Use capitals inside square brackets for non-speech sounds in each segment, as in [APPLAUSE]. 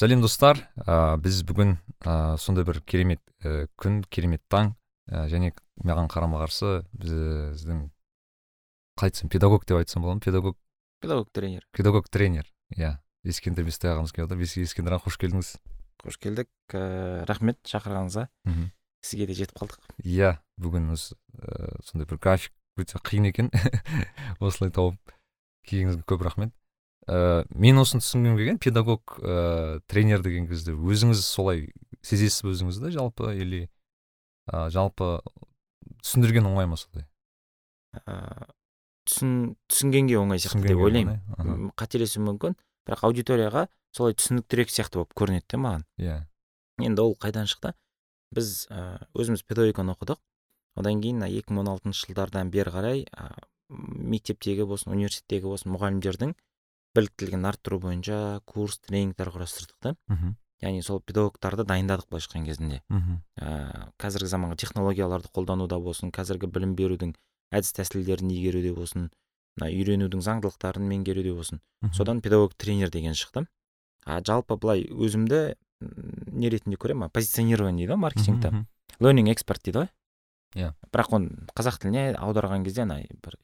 сәлем достар ә, біз бүгін ә, сондай бір керемет ә, күн керемет таң ә, және маған қарама қарсы біздің қалай айтсам педагог деп айтсам болады ма? Педагог. Педагог тренер. Педагог тренер. Иә. Ескендір бестай ағамыз келіп отыр. Ескендір аға қош келдіңіз. Қош келдік. Ә, рахмет шақырғаныңызға. Сізге де жетіп қалдық. Иә бүгін осы ә, сондай бір график өте қиын екен. [LAUGHS] Осылай тауып келгеніңізге көп рахмет. Ә, мен осыны түсінгім келген. Педагог ә, тренер деген кезде өзіңіз солай сезесіз бе өзіңізді жалпы? Или ә, жалпы түсіндірген оңай ма солай ә, түсін түсінгенге оңай сияқты деп ойлаймын. қателесуім мүмкін. Бірақ аудиторияға солай түсініктірек сияқты болып көрінеді де маған. Иә. Енді ол қайдан шықты? Біз өзіміз педагогиканы оқыдық. Одан кейін екі мың он алтыншы жылдардан бері қарай ә, мектептегі болсын университеттегі болсын мұғалімдердің біліктілігін арттыру бойынша курс тренингтер құрастырдық та. Мхм. Яғни сол педагогтарды дайындадық былайша айтқан кезінде. Мхм. Ә, қазіргі заманғы технологияларды қолдануда болсын қазіргі білім берудің әдіс тәсілдерін игеруде болсын мына үйренудің заңдылықтарын меңгеруде болсын. Содан педагог тренер деген шықты. А жалпы былай өзімді не ретінде көремін позиционирование дейді ғой маркетингте мхм. learning expert дейді ғой. Иә. бірақ оны қазақ тіліне аударған кезде ана бір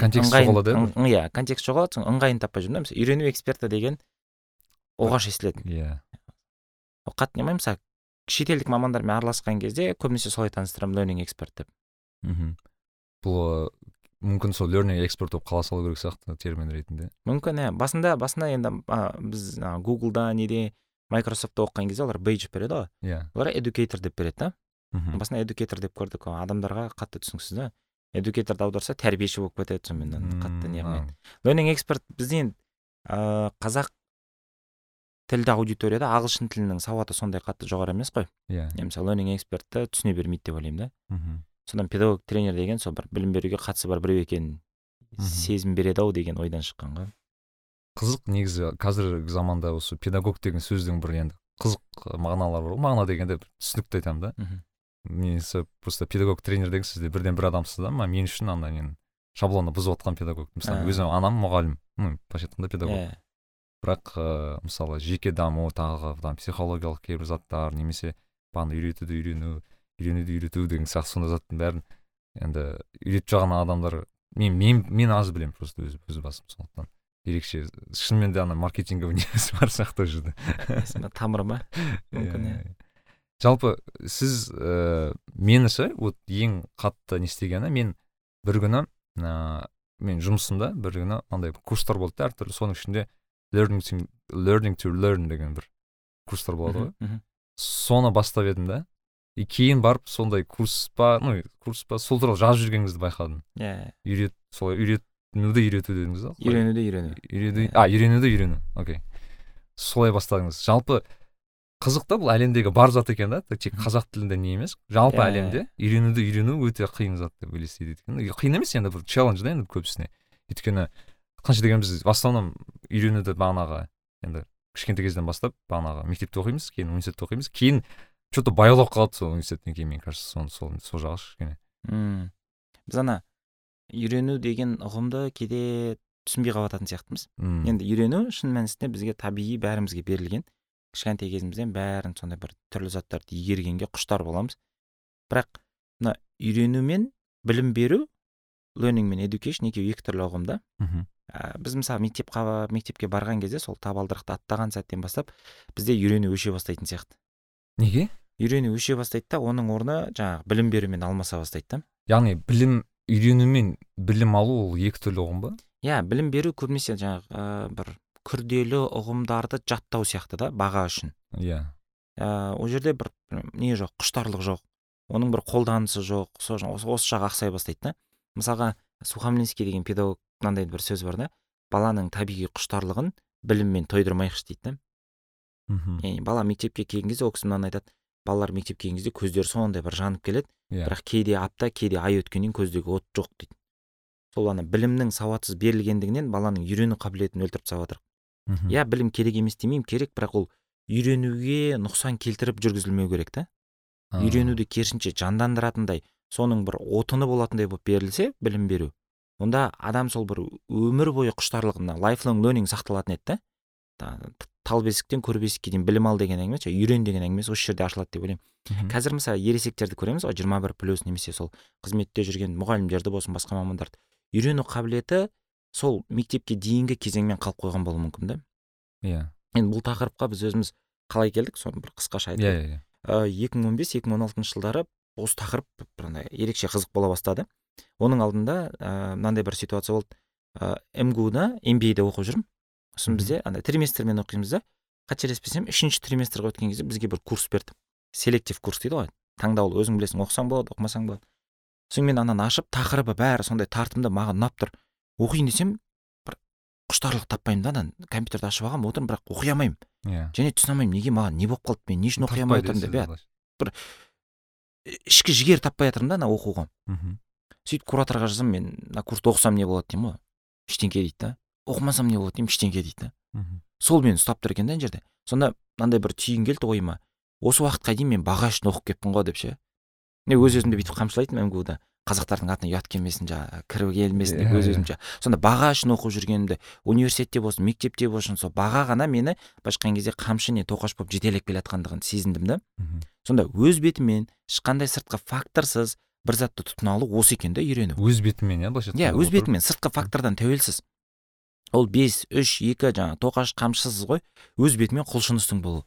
контекст жоғалады иә иә контекст жоғалады соң ыңғайын таппай жүрмін да мысалы үйрену эксперті деген оғаш естіледі иә. Ол қатты ұнамайды мысалы шетелдік мамандармен араласқан кезде көбінесе солай таныстырамын learning expert деп. Мхм. Бұл мүмкін сол learning expert болып қала салу керек сияқты термин ретінде. Мүмкін иә. Басында басында енді а, біз ана гуглда неде майкрософтта оқыған кезде олар бейдж береді ғой. Иә. Олар educator деп береді да. Мхм. басында educator деп көрдік адамдарға қатты түсініксіз да. Educatorды аударса тәрбиеші болып кетеді сонымен ана қатты не қылмайды. learning expert бізде енді ә, қазақ тілді аудиторияда ағылшын тілінің сауаты сондай қатты жоғары емес қой. Иә. Иә мысалы learning экспертті түсіне бермейді деп ойлаймын да. Мхм. содан педагог тренер деген сол бір білім беруге қатысы бар біреу екенін сезім береді ау деген ойдан шыққан ғой қызық негізі қазіргі заманда осы педагог деген сөздің бір енді қызық мағыналары бар ғой мағына дегенде түсінікті айтамын да. Мхм. Мен просто педагог тренер деген сізде бірден бір адамсыз да ма? Мен үшін андай мен шаблонды бұзып жатқан педагог. Мысалы А. өзім анам мұғалім ну былайша айтқанда педагог. Иә бірақ ыыы мысалы жеке даму тағы там психологиялық кейбір заттар немесе бағана үйретуді үйрену үйренуді үйрету деген сияқты сондай заттың бәрін енді үйретіп жатқан адамдар мен мен мен аз білемін просто өз өз басым сондықтан. Ерекше шынымен де ана маркетинговый [LAUGHS] несі бар сияқты ол жерде. Есіме тамыр ма? [LAUGHS] Мүмкін иә. Иә. Жалпы сіз ііі мені ше вот ең қатты не істегені мен бір күні ыыы мен жұмысымда бір күні андай курстар болды да әртүрлі. Соның ішінде learning to, learning to learn деген бір курстар болады ғой. соны бастап едім да и кейін барып сондай курс па ну курс па сол туралы жазып жүргеніңізді байқадым. Иә үйрет солай үйретінуді үйрету дедіңіз ғой. Үйренуді үйрену. Үйрену Иә. а үйренуді үйрену. Окей. Солай бастадыңыз. Жалпы қызық та бұл әлемдегі бар зат екен да? Тек қазақ тілінде не емес жалпы Иә, әлемде үйренуді үйрену өте қиын зат деп елестейді екен. Қиын емес енді бір челлендж да енді көбісіне. Өйткені қанша дегенде біз в основном үйренуді бағанағы енді кішкентай кезден бастап бағанағы мектепте оқимыз кейін университетте оқимыз. Кейін че то баяулап қалады сол университеттен кейін мне кажется сол сол сол жағы кішкене. М. біз ана үйрену деген ұғымды кейде түсінбей қалып жататын сияқтымыз енді үйрену шын мәнісінде бізге табиғи бәрімізге берілген. Кішкентай кезімізден бәрін сондай бір түрлі заттарды игергенге құштар боламыз. Бірақ мына үйрену мен білім беру learning мен education екеуі екі түрлі ұғым да. Мхм, ә, біз мысалы мектеп қа- мектепке барған кезде сол табалдырықты аттаған сәттен бастап бізде үйрену өше бастайтын сияқты. Неге? Үйрену өше бастайды да оның орны жаңағы білім берумен алмаса бастайды да. Яғни білім үйрену мен білім алу ол екі түрлі ұғым ба? Иә білім беру көбінесе жаңағы ә, бір күрделі ұғымдарды жаттау сияқты да баға үшін. Иә. Ә, ол жерде бір не жоқ құштарлық жоқ оның бір қолданысы жоқ сол осы, осы жағы ақсай бастайды да. Мысалға сухомлинский деген педагог мынандай бір сөз бар да баланың табиғи құштарлығын біліммен тойдырмайықшы дейді да. Мхм. Яғни бала мектепке келген кезде ол кісі мынаны айтады балалар мектепке келген кезде көздері сондай бір жанып келеді иә. бірақ кейде апта кейде ай өткеннен көздегі от жоқ дейді. Сол ана білімнің сауатсыз берілгендігінен баланың үйрену қабілетін өлтіріп тастап жатыр. Иә білім керек емес демеймін керек бірақ ол үйренуге нұқсан келтіріп жүргізілмеу керек та. Үйренуді керісінше жандандыратындай соның бір отыны болатындай болып берілсе білім беру онда адам сол бір өмір бойы құштарлығына lifelong learning сақталатын еді да. Та- тал бесіктен көр бесікке дейін білім ал деген әңгіме үйрен деген әңгімесі осы жерде ашылады деп ойлаймын. Қазір мысалы ересектерді көреміз ғой жиырма бір плюс немесе сол қызметте жүрген мұғалімдерді болсын басқа мамандарды. Үйрену қабілеті сол мектепке дейінгі кезеңмен қалып қойған болуы мүмкін да иә. Енді бұл тақырыпқа біз өзіміз қалай келдік соны бір қысқаша иә айтайық. иә екі мың он бес екі мың он алтыншы жылдары осы тақырып бір андай ерекше қызық бола бастады. Оның алдында ыыы мынандай бір ситуация болды. Ыыы мгу да мбаде оқып жүрмін. Сосын бізде андай триместрмен оқимыз да. Қателеспесем үшінші триместрге өткен кезде бізге бір курс берді. Селектив курс дейді ғой. Таңдаулы өзің білесің оқысаң болады оқымасаң болады. Сосын мен ананы ашып тақырыбы бәрі сондай тартымды маған ұнап тұр. Оқиын десем бір құштарлық таппаймын да ананы компьютерді ашып алғанмын отырмын бірақ оқи алмаймын. Иә. Және түсіне алмаймын неге маған не болып қалды мен не үшін оқи алмай отырмын деп иә. былайша. ішкі жігер таппай жатырмын да ана оқуға. Мхм. сөйтіп кураторға жазамын мен мына курсты оқысам не болады деймін ғой. Ештеңке дейді да. Оқымасам не болады деймін ештеңке дейді да. Сол мені ұстап тұр екен да ана жерде. Сонда мынандай бір түйін келді ойыма. Осы уақытқа дейін мен баға үшін оқып келіппін ғой деп ше. Мен өз өзімді бүйтіп қамшылайтынмын мгу да қазақтардың атына ұят келмесін жаңағы кіріп келмесін деп Иә, өз иә. өзімше. Сонда баға үшін оқып жүргенімді университетте болсын мектепте болсын сол баға ғана мені былайша айтқан кезде қамшы не тоқаш болып жетелеп келе жатқандығын сезіндім да сонда өз бетімен ешқандай сыртқы факторсыз бір затты тұтына алу осы екен да үйрену өз бетімен иә былайша иә айтқанда өз отырып. бетімен сыртқы фактордан тәуелсіз. Ол бес үш екі жаңағы тоқаш қамшысыз ғой өз бетімен құлшыныстың болу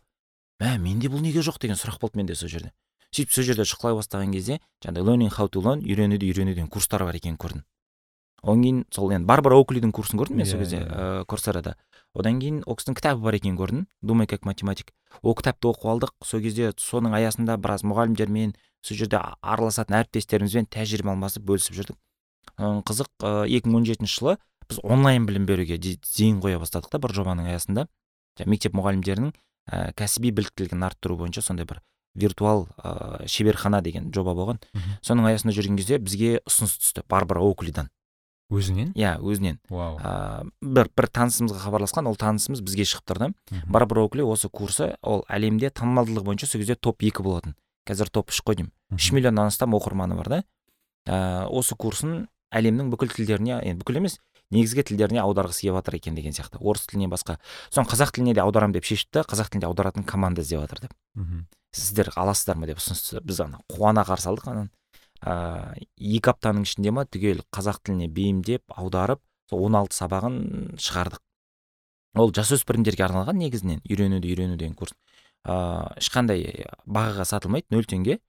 мә менде бұл неге жоқ деген сұрақ болды менде сол жерде. Сөйтіп сол жерде шұқылай бастаған кезде жаңағыдай learning how to learn үйренуді үйрену деген курстар бар екенін көрдім. Одан кейін сол енді барбара оуклидің курсын көрдім мен сол Иә, кезде иә. ыыы курсерада одан кейін ол кісінің кітабы бар екенін көрдім. Думай как математик. Ол кітапты оқып алдық. Сол кезде соның аясында біраз мұғалімдермен сол жерде араласатын әріптестерімізбен тәжірибе алмасып бөлісіп жүрдік. Қызық екі мың он жетінші жылы біз онлайн білім беруге зейін қоя бастадық та бір жобаның аясында. Мектеп мұғалімдерінің ә, кәсіби біліктілігін арттыру бойынша сондай бір виртуал ә, шеберхана деген жоба болған. Мгм. соның аясында жүрген кезде бізге ұсыныс түсті барбара оуклидан өзінен? Иә өзінен. Вау. Ә, бір бір танысымызға хабарласқан ол танысымыз бізге шығып тұр да барбара оукли осы курсы ол әлемде танымалдылығы бойынша сол кезде топ екі болатын. Қазір топ үш қой деймін. Үш миллионнан астам оқырманы бар да. Ә, осы курсын әлемнің бүкіл тілдеріне енді бүкіл емес негізгі тілдеріне аударғысы келіп жатыр екен деген сияқты. Орыс тіліне басқа. Соны қазақ тіліне де аударамын деп шешіпті қазақ тілінде аударатын команда іздеп жатыр деп. Мгм. Сіздер аласыздар ма деп ұсыныс түсті біз ана қуана қарсы алдық. Ананы ыыы екі аптаның ішінде ма түгел қазақ тіліне бейімдеп аударып сол он алты сабағын шығардық. Ол жасөспірімдерге арналған негізінен үйренуді үйрену деген курс. Ыыы ешқандай бағаға сатылмайды нөл теңге.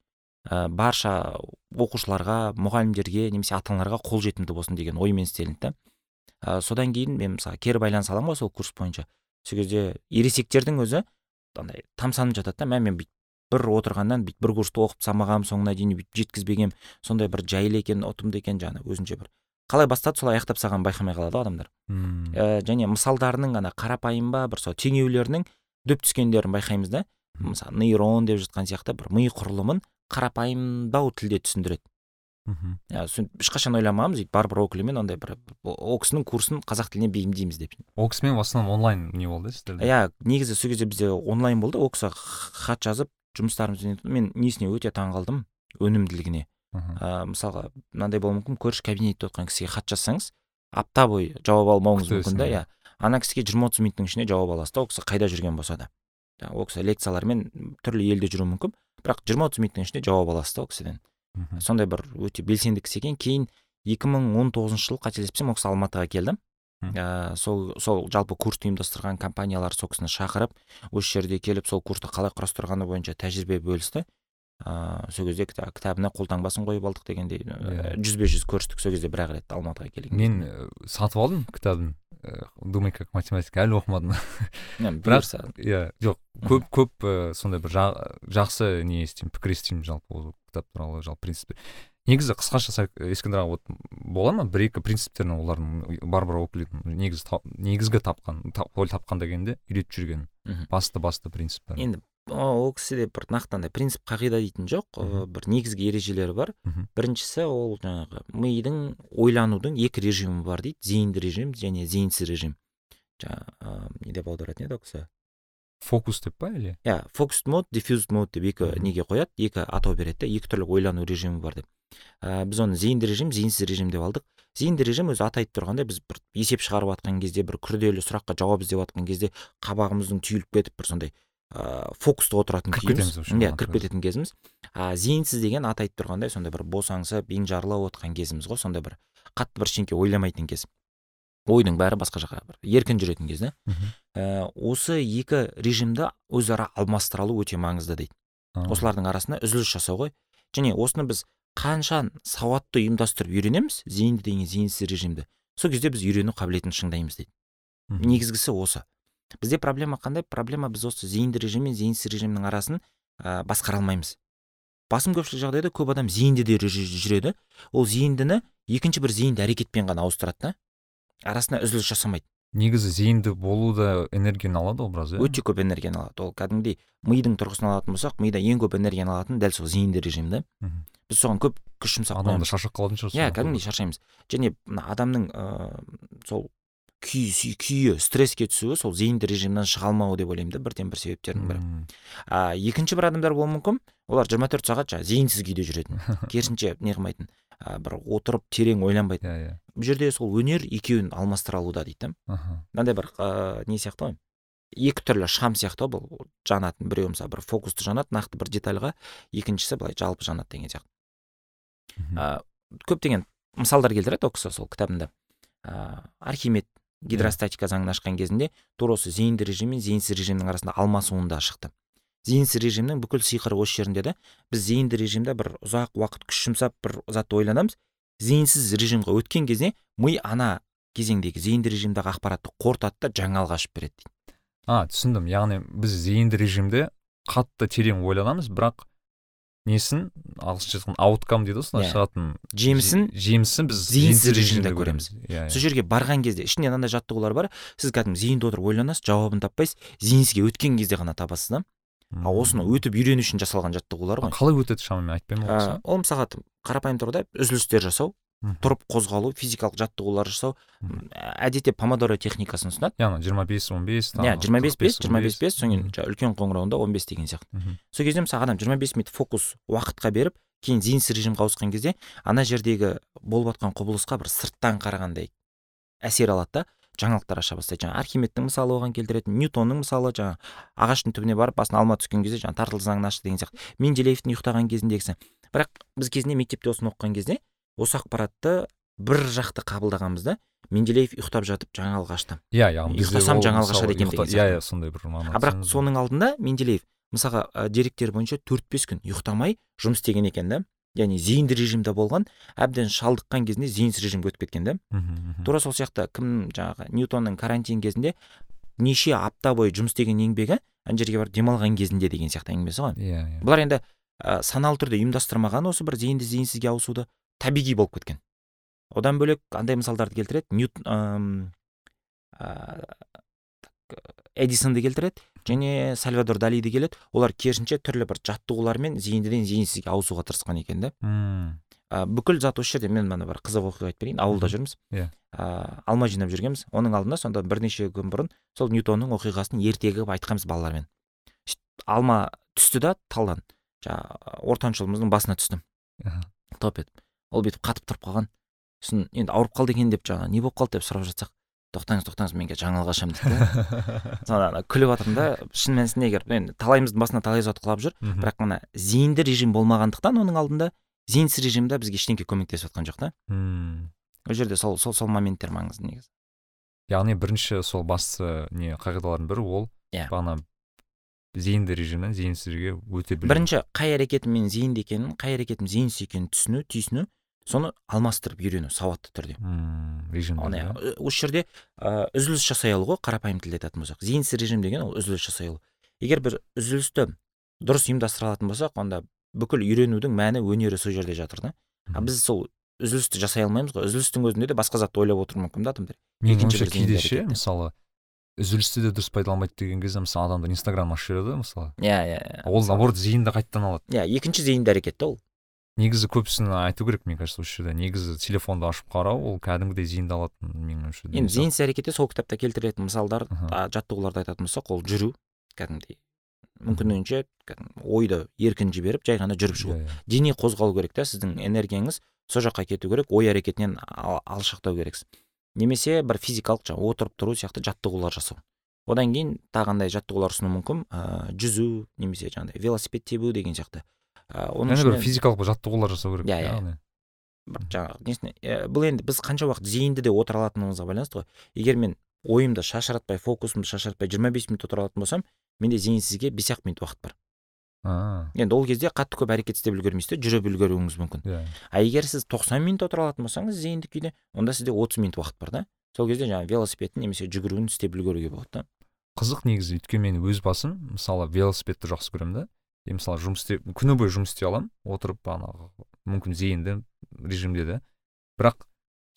Ә, барша оқушыларға мұғалімдерге немесе ата аналарға қолжетімді болсын деген оймен істелінді да. Ә, содан кейін мен мысалы кері байланыс аламын ғой сол курс бойынша. Сол кезде ересектердің өзі андай тамсанып жатады да мә мен бүйтіп бір отырғаннан бүйтіп бір курсты оқып салмағанмын соңына дейін бүйтіп жеткізбегенмін сондай бір жайлы екен ұтымды екен жаңағы өзінше бір. Қалай бастады солай аяқтап салғанын байқамай қалады ғой адамдар. Ә, және мысалдарының ана қарапайым ба бір сол теңеулерінің дөп түскендерін байқаймыз да. Мысалы нейрон деп жатқан сияқты бір ми құрылымын қарапайымдау тілде түсіндіреді. Иә сон- ешқашан ойламағанбыз өйтіп барбара оуклимен ондай бір ол кісінің курсын қазақ тіліне бейімдейміз деп. Ол кісімен в основном онлайн не болды сіздерде? Иә негізі сол кезде бізде онлайн болды ол кісі хат жазып жұмыстарымызды мен несіне өте таң қалдым өнімділігіне ә, мысалға мынандай болуы мүмкін көрші кабинетте отырған кісіге хат жазсаңыз апта бойы жауап алмауыңыз мүмкін да иә. ана кісіге жиырма отыз минуттың ішінде жауап аласыз да ол кісі қайда жүрген болса да. Ол кісі лекциялармен түрлі елде жүруі мүмкін бірақ жиырма отыз минуттың ішінде жауап аласыз да ол кісіден. Сондай бір өте белсенді кісі екен. Кейін 2019 жылы қателеспесем ол кісі алматыға келді. Ә, сол сол жалпы курсты ұйымдастырған компаниялар сол кісіні шақырып осы жерде келіп сол курсты қалай құрастырғаны бойынша тәжірибе бөлісті. Ыыы сол кезде кіта- кітабына қолтаңбасын қойып алдық дегендей Иә. жүзбе жүз көрістік сол кезде бір ақ рет алматыға келген мен э, сатып алдым кітабын. Думай как математика әлі оқымадым. [LAUGHS] Бірақ- иә жоқ көп көп сондай бір жа- жақсы не естимін пікір естимін жалпы ол кітап туралы жалпы принцип негізі қысқаша ескендір аға вот бола ма? Бір екі принциптерін олардың барбара оуклидің негізі та- негізгі тапқан та- ой тапқан дегенде үйретіп жүрген басты басты принциптер. Енді ол кісіде бір нақты андай принцип қағида дейтін жоқ. Мгм. бір негізгі ережелері бар. Мгм. біріншісі ол жаңағы мидың ойланудың екі режимі бар дейді. Зейінді режим және зейінсіз режим. Жаңағы ы, не деп аударатын еді ол кісі? Фокус деп па или? Иә фокус мод диффюз мод деп екі неге қояды? Екі атау береді да екі түрлі ойлану режимі бар деп. Ә, біз оны зейінді режим зейінсіз режим деп алдық. Зейінді режим өзі аты айтып тұрғандай біз бір есеп шығарып жатқан кезде бір күрделі сұраққа жауап іздеп жатқан кезде қабағымыздың түйіліп кетіп бір сондай ыыы фокуста отыратын күйіміз иә кіріп кететін кезіміз. А зейінсіз деген аты айтып тұрғандай сондай бір босаңсып енжарлау отқан кезіміз ғой сондай бір қатты бір ештеңке ойламайтын кез. Ойдың бәрі басқа жаққа бір еркін жүретін кез да. Ә, осы екі режимді өзара алмастыра алу өте маңызды дейді. Осылардың арасында үзіліс жасау ғой. Және осыны біз қанша сауатты ұйымдастырып үйренеміз зейінді деген зейінсіз режимді сол кезде біз үйрену қабілетін шыңдаймыз дейді. Негізгісі осы. Бізде проблема қандай? Проблема біз осы зейінді режим мен зейінсіз режимнің арасын ә, басқара алмаймыз. Басым көпшілік жағдайда көп адам зейіндіде жүр- жүреді. Ол зейіндіні екінші бір зейінді әрекетпен ғана ауыстырады да. Арасына үзіліс жасамайды. Негізі зейінді болу да энергияны алады ғой біраз иә? Өте көп энергияны алады. Ол кәдімгідей мидың тұрғысынан алатын болсақ мида ең көп энергияны алатын дәл сол зейінді режим да. Біз соған көп күш жұмсап адам да қоямыз. шаршап қалатын шығар иә кәдімгідей шаршаймыз. Және мына адамның ыыы сол күй сүй- күйі стресске түсуі сол зейінді режимнен шыға алмауы деп ойлаймын да бірден бір себептердің бірі. А екінші бір адамдар болуы мүмкін олар 24 сағат жаңағы зейінсіз күйде жүретін. [LAUGHS] Керісінше не қылмайтын бір отырып терең ойланбайтын. Иә иә. Бұл жерде сол өнер екеуін алмастыра алуда дейді да. Мынандай бір ыыы не сияқты ғой? Екі түрлі шам сияқты ғой бұл жанатын біреуі мысалы бір фокусты жанады нақты бір детальға. Екіншісі былай жалпы жанады деген сияқты. Ә, көптеген мысалдар келтіреді ол кісі сол кітабында. Ә, архимед гидростатика заңын ашқан кезінде тура осы зейінді режим мен зейінсіз режимнің арасында алмасуында шықты. Зейінсіз режимнің бүкіл сиқыры осы жерінде да біз зейінді режимде бір ұзақ уақыт күш жұмсап бір затты ойланамыз. Зейінсіз режимге өткен кезде ми ана кезеңдегі зейінді режимдегі ақпаратты қорытады да жаңалық ашып береді дейді. А түсіндім. Яғни біз зейінді режимде қатты терең ойланамыз бірақ несін ағылшынша айтқанда ауткам дейді ғой солай Иә. шығатын. Жемісін же- жемісін біз зейінсіз зейінсіз режимде режимде көреміз. иә сол жерге барған кезде ішінде мынандай жаттығулар бар. Сіз кәдімгі зейінде отырып ойланасыз жауабын таппайсыз зейінсізге өткен кезде ғана табасыз да. А осыны өтіп үйрену үшін жасалған жаттығулар ғой. қалай өтеді шамамен? Айтпаймын ғой ол мысалға қарапайым тұрғыда үзілістер жасау. Тұрып қозғалу физикалық жаттығулар жасау әдетте помодоро техникасын ұсынады. Яғни жиырма бес он бес иә жиырма бес бес жиырма бес бес содан кейін жаңағы үлкен қоңырауында он бес деген сияқты. Сол кезде мысалы адам жиырма бес минут фокус уақытқа беріп кейін зейінсіз режимге ауысқан кезде ана жердегі болып жатқан құбылысқа бір сырттан қарағандай әсер алады да жаңалықтар аша бастайды. Жаңағы архимедтің мысалы оған келтіретін ньютонның мысалы жаңағы ағаштың түбіне барып басына алма түскен кезде жаңағы тартылыс заңын ашты деген сияқты. Менделеевтің ұйықтаған кезіндегісі. Бірақ біз кезінде мектепте осыны оқыған кезде осы ақпаратты бір жақты қабылдағанбызда менделеев ұйықтап жатып жаңалық ашты. Иә яғни ұйықтасам жаңалық ашады екен деген иә иә сондай бір мағына а бірақ соның алдында менделеев мысалға ә, деректер бойынша төрт бес күн ұйықтамай жұмыс істеген екен да. Яғни зейінді режимде болған әбден шалдыққан кезінде зейінсіз режимге өтіп кеткен да. Тура сол сияқты кім жаңағы ньютонның карантин кезінде неше апта бойы жұмыс істеген еңбегі ана жерге барып демалған кезінде деген сияқты әңгімесі ғой. Иә иә. Бұлар енді ә, саналы түрде ұйымдастырмаған осы бір зейінді зейінсізге ауысуды. Табиғи болып кеткен. Одан бөлек андай мысалдарды келтіреді? Ньют так, эдисонды келтіреді және сальвадор далиді келеді олар керісінше түрлі бір жаттығулармен зейіндіден зейінсізге ауысуға тырысқан екен да. Ә, бүкіл зат осы жерде мен мына бір қызық оқиға айтып берейін. Ауылда жүрміз. Иә. ә, алма жинап жүргенбіз. Оның алдында сонда бірнеше күн бұрын сол ньютонның оқиғасын ертегі қылып айтқанбыз балалармен. Сөйтіп алма түсті да талдан. Жаңағы ортаншы ұлымыздың басына түсті аха. топ етіп ол бүйтіп қатып тұрып қалған. Сосын енді ауырып қалды екен деп жаңағы не болып қалды? деп сұрап жатсақ тоқтаңыз тоқтаңыз мен қазір жаңалық ашамын дейді да [LAUGHS] сонда ана күліп жатырмын да шын мәнісінде егер енді талайымыздың басына талай зат құлап жүр бірақ мына зейінді режим болмағандықтан оның алдында зейінсіз режимде бізге ештеңке көмектесіп жатқан жоқ та. Мм. ол жерде сол сол сол моменттер маңызды негізі. Яғни бірінші сол басты не қағидалардың бірі ол Иә. бағана зейінді режимнен зейінсізге өте білу бірінші қай әрекетім менің зейінді екенін қай әрекетім зейінсіз екенін түсіну түйсіну соны алмастырып үйрену сауатты түрде. Мм, режим осы жерде ә, үзіліс жасай алу ғой қарапайым тілде айтатын болсақ. Зейінсіз режим деген ол үзіліс жасай алу. Егер бір үзілісті дұрыс ұйымдастыра алатын болсақ онда бүкіл үйренудің мәні өнері сол жерде жатыр да. А біз сол үзілісті жасай алмаймыз ғой. Үзілістің өзінде де басқа затты ойлап отыруы мүмкін да адамдар. Екінші ойымша кейде ше мысалы үзілісті де дұрыс пайдаланбайды деген кезде мысалы адамдар инстаграм ашып жібереді ғой мысалы. Иә иә ол наоборот зейінді қайтадан алады. Иә екінші зейінді әрекет та ол. Негізі көбісін айту керек мне кажется осы жерде. Негізі телефонды ашып қарау ол кәдімгідей зейінді алатын менің ойымша енді зейінсіз әрекетте сол кітапта келтірілетін мысалдар жаттығуларды айтатын болсақ ол жүру кәдімгідей. Мүмкіндігінше ойды еркін жіберіп жай ғана жүріп шығу. Иә, иә. дене қозғалу керек та сіздің энергияңыз сол жаққа кету керек ой әрекетінен ал- алшақтау керексіз немесе бір физикалық жаңағы отырып тұру сияқты жаттығулар жасау. Одан кейін тағы қандай жаттығулар ұсыну мүмкін ә, жүзу немесе жаңағыдай велосипед тебу деген сияқты. Ә, оның яғни бір физикалық жаттығулар жасау керек Иә, иә. бір жаңағы несіне ә, бұл енді біз қанша уақыт зейінді де отыра алатынымызға байланысты ғой. Егер мен ойымды шашыратпай фокусымды шашыратпай жиырма бес минут отыра алатын болсам менде зейінсізге бес ақ минут уақыт бар. Енді ол кезде қатты көп әрекет істеп үлгермейсіз де жүріп үлгеруіңіз мүмкін. Иә. А егер сіз 90 минут отыра алатын болсаңыз зейіндік күйде онда сізде 30 минут уақыт бар да. Сол кезде жаңағы велосипедін немесе жүгіруін істеп үлгеруге болады да. Қызық негізі өйткені мен өз басым мысалы велосипедті жақсы көремін да. И мысалы жұмыс істеп күні бойы жұмыс істей аламын отырып анағы мүмкін зейінді режимде де. Бірақ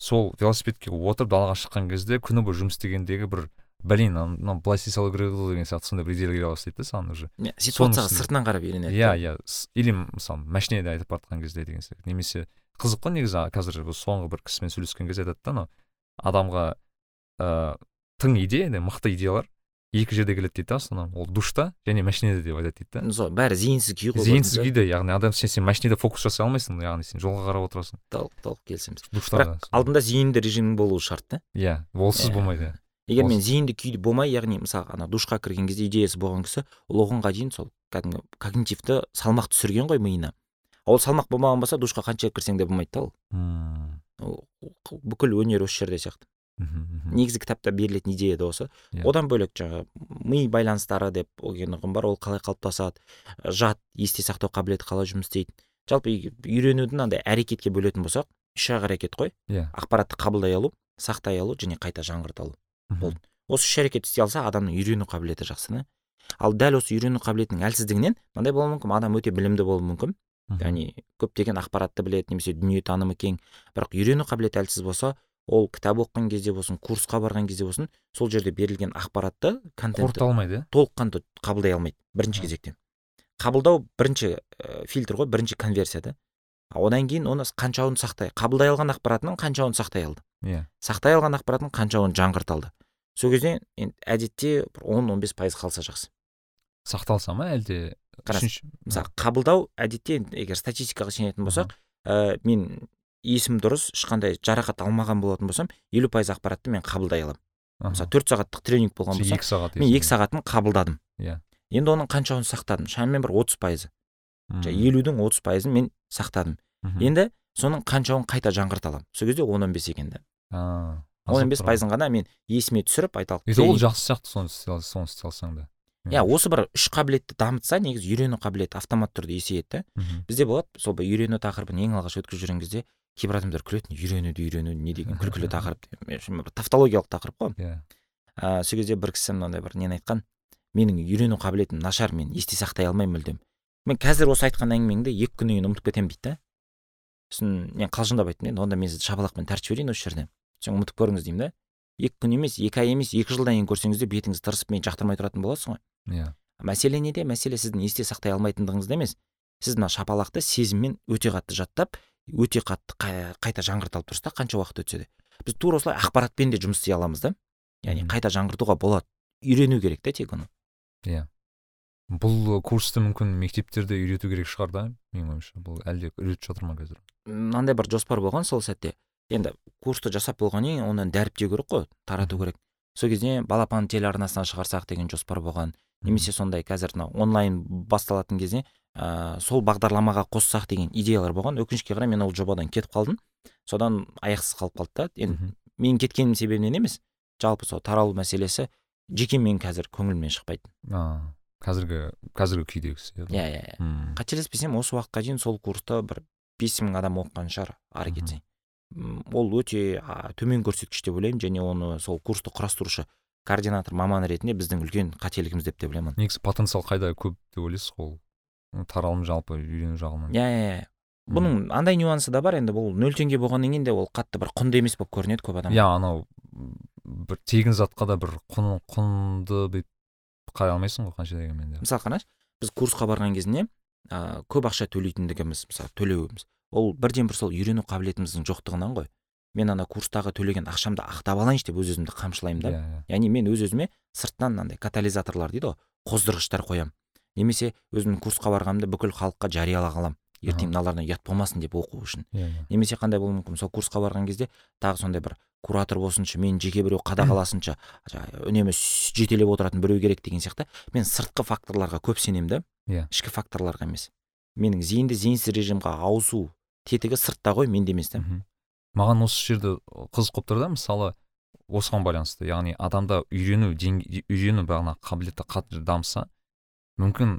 сол велосипедке отырып далаға шыққан кезде күні бойы жұмыс істегендегі бір блин мынау былай істей салу керек еді ғой деген сияқты сондай бір идеялар келе бастайды да саған уже ситуацияға сыртынан қарап үйренеді иә иә или мысалы машинада айтып бара жатқан кезде деген сияқты немесе қызық қой негізі қазір соңғы бір кісімен сөйлескен кезде айтады да анау адамға ыыы тың идея мықты идеялар екі жерде келеді дейді да в основном ол душта және машинада деп айтады дейді да. Сол бәрі зейінсіз күй ғой зейінсіз күйде яғни адам сен, сен машинада фокус жасай алмайсың яғни сен жолға қарап отырасың. Толық толық келісеміз. Бірақ алдында зейінді режимің болуы шарт та иә олсыз Иә. болмайды. иә. Егер мен зейінді күйде болмай яғни мысалы ана душқа кірген кезде идеясы болған кісі ол оғанға дейін сол кәдімгі когнитивті салмақ түсірген ғой миына. Ол салмақ болмаған болса душқа қанша кірсең де болмайды да ол. Бүкіл өнер осы жерде сияқты. Негізі кітапта берілетін идея да осы. Иә. одан бөлек жаңағы ми байланыстары деп деген ұғым бар. Ол қалай қалыптасады? Жад есте сақтау қабілеті қалай жұмыс істейді? Жалпы үйренуді мынандай әрекетке бөлетін болсақ үш ақ әрекет қой. Иә. Ақпаратты қабылдай алу сақтай алу және қайта жаңғырта алу. Болды. осы үш әрекет істей алса адамның үйрену қабілеті жақсы да? Ал дәл осы үйрену қабілетінің әлсіздігінен мынандай болуы мүмкін адам өте білімді болуы мүмкін. Яғни көптеген ақпаратты біледі немесе дүниетанымы кең. Бірақ үйрену қабілеті әлсіз болса ол кітап оқыған кезде болсын курсқа барған кезде болсын сол жерде берілген ақпаратты контентті алмайды иә? толыққанды қабылдай алмайды бірінші кезекте қабылдау бірінші ә, фильтр ғой бірінші конверсия да? Одан кейін оны қаншауын сақтай қабылдай алған ақпаратының қаншауын сақтай алды. Иә. Сақтай алған ақпараттың қаншауын жаңғырта алды. Сол кезде енді әдетте бір он он бес пайыз қалса жақсы. Сақталса ма әлде? Қараңыз, мысалы қабылдау әдетте егер статистикаға сенетін болсақ ә, мен есім дұрыс ешқандай жарақат алмаған болатын болсам елу пайыз ақпаратты мен қабылдай аламын. Мысалы төрт сағаттық тренинг болған болса екі сағат мен екі сағатын қабылдадым. Иә. енді оның қаншауын сақтадым? Шамамен бір отыз пайызы. Жаңағы елудің отыз пайызын мен сақтадым. Мгм. енді соның қаншауын қайта жаңғырта аламын? Сол кезде он он бес екен да. Он он бес пайызын ғана мен есіме түсіріп айталық ол жақсы сияқты соны соны істей алсаң да. Иә осы бір үш қабілетті дамытса негізі үйрену қабілеті автоматты түрде есейеді да. Бізде болады сол бір үйрену тақырыбын ең алғаш өткізіп жүрген кезде кейбір адамдар күлетін үйренуді үйрену не деген күлкілі [LAUGHS] тақырып бір тавтологиялық тақырып қой. Иә. Ә, сол кезде бір кісі мынандай бір нені айтқан менің үйрену қабілетім нашар мен есте сақтай алмаймын мүлдем мен қазір осы айтқан әңгімеңді екі күннен кейін ұмытып кетемін дейді да. Сосын мен қалжыңдап айттым енді онда мен сізді шапалақпен тәртіп жіберейін осы жерде сосын ұмытып көріңіз деймін да. Екі күн емес екі ай емес екі жылдан кейін көрсеңіз де бетіңіз тырысып мені жақтырмай тұратын боласыз ғой. Иә. Мәселе неде мәселе сіздің есте сақтай алмайтындығыңызда емес. Сіз мына шапалақты сезіммен өте қатты жаттап өте қатты қай- қайта жаңғырта алып тұрсыз да қанша уақыт өтсе де. Біз тура осылай ақпаратпен де жұмыс істей аламыз да. Яғни қайта жаңғыртуға болады. Үйрену керек та тек оны. Бұл курсты мүмкін мектептерде үйрету керек шығар да менің ойымша. Бұл әлде үйретіп жатыр ма қазір? Мынандай бір жоспар болған сол сәтте. Енді курсты жасап болғаннан кейін оны дәріптеу керек қой тарату керек. Сол кезде балапан телеарнасынан шығарсақ деген жоспар болған. Немесе сондай қазір мына онлайн басталатын кезде ә, сол бағдарламаға қоссақ деген идеялар болған. Өкінішке қарай мен ол жобадан кетіп қалдым. Содан аяқсыз қалып қалды да. Енді менің кеткенім себебінен емес жалпы сол таралу мәселесі жеке мен қазір көңілімнен шықпайды. А қазіргі қазіргі күйдегісі иә иә иә иә. Қателеспесем осы уақытқа дейін сол курсты бір бес мың адам оқыған шығар. Ары кетсе ол өте төмен көрсеткіш деп ойлаймын. Және оны сол курсты құрастырушы координатор маман ретінде біздің үлкен қателігіміз деп те білемін негізі потенциал қайда көп деп ойлайсыз ол. Таралым жалпы үйрену жағынан. Иә иә иә. Бұның андай нюансы да бар. Енді бұл нөл теңге болғаннан кейін де ол қатты бір құнды емес болып көрінеді көп адам иә анау бір тегін затқа да бір құн құнды бүйтіп қарай алмайсың ғой қанша дегенмен де. Мысалы қарашы біз курсқа барған кезінде ә, көп ақша төлейтіндігіміз мысалы төлеуіміз ол бірден бір сол үйрену қабілетіміздің жоқтығынан ғой. Мен ана курстағы төлеген ақшамды ақтап алайыншы деп өз өзімді қамшылаймын да. Иә иә. Яғни мен өз өзіме сырттан мынандай катализаторлар дейді ғой қоздырғыштар қоямын. Немесе өзімнің курсқа барғанымда бүкіл халыққа жариялай аламын. Ертең мыналардан ұят болмасын деп оқу үшін. Иә иә. Немесе қандай болуы мүмкін? Сол курсқа барған кезде тағы сондай бір куратор болсыншы мені жеке біреу қадағаласыншы [CLEARS THROAT] жаңағы үнемі жетелеп отыратын біреу керек деген сияқты. Мен сыртқы факторларға көп сенемін да. Иә. ішкі факторларға емес. Менің зейінді зейінсіз режимға ауысу тетігі сыртта ғой менде емес та маған осы жерде қызық болып тұр да мысалы осыған байланысты яғни адамда үйрену үйрену бағана қабілеті қатты дамыса мүмкін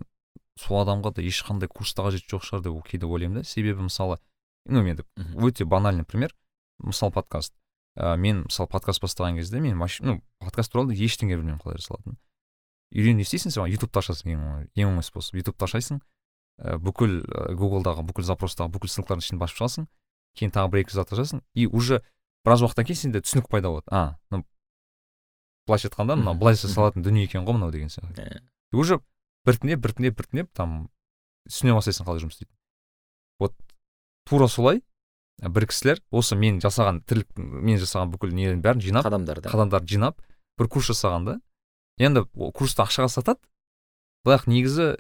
сол адамға да ешқандай курста қажеті жоқ шығар деп кейде ойлаймын да. Себебі мысалы ну енді өте банальный пример. Мысалы подкаст. Ә, мен мысалы подкаст бастаған кезде мен вообще ну подкаст туралы ештеңе білмеймін қалай жасалатынын. Үйрену не істейсің сен ютубты ашасың ең оңай ең оңай способ. Ютубты ашасың бүкіл ә, гуглдағы бүкіл запростағы бүкіл ссылкалардың ішін басып шығасың кейін тағы бір екі зат жазасың и уже біраз уақыттан кейін сенде түсінік пайда болады. А ну былайша айтқанда мынау былай жасалатын дүние екен ғой мынау деген сияқты. Ә, и уже біртіндеп біртіндеп біртіндеп там түсіне бастайсың қалай жұмыс істейтінін. Вот тура солай бір кісілер осы мен жасаған тірлік мен жасаған бүкіл нелердің бәрін жинап қадамдарды. қадамдарды жинап бір курс жасаған да енді ол курсты ақшаға сатады. Бірақ негізі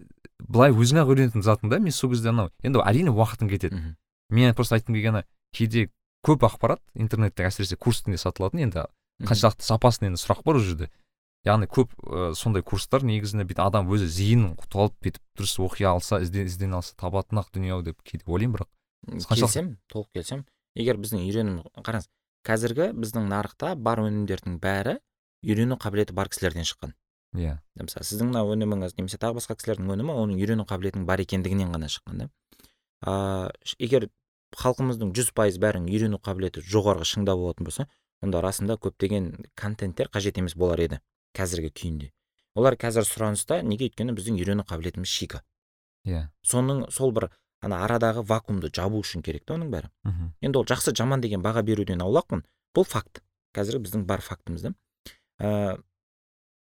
былай өзің ақ үйренетін затың да мен сол кезде анау. Енді әрине уақытың кетеді. Мен просто айтқым келгені кейде көп ақпарат интернетте әсіресе курс сатылатын. Енді қаншалықты сапасында енді сұрақ бар ол жерде. Яғни көп ә, сондай курстар негізінде бүйтіп адам өзі зейінін толып бүйтіп дұрыс оқи алса ізден, іздене алса табатын ақ дүние ау деп кейде ойлаймын бірақ қаншалықты- келісемін толық келісемін егер біздің үйрену қараңыз қазіргі біздің нарықта бар өнімдердің бәрі үйрену қабілеті бар кісілерден шыққан. Иә. Мысалы сіздің мына өніміңіз немесе тағы басқа кісілердің өнімі оның үйрену қабілетінің бар екендігінен ғана шыққан да? Ыыы егер халқымыздың жүз пайыз бәрінің үйрену қабілеті жоғарғы шыңда болатын болса онда расында көптеген контенттер қажет емес болар еді қазіргі күйінде. Олар қазір сұраныста неге өйткені біздің үйрену қабілетіміз шикі. Иә. Соның сол бір ана арадағы вакуумды жабу үшін керек та оның бәрі. Мхм. енді ол жақсы жаман деген баға беруден аулақпын. Бұл факт. Қазіргі біздің бар фактіміз да? Ыыы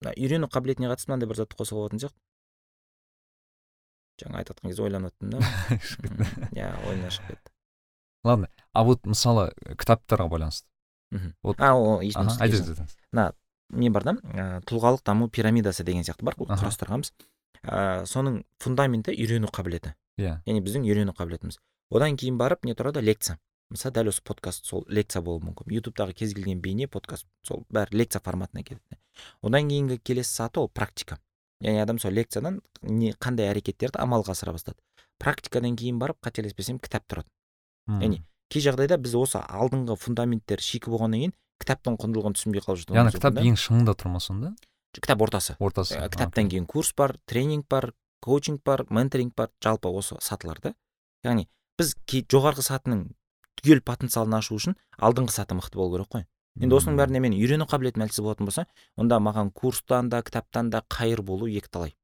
мына үйрену қабілетіне қатысты мынандай бір затты қосуға болатын сияқты. Жаңа айтып жатқан кезде ойланып жаттым да [LAUGHS] иә ойымнан шығып кетті. Ладно а вот мысалы кітаптарға байланысты. Мхм. Вот- а ол айтыңыз не бар да? Ә, тұлғалық даму пирамидасы деген сияқты бар құрастырғанбыз. Ә, соның фундаменті үйрену қабілеті. Иә. Яғни біздің үйрену қабілетіміз. Одан кейін барып не тұрады? Лекция. Мысалы дәл осы подкаст сол лекция болуы мүмкін. Ютубтағы кез келген бейне подкаст сол бәрі лекция форматына кетеді одан кейінгі келесі саты ол практика. Яғни адам сол лекциядан не қандай әрекеттерді амалға асыра бастады. Практикадан кейін барып қателеспесем кітап тұрады. Яғни кей жағдайда біз осы алдыңғы фундаменттер шикі болғаннан кейін кітаптың құндылығын түсінбей қалып жатуымыз яғни кітап ең шыңында тұр ма сонда кітап ортасы. Ортасы. Ә, кітаптан кейін курс бар тренинг бар коучинг бар менторинг бар жалпы осы сатылар да яғни біз жоғарғы сатының түгел потенциалын ашу үшін алдыңғы саты мықты болу керек қой. Енді осының бәріне мен үйрену қабілетім әлсіз болатын болса онда маған курстан да кітаптан да қайыр болу екіталай.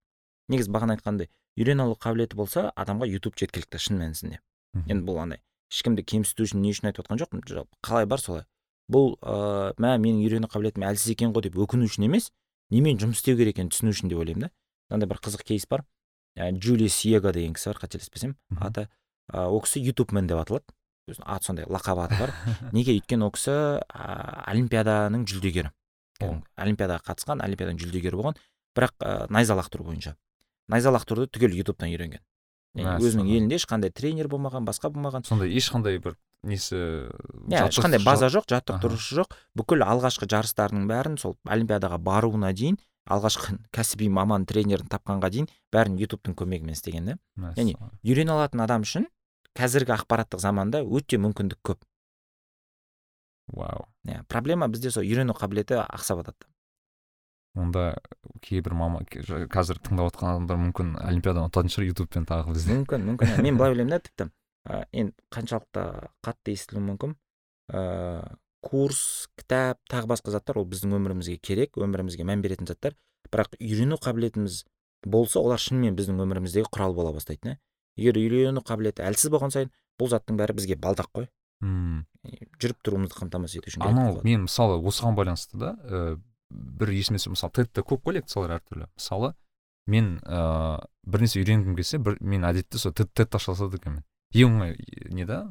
Негізі бағана айтқандай үйрене алу қабілеті болса адамға ютуб жеткілікті шын мәнісінде. Енді бұл андай ешкімді кемсіту үшін не үшін айтып отқан жоқпын жалпы қалай бар солай. Бұл ыыы мә менің үйрену қабілетім әлсіз екен ғой деп өкіну үшін емес немен жұмыс істеу керек екенін түсіну үшін деп ойлаймын да. Мынандай бір қызық кейс бар. Ә, джули сиего деген кісі бар қателеспесем. Аты ә, ол кісі ютубмен деп аталады. Өзінің аты сондай лақап аты бар. Неге? Өйткені ол кісі ә, олимпиаданың жүлдегері. Олимпиадаға қатысқан олимпиаданың жүлдегері болған. Бірақ ә, найза лақтыру бойынша. Найза лақтыруды түгел ютубтан үйренген. Яғни өзінің елінде ешқандай тренер болмаған басқа болмаған. Сондай ешқандай бір несі иә ешқандай база жоқ? жаттықтырушы жоқ. Бүкіл алғашқы жарыстарының бәрін сол олимпиадаға баруына дейін алғашқы кәсіби маман тренерін тапқанға дейін бәрін ютубтың көмегімен істеген да яғни үйрене алатын адам үшін қазіргі ақпараттық заманда өте мүмкіндік көп. Вау. Иә проблема бізде сол үйрену қабілеті ақсап жатады онда кейбір мама қазір тыңдап отқан адамдар мүмкін олимпиаданы ұтатын шығар ютубпен тағы бізде. Мүмкін мүмкін иә. мен былай [LAUGHS] ойлаймын да тіпті ә, енді қаншалықты қатты естілуі мүмкін. Ә, курс кітап тағы басқа заттар ол біздің өмірімізге керек өмірімізге мән беретін заттар. Бірақ үйрену қабілетіміз болса олар шынымен біздің өміріміздегі құрал бола бастайды да егер үйрену қабілеті әлсіз болған сайын бұл заттың бәрі бізге балдақ қой. Мм. Жүріп тұруымызды қамтамасыз ету үшін анау мен мысалы осыған байланысты да ә, бір есіме түсіп мысалы тедте көп қой лекциялар әртүрлі. Мысалы мен ыыы бір нәрсе үйренгім келсе бір мен әдетте сол тед тед аша салады екенмін ең оңай не да?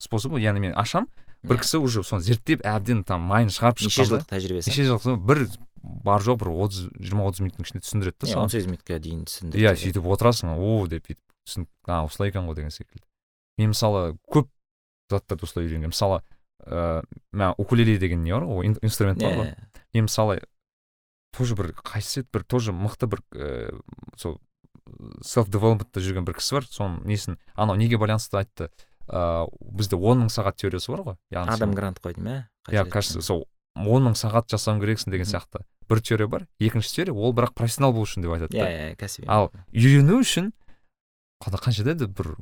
Способы яғни мен ашам бір Иә. кісі уже соны зерттеп әбден там майын шығарып неше шыққан да жылдық тәжірибесі? неше жыл соң бір бар жоқ бір отыз жиырма отыз минуттың ішінде түсіндіреді да он саған сегіз минутқа дейін түсіндіреді. Иә сөйтіп отырасың о деп бүйтіп. Түсініп а осылай екен ғой деген секілді. Мен мысалы көп заттарды осылай үйренгенмін мысалы ыыы мына укулеле деген не бар ғой? Ин- инструмент бар ғой. иә мен мысалы тоже бір қайсы еді бір тоже мықты бір ііі сол селф девелопментта жүрген бір кісі бар. Соның несін анау неге байланысты айтты? Ыыы бізде он мың сағат теориясы бар ғой яғни адам грант қой деймін иә кажется сол он мың сағат жасауың керексің деген сияқты. Бір теория бар. Екінші теория ол бірақ профессионал болу үшін деп айтады иә иә кәсіби. Ал үйрену үшін қандай қанша деді бір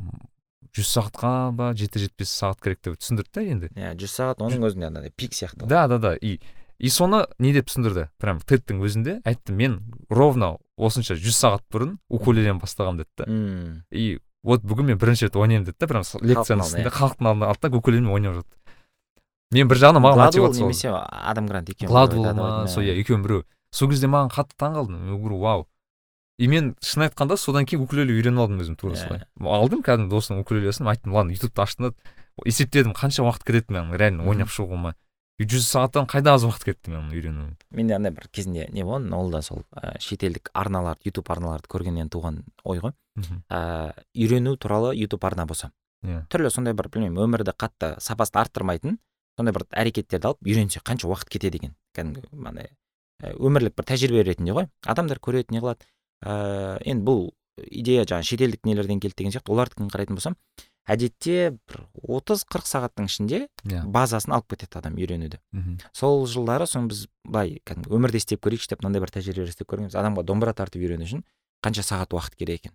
жүз сағатқа ба жеті жетпес сағат керек деп түсіндірді да енді. иә жүз сағат оның өзінде андай пик сияқты да да да. И и соны не деп түсіндірді? Прям тедтің өзінде айтты мен ровно осынша жүз сағат бұрын укулелені бастағанмын деді да. И вот бүгін мен бірінші рет ойнаймын деді да прям лекцияның алдында, үстінде халықтың алдына алды да укулелемен ойнап жатты мен бір жағынан маған мотивация немесе адам грант екеуі ма сол иә екеуінің біреуі. Сол кезде маған қатты таңқалдым мен говорю вау и мен шын айтқанда содан кейін укулеле үйреніп алдым өзім тура Иә. солай. Алдым кәдімгі досымның укулелесін айттым ладно ютубты аштым да есептедім қанша уақыт кетеді мен реально ойнап шығуыма. И жүз сағаттан қайда аз уақыт кетті мен оны үйренуіме менде андай бір кезінде не болған ол да сол ә, шетелдік арналарды ютуб арналарды көргеннен туған ой ғой. Мхм ә, үйрену туралы ютуб арна болса. Иә. Түрлі сондай бір білмеймін өмірді қатты сапасын арттырмайтын сондай бір әрекеттерді алып үйренсе қанша уақыт кетеді екен. Кәдімгі андай ә, өмірлік бір тәжірибе ретінде ғой. Адамдар көреді не қылады. Ыыы енді бұл идея жаңағы шетелдік нелерден келді деген сияқты. Олардікін қарайтын болсам әдетте бір отыз қырық сағаттың ішінде иә. базасын алып кетеді адам үйренуді. Мхм сол жылдары соны біз былай кәдімгі өмірде істеп көрейікші деп мынандай бір тәжірибе істеп көргенбіз. Адамға домбыра тартып үйрену үшін қанша сағат уақыт керек екен?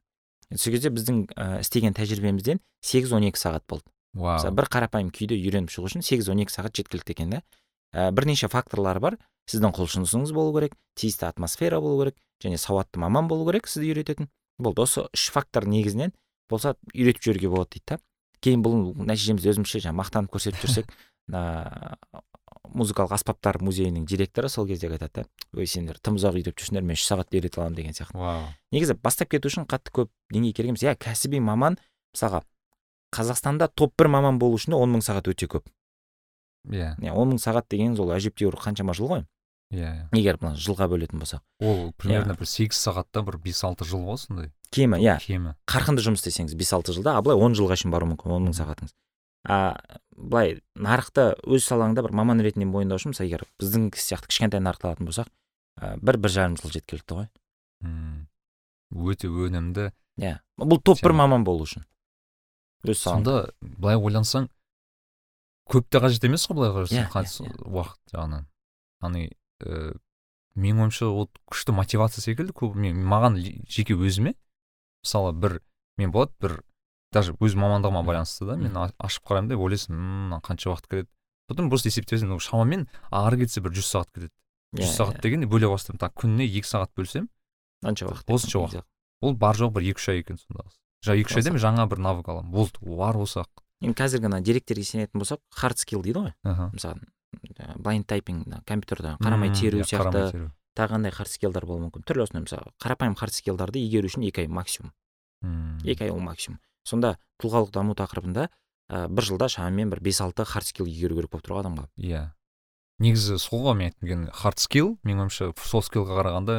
Сол кезде біздің ә, істеген тәжірибемізден сегіз он екі сағат болды. Мысалы вау бір қарапайым күйді үйреніп шығу үшін сегіз он екі сағат жеткілікті екен да. Ә, бірнеше факторлары бар. Сіздің құлшынысыңыз болу керек тиісті атмосфера болу керек және сауатты маман болу керек сізді үйрететін. Болды осы үш фактор негізінен болса үйретіп жіберуге болады дейді да. Кейін бұл нәтижемізді өзімізше жаңағы мақтанып көрсетіп жүрсек [LAUGHS] музыкалық аспаптар музейінің директоры сол кездегі айтады да ой сендер тым ұзақ үйретіп жүрсіңдер мен үш сағатта үйрете аламын деген сияқты. Вау. Негізі бастап кету үшін қатты көп деңгей керек емес. Иә кәсіби маман мысалға қазақстанда топ бір маман болу үшін он мың сағат өте көп. Иә. Иә он мың сағат дегеніңіз ол әжептәуір қаншама жыл ғой. Иә иә. егер бұны жылға бөлетін болсақ ол примерно бір сегіз сағатта бір бес алты жыл ғой сондай. Кемі иә. Кемі. Қарқынды жұмыс істесеңіз бес алты жылда а былай он жылға шейін баруы мүмкін он мың сағатыңыз. А былай нарықты өз салаңда бір маман ретінде мойындау үшін мысалы егер біздің сияқты кішкентай нарықты алатын болсақ ә, бір бір жарым жыл жеткілікті ғой. Мм. өте өнімді. Иә. Бұл топ бір маман болу үшін. Өз сонда былай ойлансаң көп те қажет емес қой былай Иә, қарасаң иә, уақыт жағынан. Яғни ііі менің ойымша ол күшті мотивация секілді көп мен маған жеке өзіме мысалы бір мен болады бір даже өз мамандығыма байланысты да мен ашып қараймын да ойлайсың «Ммм, мынаған қанша уақыт кетеді потом просто есептейсің ну шамамен ары кетсе бір жүз сағат кетеді. Иә, жүз сағат иә. дегенде бөле бастаймын. Так күніне екі сағат бөлсем қанша уақыт осынша уақыт. ол бар жоқ бір екі үш ай екен сонда жаңа екі үш айда мен жаңа бір навык аламын. Болды бар осы ақ. Енді қазіргі ана деректерге сенетін болсақ хард скилл дейді ғой. Мысалы блайнд тайпинг мына компьютерда қарамай теру иә, сияқты тағы қандай хард скиллдар болуы мүмкін. Түрлі осындай мысалы қарапайым хард скиллдарды игеру үшін екі ай максимум. Мм. екі ай ол максимум. Сонда тұлғалық даму тақырыбында ә, бір жылда шамамен бір бес алты хард скилл игеру керек болып тұр ғой адамға. Иә. Негізі сол ғой мен айтқым келгені. Хард скилл менің ойымша софт скиллға қарағанда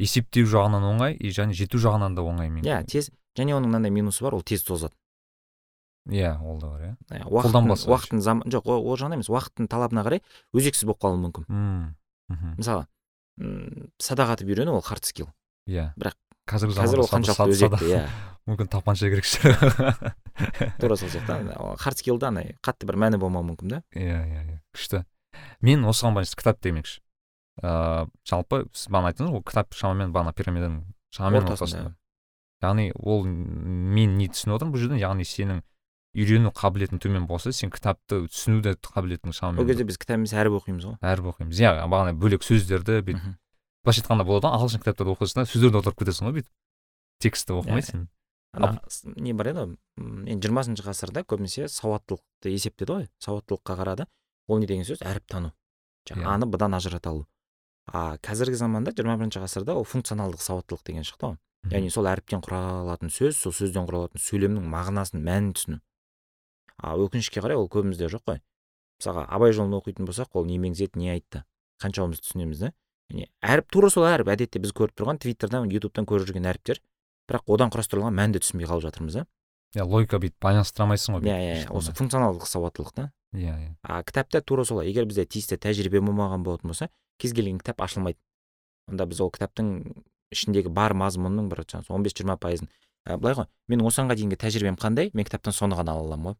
есептеу жағынан оңай и және жету жағынан да оңай мен иә тез және оның мынандай минусы бар ол тез тозады. Иә ол да бар иә. Уақыттың Қолданбасы уақыттың зам жоқ ол жағынан емес уақыттың талабына қарай өзексіз болып қалуы мүмкін. Мм, мхм. мысалы м, садақ атып үйрену ол хард скилл иә. Бірақ қазіргі қазір ол қаншалықты өзекті иә. [LAUGHS] мүмкін тапанша керек шығар. [LAUGHS] Тура сол сияқты хард скиллда андай қатты бір мәні болмауы мүмкін да. Иә иә иә күшті. Мен осыған байланысты кітап демекші. Ыыы жалпы сіз бағана айттыңыз ғой кітап шамамен бағана пирамиданың шамамен ортасында яғни ол мен не түсініп отырмын бұл жерден яғни сенің үйрену қабілетің төмен болса сен кітапты түсінуде қабілетің шамамен ол кезде біз кітап емес әріп оқимыз ғой. әріп оқимыз. Иә бағана бөлек сөздерді бүйтіп былайша айтқанда болады ғой ағылшын кітаптарды оқисың да сөздерді аударып кетесің ғой бүйтіп текстті оқымайсың. Ана с- не бар еді ғой? Енді жиырмасыншы ғасырда көбінесе сауаттылықты есептеді ғой. Сауаттылыққа қарады. Ол не деген сөз? әріп тану жаңағы Иә. аны бұдан ажырата алу. А қазіргі заманда жиырма бірінші ғасырда ол функционалдық сауаттылық деген шықты ғой. Яғни сол әріптен құралатын сөз сол сөзден құралатын сөйлемнің мағынасын мәнін түсіну. А өкінішке қарай ол көбімізде жоқ қой. Мысалға абай жолын оқитын болсақ ол не меңзеді не айтты. Қаншауымыз түсінеміз да. Яғни әріп тура сол әріп. Әдетте біз көріп тұрған твиттерден ютубтан көріп жүрген әріптер. Бірақ одан құрастырылған мәнді түсінбей қалып жатырмыз да. Иә логика бүйтіп байланыстыра алмайсың ғой иә иә осы функционалдық сауаттылық та. Иә иә. А кітапта тура солай. Егер бізде тиісті тәжірибе болмаған болатын болса кез келген кітап ашылмайды. Онда біз ол кітаптың ішіндегі бар мазмұнның бір он бес жиырма пайызын. Ә, былай ғой. Менің осыған дейінгі тәжірибем қандай мен кітаптан соны ғана ала аламын ғой.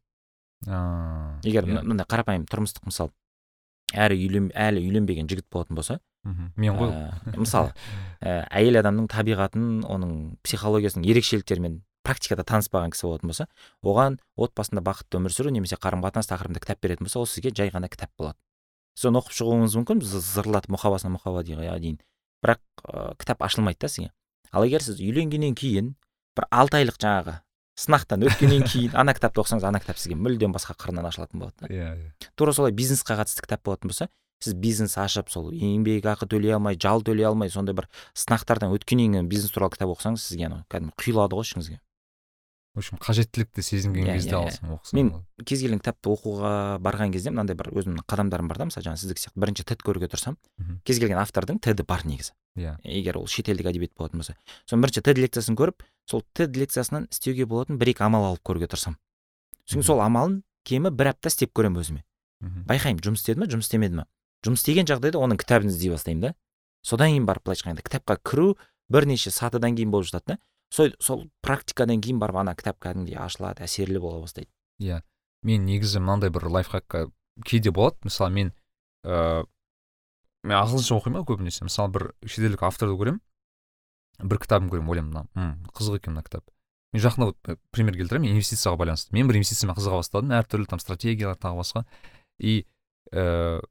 Егер иә. мындай қарапайым тұрмыстық мысал әрі үйлен, әлі үйленбеген жігіт болатын болса мен ғой. мысалы ә, [LAUGHS] әйел адамның табиғатын оның психологиясының ерекшеліктерімен практикада таныспаған кісі болатын болса оған отбасында бақытты өмір сүру немесе қарым қатынас тақырыбында кітап беретін болса ол сізге жай ғана кітап болады. Сіз оны оқып шығуыңыз мүмкін зырлатып мұқабасына мұқаба дейін. Бірақ ә, кітап ашылмайды да сізге. Ал егер сіз үйленгеннен кейін бір алты айлық жаңағы сынақтан өткеннен кейін ана кітапты оқысаңыз ана кітап сізге мүлдем басқа қырынан ашылатын болады да. Иә иә. Тура солай бизнесқа қатысты кітап болатын болса сіз бизнес ашып сол еңбекақы төлей алмай жал төлей алмай сондай бір сынақтардан өткеннен кейін бизнес туралы кітап оқысаңыз сізге анау кәдімгі құйылады ғой ішіңізге. В общем қажеттілікті сезінген иә, кезде иә, аласың оқысаң мен кез келген кітапты оқуға барған кезде мынандай бір өзімнің қадамдарым бар да мысалы жаңағы сіздікі сияқты бірінші тед көруге тұрсам кез келген автордың теді бар негізі. Иә. егер ол шетелдік әдебиет болатын болса. Соның бірінші тед лекциясын көріп сол тед лекциясынан істеуге болатын бір екі амал алып көруге тырысамын. Сосын сол амалын кемі бір апта істеп көремін өзіме. Мхм. байқаймын жұмыс істеді ма жұмыс істемеді ма жұмыс істеген жағдайда оның кітабын іздей бастаймын да. Содан кейін барып былайша айтқанда кітапқа кіру бірнеше сатыдан кейін болып жатады да. Сол сол практикадан кейін барып ана кітап кәдімгідей ашылады әсерлі бола бастайды. Иә. Мен негізі мынандай бір лайфхак кейде болады. Мысалы мен ыыы мен ағылшынша оқимын ғой көбінесе. Мысалы бір шетелдік авторды көремін. Бір кітабын көремін ойлаймын мына қызық екен мына кітап. Мен жақында вот пример келтіремін инвестицияға байланысты. Мен бір инвестициямен қызыға бастадым. Әртүрлі там стратегиялар тағы басқа. И ыыы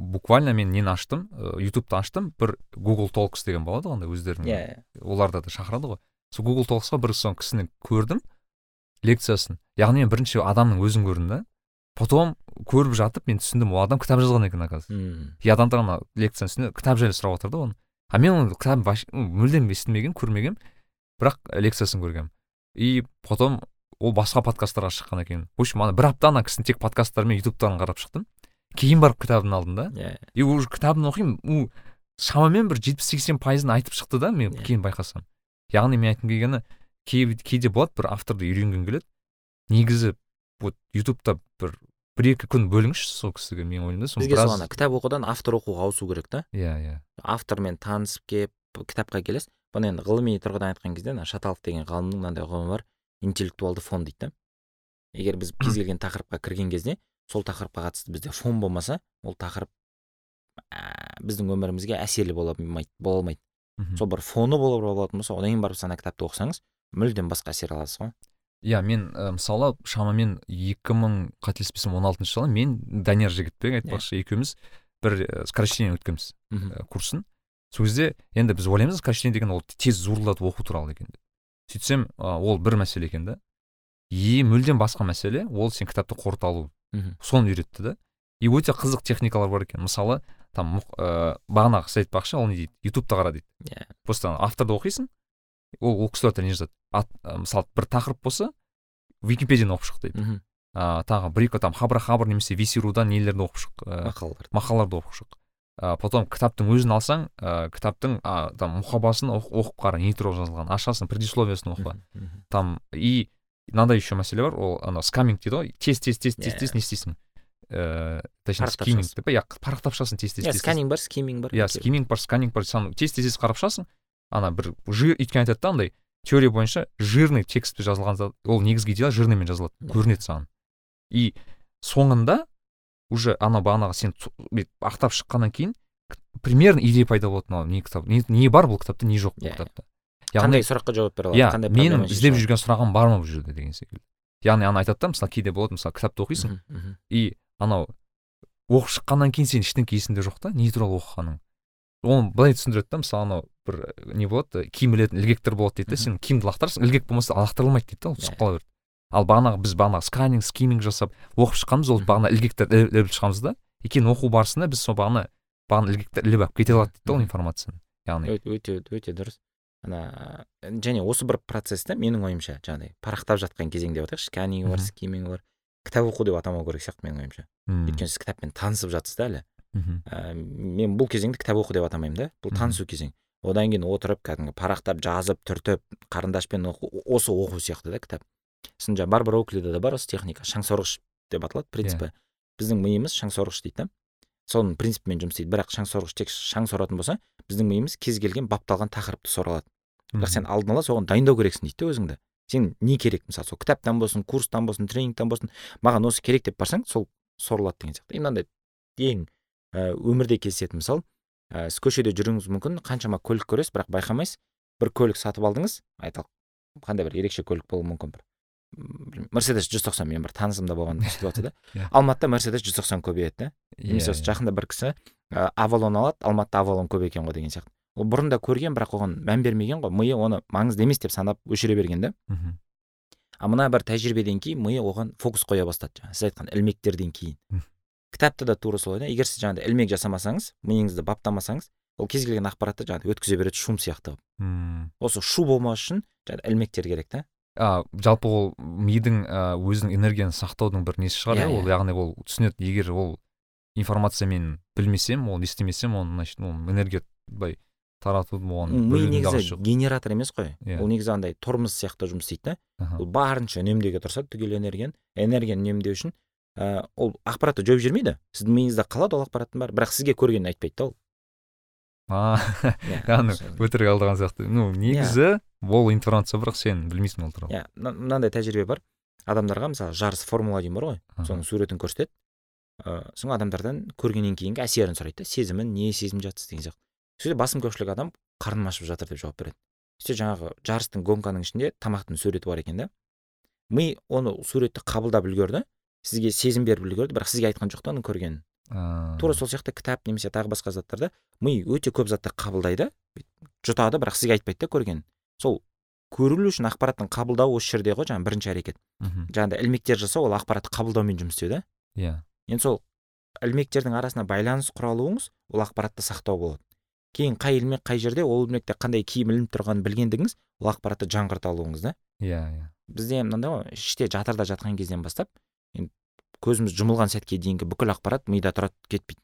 буквально мен нені аштым? Ыыы ютубты аштым. Бір google толкс деген болады ғой андай өздерінің. Иә оларда да шақырады ғой. Сол google толксқа бір сол кісіні көрдім лекциясын. Яғни мен бірінші адамның өзін көрдім да потом көріп жатып мен түсіндім ол адам кітап жазған екен оказывается. Мм. И адамдар ана лекцияның үстінде кітап жайлы сұрап жатыр да оны. А мен оның кітабын вообще мүлдем естімегенмін көрмегенмін бірақ лекциясын көргенмін и потом ол басқа подкасттарға шыққан екен. В общем ана бір апта ана кісінің тек подкасттары мен ютубтарын қарап шықтым. Кейін барып кітабын алдым да иә. И уже кітабын оқимын у шамамен бір жетпіс сексен пайызын айтып шықты да мен Иә. кейін байқасам. Яғни мен айтқым келгені кей, кейде болады бір авторды үйренгің келеді. Негізі вот ютубта бір бір екі күн бөліңізші сол кісіге мен ойлаймын да соны бізге сол ана кітап оқудан автор оқуға ауысу керек та. Иә иә. Автормен танысып келіп кітапқа келесіз. Бұны енді ғылыми тұрғыдан айтқан кезде ана шаталов деген ғалымның мынандай ұғымы бар интеллектуалды фон дейді да. Егер біз кез [COUGHS] келген тақырыпқа кірген кезде сол тақырыпқа қатысты бізде фон болмаса ол тақырып ә, біздің өмірімізге әсерлі бола алмайды бола алмайды. Сол бір фоны болып болатын болса одан кейін барып сіз ана кітапты оқысаңыз мүлдем басқа әсер аласыз ғой. Иә мен ә, мысалы шамамен екі мың қателеспесем он алтыншы жылы мен данияр жігітбек айтпақшы екеуміз бір ә, скорочтение өткенбіз мхм ә, курсын. Сол кезде енді біз ойлаймыз скорочтение деген ол тез зурлатып оқу туралы екен деп. Сөйтсем ә, ол бір мәселе екен да. И мүлдем басқа мәселе ол сен кітапты қорыта алу мхм соны үйретті да. И өте қызық техникалар бар екен. Мысалы там мұқ- ә, бағанағы сіз айтпақшы ол не дейді? Ютубты қара дейді. Иә. Просто авторды оқисың ол ол кісілер не жазады? Мысалы бір тақырып болса википедияны оқып шық дейді. Мхм. А, тағы бір екі там хабр хабр немесе висирудан нелерді оқып шық мақалалар мақалаларды. оқып шық. Ә, потом кітаптың өзін алсаң ә, кітаптың а, там мұқабасын оқ- оқып қара не туралы жазылған ашасың предисловиясын оқы там и мынандай еще мәселе бар ол ана скаминг дейді ғой. Тез тез тез тез Иә. тез не істейсің? Ііі точнее Парақтап скиминг деп па? Иә парақтап шығасың тез тез иә сканинг бар скиминг бар иә скиминг бар сканинг бар сам тез тез тез қарап шығасың ана бір жир өйткені айтады да андай теория бойынша жирный текстпен жазылған зат ол негізгі идея жирныймен жазылады Иә. көрінеді саған. И соңында уже ана бағанағы сен ақтап шыққаннан кейін примерно идея пайда болады мынау не кітап не, не бар бұл кітапта не жоқ бұл Иә. кітапта. қандай яғни сұраққа жауап бере алады иә қандай менің іздеп жүрген сұрағым бар ма бұл жерде деген секілді. Яғни ана айтады да мысалы кейде болады мысалы кітапты оқисың и анау оқып шыққаннан кейін сен ештеңке есіңде жоқ та не туралы оқығаның. Оны былай түсіндіреді да мысалы анау бір э, не болады киім ілетін ілгектер болады дейді да сен киімді лақтырасың ілгек болмаса лақтырылмайды дейді да ол Иә. түсіп қала береді. Ал бағанағы біз бағанағы сканинг скиминг жасап оқып шыққанбыз ол бағана ілгектерді іліп шығамыз да. И кейін оқу барысында біз сол бағана бағана ілгекті іліп алып кете алады дейді да ол информацияны яғни. Өте өте дұрыс. Ана және осы бір процессті менің ойымша жаңағыдай парақтап жатқан кезең деп айтайықшы сканинг бар скиминг бар. Кітап оқу деп атамау керек сияқты менің ойымша. Өйткені сіз кітаппен танысып жатсыз да әлі. Мхм. Ә, мен бұл кезеңді кітап оқу деп атамаймын да. Бұл танысу кезең. Одан кейін отырып кәдімгі парақтап жазып түртіп қарындашпен оқу осы оқу сияқты да кітап. Сосын жаңағы барбара оклида да бар осы техника шаңсорғыш деп аталады принципі. Біздің миымыз шаңсорғыш дейді да. Соның принципімен жұмыс істейді. Бірақ шаңсорғыш тек шаң соратын болса біздің миымыз кез келген бапталған тақырыпты сора алады бірақ сен алдын ала соған дайындау керексің дейді да өзіңді. Сен не керек мысалы сол кітаптан болсын курстан болсын тренингтен болсын маған осы керек деп барсаң сол сорылады деген сияқты. И мынандай ең өмірде кездесетін мысал ә, сіз көшеде жүруіңіз мүмкін қаншама көлік көресіз бірақ байқамайсыз. бір көлік сатып алдыңыз айталық қандай бір ерекше көлік болуы мүмкін бір. Мерседес жүз тоқсан менің бір танысымда болған ситуация [LAUGHS] да. Иә. алматыда мерседес жүз тоқсан көбейеді да. Немесе осы жақында бір кісі ә, авалон алады алматыда авалон көп екен ғой деген сияқты. Ол бұрын да көрген бірақ оған мән бермеген ғой. Миы оны маңызды емес деп санап өшіре берген да. Мхм. А мына бір тәжірибеден кейін миы оған фокус қоя бастады жаңағы. Сіз айтқан ілмектерден кейін. Кітапта да тура солай да. Егер сіз жаңағыдай ілмек жасамасаңыз миыңызды баптамасаңыз ол кез келген ақпаратты жаңағыдай өткізе береді шум сияқты. Қылып Мм. осы шу болмас үшін жаңағы ілмектер керек та. А жалпы ол мидың өзінің энергияны сақтаудың бір несі шығар Иә, иә. Ол яғни ол түсінеді. Егер ол информация мен білмесем оны естімесем оны значит ол энергия былай таратудың оған ми негізі генератор емес қой. Иә. ол негізі андай тормоз сияқты жұмыс істейді да. Ол барынша үнемдеуге тырысады түгел энергияны. Энергияны үнемдеу үшін ә, ол ақпаратты жойып жібермейді. Сіздің миыңызда қалады ол ақпараттың бәрі бірақ сізге көргенін айтпайды да ол. Иә, [LAUGHS] яғни өтірік алдаған сияқты. Ну негізі ол информация бірақ сен білмейсің ол туралы. Иә мына- мынандай тәжірибе бар. Адамдарға мысалы жарыс формула один бар ғой. Соның суретін көрсетеді. Ыыы сосын адамдардан көргеннен кейінгі әсерін сұрайды да. Сезімін не сезініп жатсыз деген сияқты. Кезде басым көпшілік адам қарным ашып жатыр деп жауап береді. Сөйтсе жаңағы жарыстың гонканың ішінде тамақтың суреті бар екен да. Ми оны суретті қабылдап үлгерді. Сізге сезім беріп үлгерді бірақ сізге айтқан жоқ та оның көргенін тура сол сияқты кітап немесе тағы басқа заттарда ми өте көп затты қабылдайды жұтады бірақ сізге айтпайды да көргенін сол көрілу үшін ақпараттың қабылдауы осы жерде ғой жаңағы бірінші әрекет. Мхм. жаңағыдай ілмектер жасау ол ақпаратты қабылдаумен жұмыс істеу да. Иә. Енді сол ілмектердің арасына байланыс құра алуыңыз ол ақпаратты сақтау болады. Кейін қай ілмек қай жерде ол ілмекте қандай киім ілініп тұрғанын білгендігіңіз ол ақпаратты жаңғырта алуыңыз да. Иә иә. Бізде мынандай ғой іште жатырда жатқан кезден бастап енді көзіміз жұмылған сәтке дейінгі бүкіл ақпарат мида тұрады кетпейді.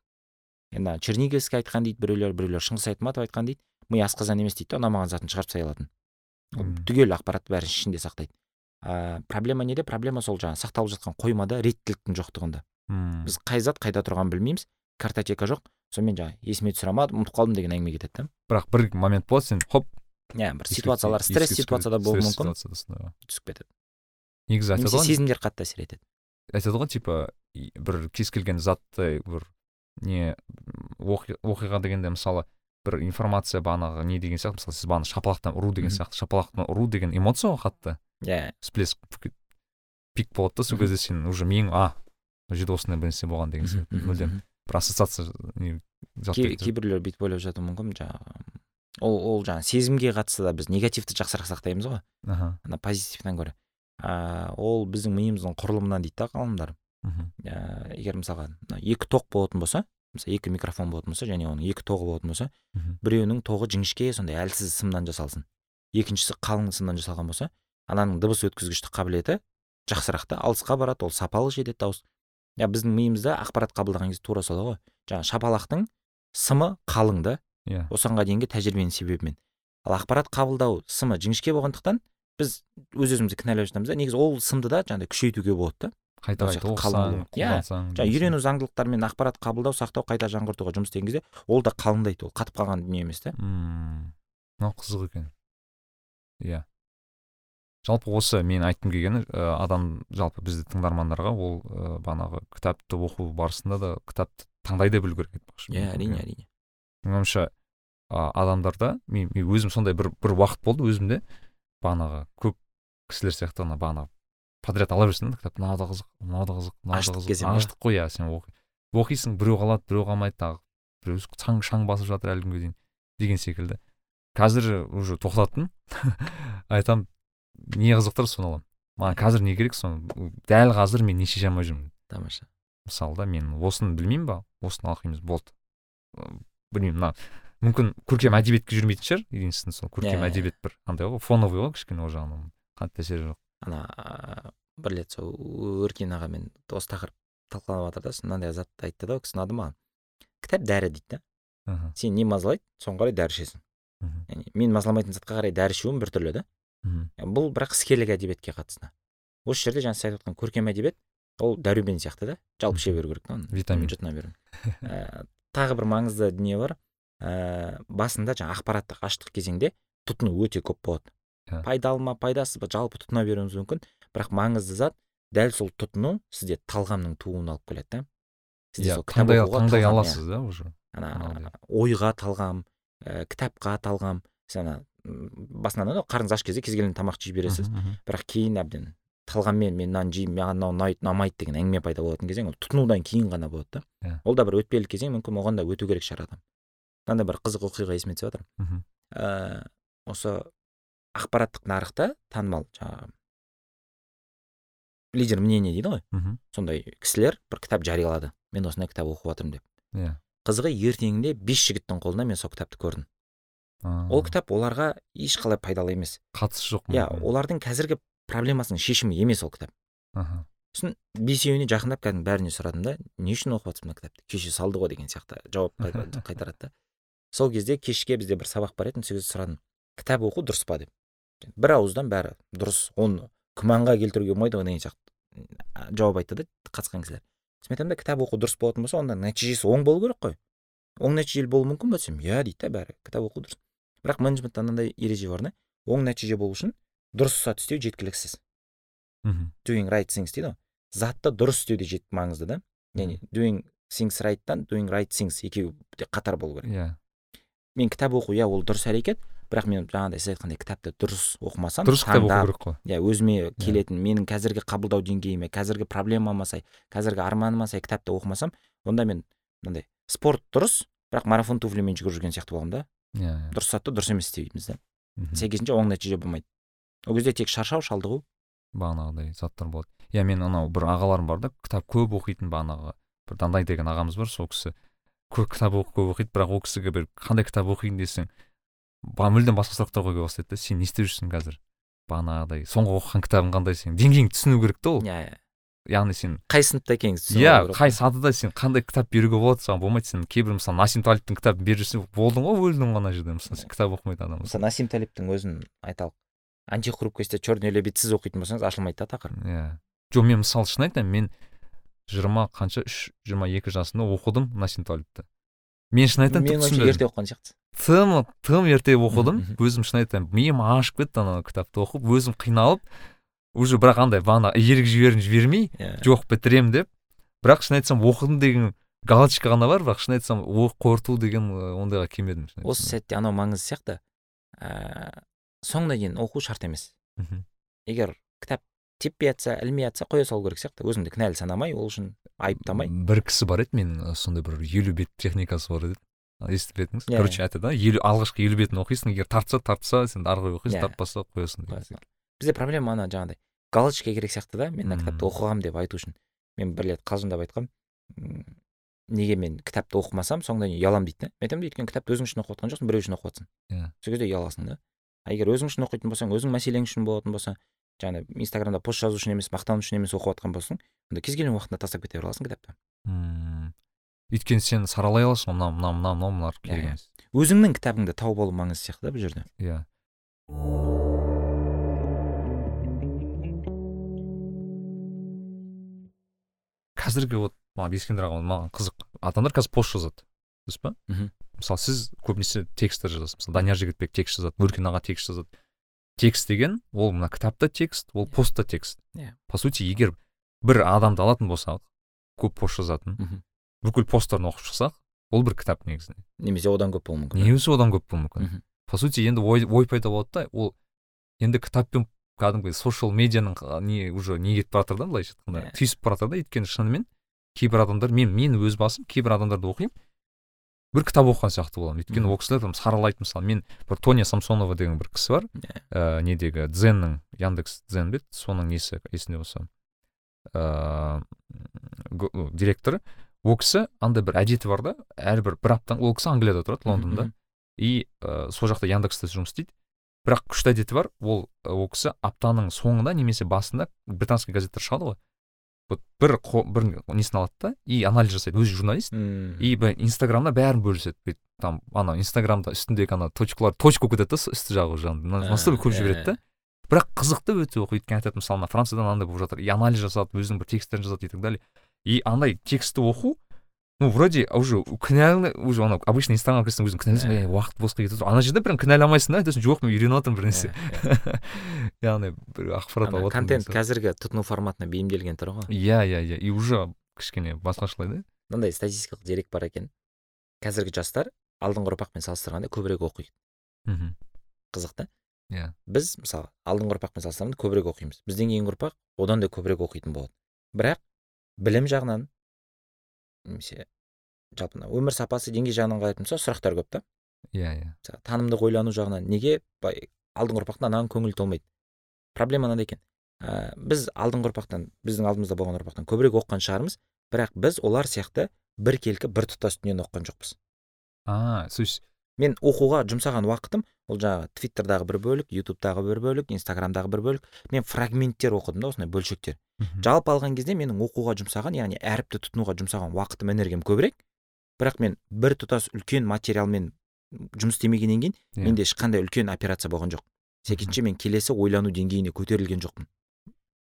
Енді черниговский айтқан дейді біреулер біреулер шыңғыс айтматов айтқан дейді. Ми асқазан емес дейді да ұнамаған затын шығарып тастай алатын түгел ақпарат бәрін ішінде сақтайды. Ә, проблема неде? Проблема сол жаңағы сақталып жатқан қоймада реттіліктің жоқтығында. Мм. біз қай зат қайда тұрғанын білмейміз картотека жоқ. Сонымен жаңағы есіме түсіре алмадым ұмытып қалдым деген әңгіме кетеді да бірақ бір момент болады сен хоп иә бір ситуациялар стресс ситуацияда болуы мүмкін. түсіп кетеді. Негізі айтады ғой сезімдер қатты әсер етеді. Айтады ғой типа бір кез келген затты бір не оқи- оқиға дегенде мысалы бір информация бағанағы не деген сияқты мысалы сіз бағана шапалақтан ұру деген сияқты шапалақтан ұру деген эмоция ғой қатты. Иә. Всплеск пик болады да сол кезде сен уже миың а мына жерде осындай бір нәрсе болған деген сияқты мүлдем. бір ассоциация не кейбіреулер бүйтіп ойлап жатуы мүмкін жаңағы ол ол жаңағы сезімге қатысты да біз негативті жақсырақ сақтаймыз ғой. Аха. Ана позитивтен гөрі. А, ол біздің миымыздың құрылымынан дейді да ғалымдар. Ә, егер мысалға екі тоқ болатын болса мысалы екі микрофон болатын болса және оның екі тоғы болатын болса біреуінің тоғы жіңішке сондай әлсіз сымнан жасалсын. Екіншісі қалың сымнан жасалған болса ананың дыбыс өткізгіштік қабілеті жақсырақ та алысқа барады ол сапалы жетеді дауыс. Иә біздің миымызда ақпарат қабылдаған кезде тура солай ғой. Жаңағы шапалақтың сымы қалың да иә. осыған дейінгі тәжірибенің себебімен. Ал ақпарат қабылдау сымы жіңішке болғандықтан біз өз өзімізді кінәлап жатамыз да. Негізі ол сымды да жаңағыдай күшейтуге болады да. Қайта қайта оқысаң. Иә, жаңағы үйрену заңдылықтарымен ақпарат қабылдау сақтау қайта жаңғыртуға жұмыс істеген кезде ол да қалыңдайды. Ол қатып қалған дүние емес та мынау қызық екен. Иә. Жалпы осы мен айтқым келгені адам жалпы бізді тыңдармандарға ол ә, бағанағы кітапты оқу барысында да кітапты таңдай да білу керек айтпақшы иә әрине әрине. Менің ойымша адамдарда мен, мен өзім сондай бір бір уақыт болды өзімде. Бағанағы көп кісілер сияқты ана бағанағы подряд ала берсең да кітап мынау да қызық мынау да қызық мынау да қызық аштық қой иә сен оқи оқисың біреу қалады біреу қалмайды тағы біреу шаң шаң басып жатыр әлі күнге дейін деген секілді. Қазір уже тоқтаттым. [LAUGHS] Айтамын не қызық тұр соны аламын. Маған қазір не керек соны дәл қазір мен не шеше алмай жүрмін. Тамаша. Мысалы да мен осыны білмеймін ба? Осыны оқимыз болды. Білмеймін мына мүмкін көркем әдебиетке жүрмейтін шығар единственный сол көркем Иә, иә. әдебиет бір андай ғой фоновый ғой кішкене ол жағынан қатты әсері жоқ. Ана бір рет сол өркен ағамен осы тақырып талқыланып жатыр да сосын мынандай зат айтты да ол кісі ұнады маған кітап дәрі дейді да. Мхм. Сен не мазалайды соған қарай дәрі ішесің мхм. Яғни мен мазаламайтын затқа қарай дәрі ішуім біртүрлі да. Мхм. Бұл бірақ іскерлік әдебиетке қатысты. Осы жерде жаңа сіз айтып отқан көркем әдебиет ол дәрумен сияқты да жалпы іше беру керек та оны Витамин. жұтына беру. Ә, тағы бір маңызды дүние бар. Ә, басында жаңа ақпараттық аштық кезеңде тұтыну өте көп болады. Иә. пайдалы ма пайдасыз ба жалпы тұтына беруіңіз мүмкін. Бірақ маңызды зат дәл сол тұтыну сізде талғамның тууына алып келеді да. Сізде иә сол кітап таңдай оқуға таңдай талғам, иә. аласыз да уже. ана Анағыдай. ойға талғам ә, кітапқа талғам. Сіз ана басынан ана қарныңыз аш кезде кез келген тамақ жей бересіз. Бірақ кейін әбден талғаммен мен мынаны жеймін маған мынау ұнайды ұнамайды деген әңгіме пайда болатын кезең ол тұтынудан кейін ғана болады да. Иә. ол да бір өтпелі кезең мүмкін оған да өту керек шығар адам. Мынандай бір қызық оқиға есіме түсіп жатыр мхм. Ә, осы ақпараттық нарықта танымал жаңағы лидер мнение дейді ғой. Мхм. Сондай кісілер бір кітап жариялады. Мен осындай кітап оқып жатырмын деп. Иә. Қызығы ертеңінде бес жігіттің қолында мен сол кітапты көрдім. Ол кітап оларға ешқалай пайдалы емес. Қатысы жоқ иә мүмкін. олардың қазіргі проблемасының шешімі емес ол кітап. Аха. Сосын бесеуіне жақындап кәдімгі бәріне сұрадым да не үшін оқып жатсың мына кітапты? Кеше салды ғой деген сияқты жауап қайта- қайтарады да. Сол кезде кешке бізде бір сабақ бар еді сол кезде сұрадым. Кітап оқу дұрыс па деп. Бір ауыздан бәрі дұрыс оны күмәнға келтіруге болмайды ғой деген сияқты. Жауап айтты да қатысқан кісілер. Сосын мен айтамын да кітап оқу дұрыс болатын болса онда нәтижесі оң болу керек қой. Оң нәтижелі болуы мүмкін ба десем? Иә дейді да бәрі кітап оқу дұрыс. Бірақ менеджментте мынандай ереже бар да оң нәтиже болу үшін дұрыс зат істеу жеткіліксіз. Мхм. Doing right things дейді ғой. Затты дұрыс істеу де жет маңызды да. Яғни doing things right'тан doing right things екеуі қатар болу керек. Иә. Мен кітап оқу иә ол дұрыс әрекет. бірақ мен жаңағыдай сіз айтқандай кітапты дұрыс оқымасам дұрыс кітап оқу керек қой. иә өзіме келетін менің қазіргі қабылдау деңгейіме қазіргі проблемама сай қазіргі арманыма сай кітапты оқымасам онда мен мынандай спорт дұрыс бірақ марафон туфлимен жүгіріп жүрген сияқты боламын да. Иә иә. Дұрыс затты дұрыс емес істейміз да сәйкесінше оң нәтиже болмайды. Ол кезде тек шаршау шалдығу. Бағанағыдай заттар болады. Иә мен анау бір ағаларым бар да кітап көп оқитын бағанағы бір дандай деген ағамыз бар сол кісі көп кітап оқып көп оқиды бірақ ол кісіге бір қандай кітап оқиын десең мүлдем басқа сұрақтар қоюға бастайды да сен не істеп жүрсің қазір? Бағанағыдай соңғы оқыған кітабың қандай сен деңгейіңді түсіну керек та ол. Иә иә. Яғни сен қай сыныпта екеніңізді түсініп иә қай сатыда сен қандай кітап беруге болады саған болмайды. Сен кейбір мысалы насим талиптің кітабын беріп жүрсең болдың ғой өлдің ғой ана жерде. Мысалы сен кітап оқымайтын адам мысалы насим талиптің өзін айталық антихрупкостьте черный лебедсіз оқитын болсаңыз ашылмайды да тақырып. Иә. Жоқ мен мысалы шын айтайын мен жиырма қанша үш жиырма екі жасымда оқыдым насим талипті мен шын айтайын менің ойымша ерте оқыған сияқтысыз тым тым ерте оқыдым өзім шын айтайын миым ашып кетті ана кітапты оқып өзім қиналып уже бірақ андай бағана ерік жігерін жібермей иә. жоқ бітірем деп. Бірақ шын айтсам оқыдым деген галочка ғана бар бірақ шын айтсам қорыту деген ондайға келмедім осы сәтте анау маңызды сияқты ә, соңына дейін оқу шарт емес. Мхм. егер кітап теппей жатса ілмей жатса қоя салу керек сияқты. Өзіңді кінәлі санамай ол үшін айыптамай. Бір кісі бар еді менің сондай бір елу бет техникасы бар еді. Естіп едіңіз? Иә, короче айтады да елу алғашқы елу бетін оқисың егер тартса тартса сен ары қарай оқисың Иә. тартпаса қоясың бізде проблема ана жаңағыдай. Галочка керек сияқты да мен мына кітапты оқығанмын деп айту үшін. Мен бір рет қалжыңдап айтқанмын неге мен кітапты оқымасам дейін ұяламын дейді да мен айтамын өйткені кітапты өзің үшін оқып жатқан жоқсың біреу үшін оқып жатсың Иә. сол кезде ұяласың да. А егер өзің үшін оқитын болсаң өзің мәселең үшін болатын болса жаңағы инстаграмда пост жазу үшін емес мақтану үшін емес оқып жатқан болсаң онда кез келген уақытында тастап кете аласың кітапты. Мм өйткені сен саралай аласың ғой мына мына мына мынау мыналар керек Иә, иә. емес өзіңнің кітабыңды тауып алу маңызды сияқты да бұл жерде. Иә. Қазіргі вот маған ескендір аға маған қызық. Адамдар қазір пост жазады дұрыс па? Мхм. мысалы сіз көбінесе тексттер жазасыз. Мысалы данияр жігітбек текст жазады өркен аға текст жазады. Текст деген ол мына кітапта текст ол постта текст Иә. по сути егер бір адамды алатын болсақ көп пост жазатын Мхм. бүкіл посттарын оқып шықсақ ол бір кітап негізінде немесе одан көп болуы мүмкін немесе одан көп болуы мүмкін Мхм. по сути енді ой, ой пайда болады да ол енді кітаппен кәдімгі социал медианың не уже не кетіп бара жатыр да былайша айтқанда Иә. түйісіп бара жатыр да өйткені шынымен кейбір адамдар мен мен өз басым кейбір адамдарды оқимын бір кітап оқыған сияқты боламын. Өйткені ол кісілер там саралайды мысалы. Мен бір тоня самсонова деген бір кісі бар. Иә. ә, недегі дзеннің яндекс дзен бе соның несі есімде болса. Ыыы го- директоры. Ол кісі андай бір әдеті бар да. Әрбір бір аптан ол кісі англияда тұрады лондонда. и ә, сол жақта яндекста жұмыс істейді. Бірақ күшті әдеті бар. Ол ол кісі аптаның соңында немесе басында британский газеттер шығады ғой. Вот бір бір несін алады да и анализ жасайды. Өзі журналист. И былай инстаграмда бәрін бөліседі. Бүйтіп там ана инстаграмда үстіндегі ана точкалар точка болып кетеді да үсті жағы уже настолько көп жібереді да. бірақ қызықты өте оқу өйткені айтады мысалы мына францияда мынандай болып жатыр. И анализ жасады өзінің бір тексттерін жазады и так далее. И андай текстті оқу ну вроде уже кінәлі уже анау обычно инстаграмға кірсең өзің кінәлісің иә уақыт босқа кетіп ана жерде прям кінәламайсың да айтасың жоқ мен үйреніп жатырмын бір нәрсе яғни бір ақпарат алып контент қазіргі тұтыну форматына бейімделген тұр ғой иә иә иә и уже кішкене басқашалай да мынандай статистикалық дерек бар екен. Қазіргі жастар алдыңғы ұрпақпен салыстырғанда көбірек оқиды. Мхм. Қызық та? Иә. Біз мысалы алдыңғы ұрпақпен салыстырғанда көбірек оқимыз. Бізден кейінгі ұрпақ одан да көбірек оқитын болады. Бірақ білім жағынан немесе жалпы мына өмір сапасы деңгей жағынан қарайтын болсақ сұрақтар көп та. Иә иә. Танымдық ойлану жағынан неге былай алдыңғы ұрпақтан анаған көңіл толмайды? Проблема мынада екен. Ә, біз алдыңғы ұрпақтан біздің алдымызда болған ұрпақтан көбірек оқыған шығармыз бірақ біз олар сияқты біркелкі біртұтас дүниені оқыған жоқпыз. А то есть мен оқуға жұмсаған уақытым ол жаңағы твиттердағы бір бөлік ютубтағы бір бөлік инстаграмдағы бір бөлік мен фрагменттер оқыдым да осындай бөлшектер. Жалпы алған кезде менің оқуға жұмсаған яғни әріпті тұтынуға жұмсаған уақытым энергиям көбірек. Бірақ мен бір тұтас үлкен материалмен жұмыс істемегеннен кейін yeah. Иә. менде ешқандай үлкен операция болған жоқ. Сәйкесінше мен келесі ойлану деңгейіне көтерілген жоқпын.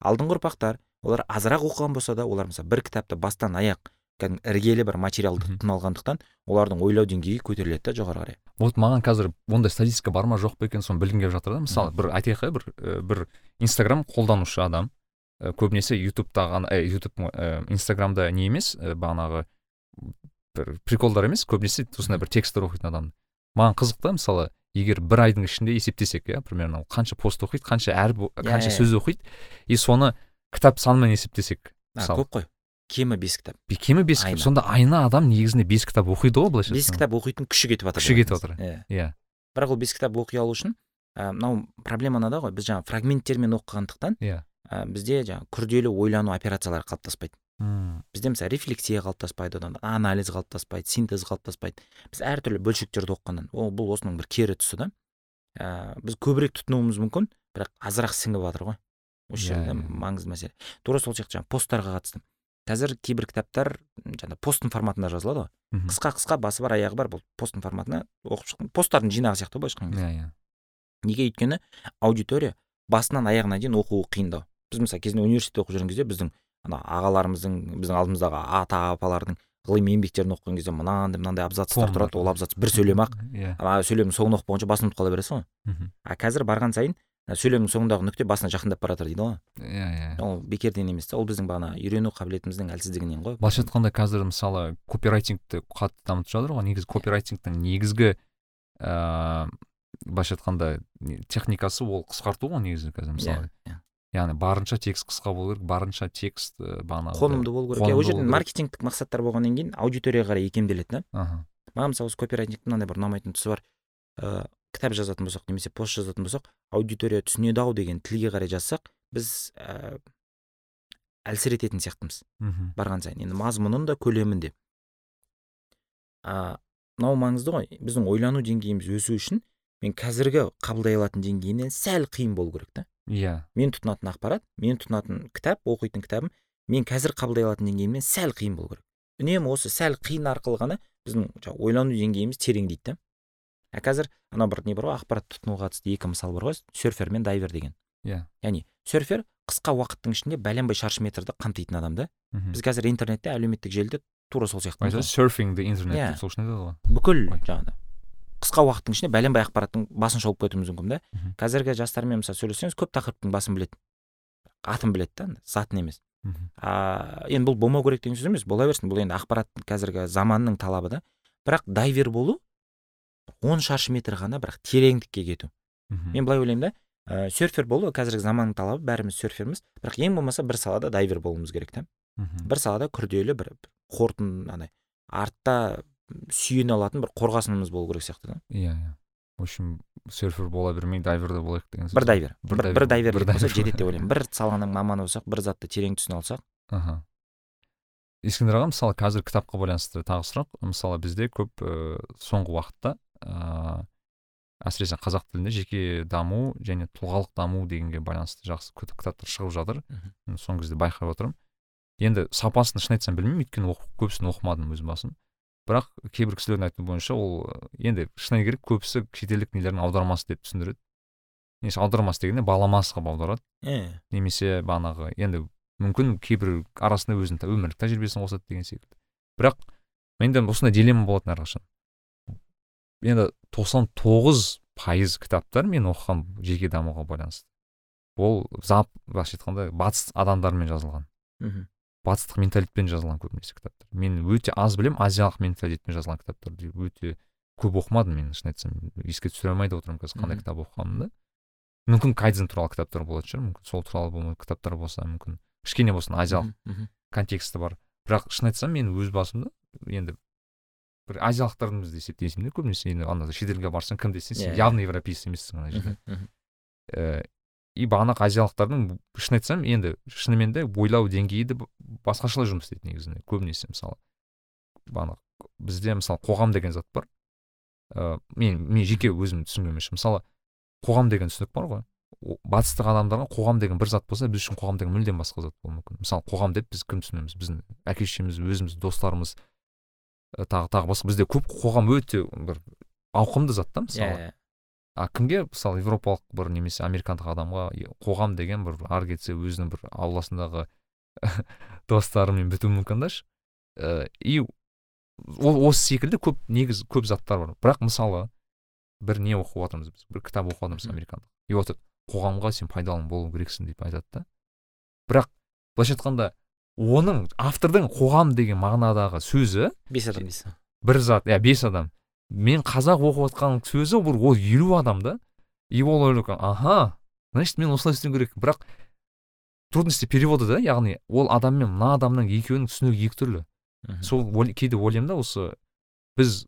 Алдыңғы ұрпақтар олар азырақ оқыған болса да олар мысалы бір кітапты бастан аяқ кәдімгі іргелі бір материалды тұтына алғандықтан олардың ойлау деңгейі көтеріледі да жоғары қарай вот маған қазір ондай статистика бар ма жоқ па екен соны білгім келіп жатыр да. Мысалы бір айтайық бір бір инстаграм қолданушы адам көбінесе ютубта ғана ә, ютуб ә, инстаграмда не емес ә, бағанағы бір приколдар емес көбінесе осындай бір тексттер оқитын адам. Маған қызық та мысалы егер бір айдың ішінде есептесек иә примерно қанша пост оқиды қанша әріп қанша иә, сөз оқиды и соны кітап санымен есептесек көп қой. Кемі бес кітап кемі бес кітап сонда айына адам негізінде бес кітап оқиды ғой былайша бес кітап оқитын күші кетіп жатыр күші кетіп жатыр иә. Иә. Бірақ ол бес кітап оқи алу үшін мынау проблема мынада ғой біз жаңағы фрагменттермен оқығандықтан иә. бізде жаңағы күрделі ойлану операциялары қалыптаспайды. Мм. Бізде мысалы рефлексия қалыптаспайды одан анализ қалыптаспайды синтез қалыптаспайды. Біз әртүрлі бөлшектерді оқығаннан ол бұл осының бір кері тұсы да. Ә, біз көбірек тұтынуымыз мүмкін бірақ азырақ сіңіп жатыр ғой. Осы жерде yeah. маңызды мәселе. Тура сол сияқты жаңағы посттарға қатысты. Қазір кейбір кітаптар жаңағы посттың форматында жазылады ғой. Қысқа қысқа басы бар аяғы бар бұл посттың форматына оқып шықтым. Посттардың жинағы сияқты ғой былайша айтқан кезде иә иә. Неге өйткені аудитория басынан аяғына дейін оқуы қиындау біз мысалы кезінде университетте оқып жүрген кезде біздің ана ағаларымыздың біздің алдымыздағы ата апалардың ғылыми еңбектерін оқыған кезде мынандай мынандай абзацтар тұрады ол абзац бір сөйлем ақ. Иә. Ана сөйлемнің соңын оқып болғанша басын ұмытып қала бересіз ғой а қазір барған сайын сөйлемнің соңындағы нүкте басына жақындап бара жатыр дейді ғой. Иә иә. Ол бекерден емес та ол біздің бағана үйрену қабілетіміздің әлсіздігінен ғой. Былайша айтқанда қазір мысалы копирайтингті қатты дамытып жатыр ғой. Негізі копирайтингтің негізгі ыыы былайша айтқанда техникасы ол қысқарту ғой негізі қазір мысалы. иә. Яғни барынша текст қысқа болу керек барынша текст бағанағы қонымды болу керек. иә ол жерде маркетингтік мақсаттар болғаннан кейін аудиторияға қарай икемделеді да. Аха. Маған мысалы осы копирайтингтің мынандай бір ұнамайтын тұсы бар. Ыыы кітап жазатын болсақ немесе пост жазатын болсақ аудитория түсінеді ау деген тілге қарай жазсақ біз ә, әлсірететін сияқтымыз. Мхм. барған сайын. Енді мазмұнын да көлемін де. А мынау маңызды ғой. Біздің ойлану деңгейіміз өсу үшін мен қазіргі қабылдай алатын деңгейінен сәл қиын болу керек та. Иә. Мен тұтынатын ақпарат мен тұтынатын кітап оқитын кітабым мен қазір қабылдай алатын деңгейімнен сәл қиын болу керек. Үнемі осы сәл қиын арқылы ғана біздің ойлану деңгейіміз тереңдейді да. А қазір анау бір не бар ғой ақпарат тұтынуға қатысты екі мысал бар ғой серфер мен дайвер деген. Иә. Яғни серфер қысқа уақыттың ішінде бәленбай шаршы метрді қамтитын адам да. Біз қазір интернетте әлеуметтік желіде тура сол сияқты серфинг интернет иә. сол үшін айтады ғой. Бүкіл жаңағыдай қысқа уақыттың ішінде бәленбай ақпараттың басын шолып кетуіміз мүмкін да. Қазіргі жастармен мысалы сөйлессеңіз көп тақырыптың басын біледі атын біледі да затын емес. А енді бұл болмау керек деген сөз емес бола берсін. Бұл енді ақпарат қазіргі заманның талабы да. Бірақ дайвер болу он шаршы метр ғана бірақ тереңдікке кету. Мен былай ойлаймын да ә, серфер болу қазіргі заманның талабы бәріміз серферміз бірақ ең болмаса бір салада дайвер болуымыз керек та. Бір салада күрделі бір қорытын андай артта сүйене алатын бір қорғасынымыз болу керек сияқты да. Иә иә. В общем серфер бола бермей дайвер да болайық деген бір дайвер. Бір, бір дайвер бір болса жетеді деп ойлаймын. Бір саланың маманы болсақ бір затты терең түсіне алсақ. Аха. Ескендір аға мысалы қазір кітапқа байланысты тағы сұрақ. Мысалы бізде көп ә, соңғы уақытта ыыы әсіресе қазақ тілінде жеке даму және тұлғалық даму дегенге байланысты жақсы кітаптар шығып жатыр. Соңғы кезде байқап отырмын. Енді сапасын шын айтсам білмеймін өйткені көбісін оқымадым өз басым. Бірақ кейбір кісілердің айтуы бойынша ол енді шыны керек көбісі шетелдік нелердің аудармасы деп түсіндіреді. Немесе аудармасы дегенде баламасы қылып аударады. Ә. немесе бағанағы енді мүмкін кейбір арасында өзінің өмірлік тәжірибесін қосады деген секілді. Бірақ менде осындай дилемма болатын әрқашан. Енді тоқсан тоғыз пайыз кітаптар мен оқыған жеке дамуға байланысты. Ол зап былайша айтқанда батыс адамдарымен жазылған. Мхм. Батыстық менталитетпен жазылған көбінесе кітаптар. Мен өте аз білемін азиялық менталитетпен жазылған кітаптарды өте көп оқымадым. Мен шын айтсам еске түсіре алмай да отырмын қазір қандай кітап оқығанымды. Мүмкін кайдзен туралы кітаптар болатын шығар. Мүмкін сол туралы кітаптар болса мүмкін кішкене болсын азиялық контексті бар. Бірақ шын айтсам мен өз басымды енді бір азиялықтардың есептейсің да көбінесе енді ана шетелге барсаң кім десең сен явно европеец емессің ана жерде. Ііі и бағанағы азиялықтардың шын айтсам енді шынымен де ойлау деңгейі де басқашалай жұмыс істейді негізінде көбінесе мысалы. Бағана бізде мысалы қоғам деген зат бар. Ә, мен мен жеке өзім түсінгенім мысалы қоғам деген түсінік бар ғой. Батыстық адамдарға қоғам деген бір зат болса біз үшін қоғам деген мүлдем басқа зат болуы мүмкін. Мысалы қоғам деп біз кім түсінеміз? Біздің әке шешеміз өзіміз достарымыз тағы тағы басқа бізде көп қоғам өте бір ауқымды зат та мысалы. иә. А кімге мысалы европалық бір немесе американдық адамға қоғам деген бір ары кетсе өзінің бір ауласындағы [LAUGHS] достарымен бітуі мүмкін да ә, и ол осы секілді көп негіз көп заттар бар. Бірақ мысалы бір не оқып жатырмыз біз? Бір кітап оқып жатырмыз американдық. И вот қоғамға сен пайдалы болу керексің деп айтады да. Бірақ былайша айтқанда оның автордың қоғам деген мағынадағы сөзі бес адам дейсіз бір зат иә бес адам. Мен қазақ оқып жатқан сөзі бір ол елу адам да. И ол ойлап аха значит мен осылай істеуім керек. Бірақ трудности перевода да яғни ол адам мен мына адамның екеуінің түсінігі екі түрлі. Сол кейде ойлаймын да осы біз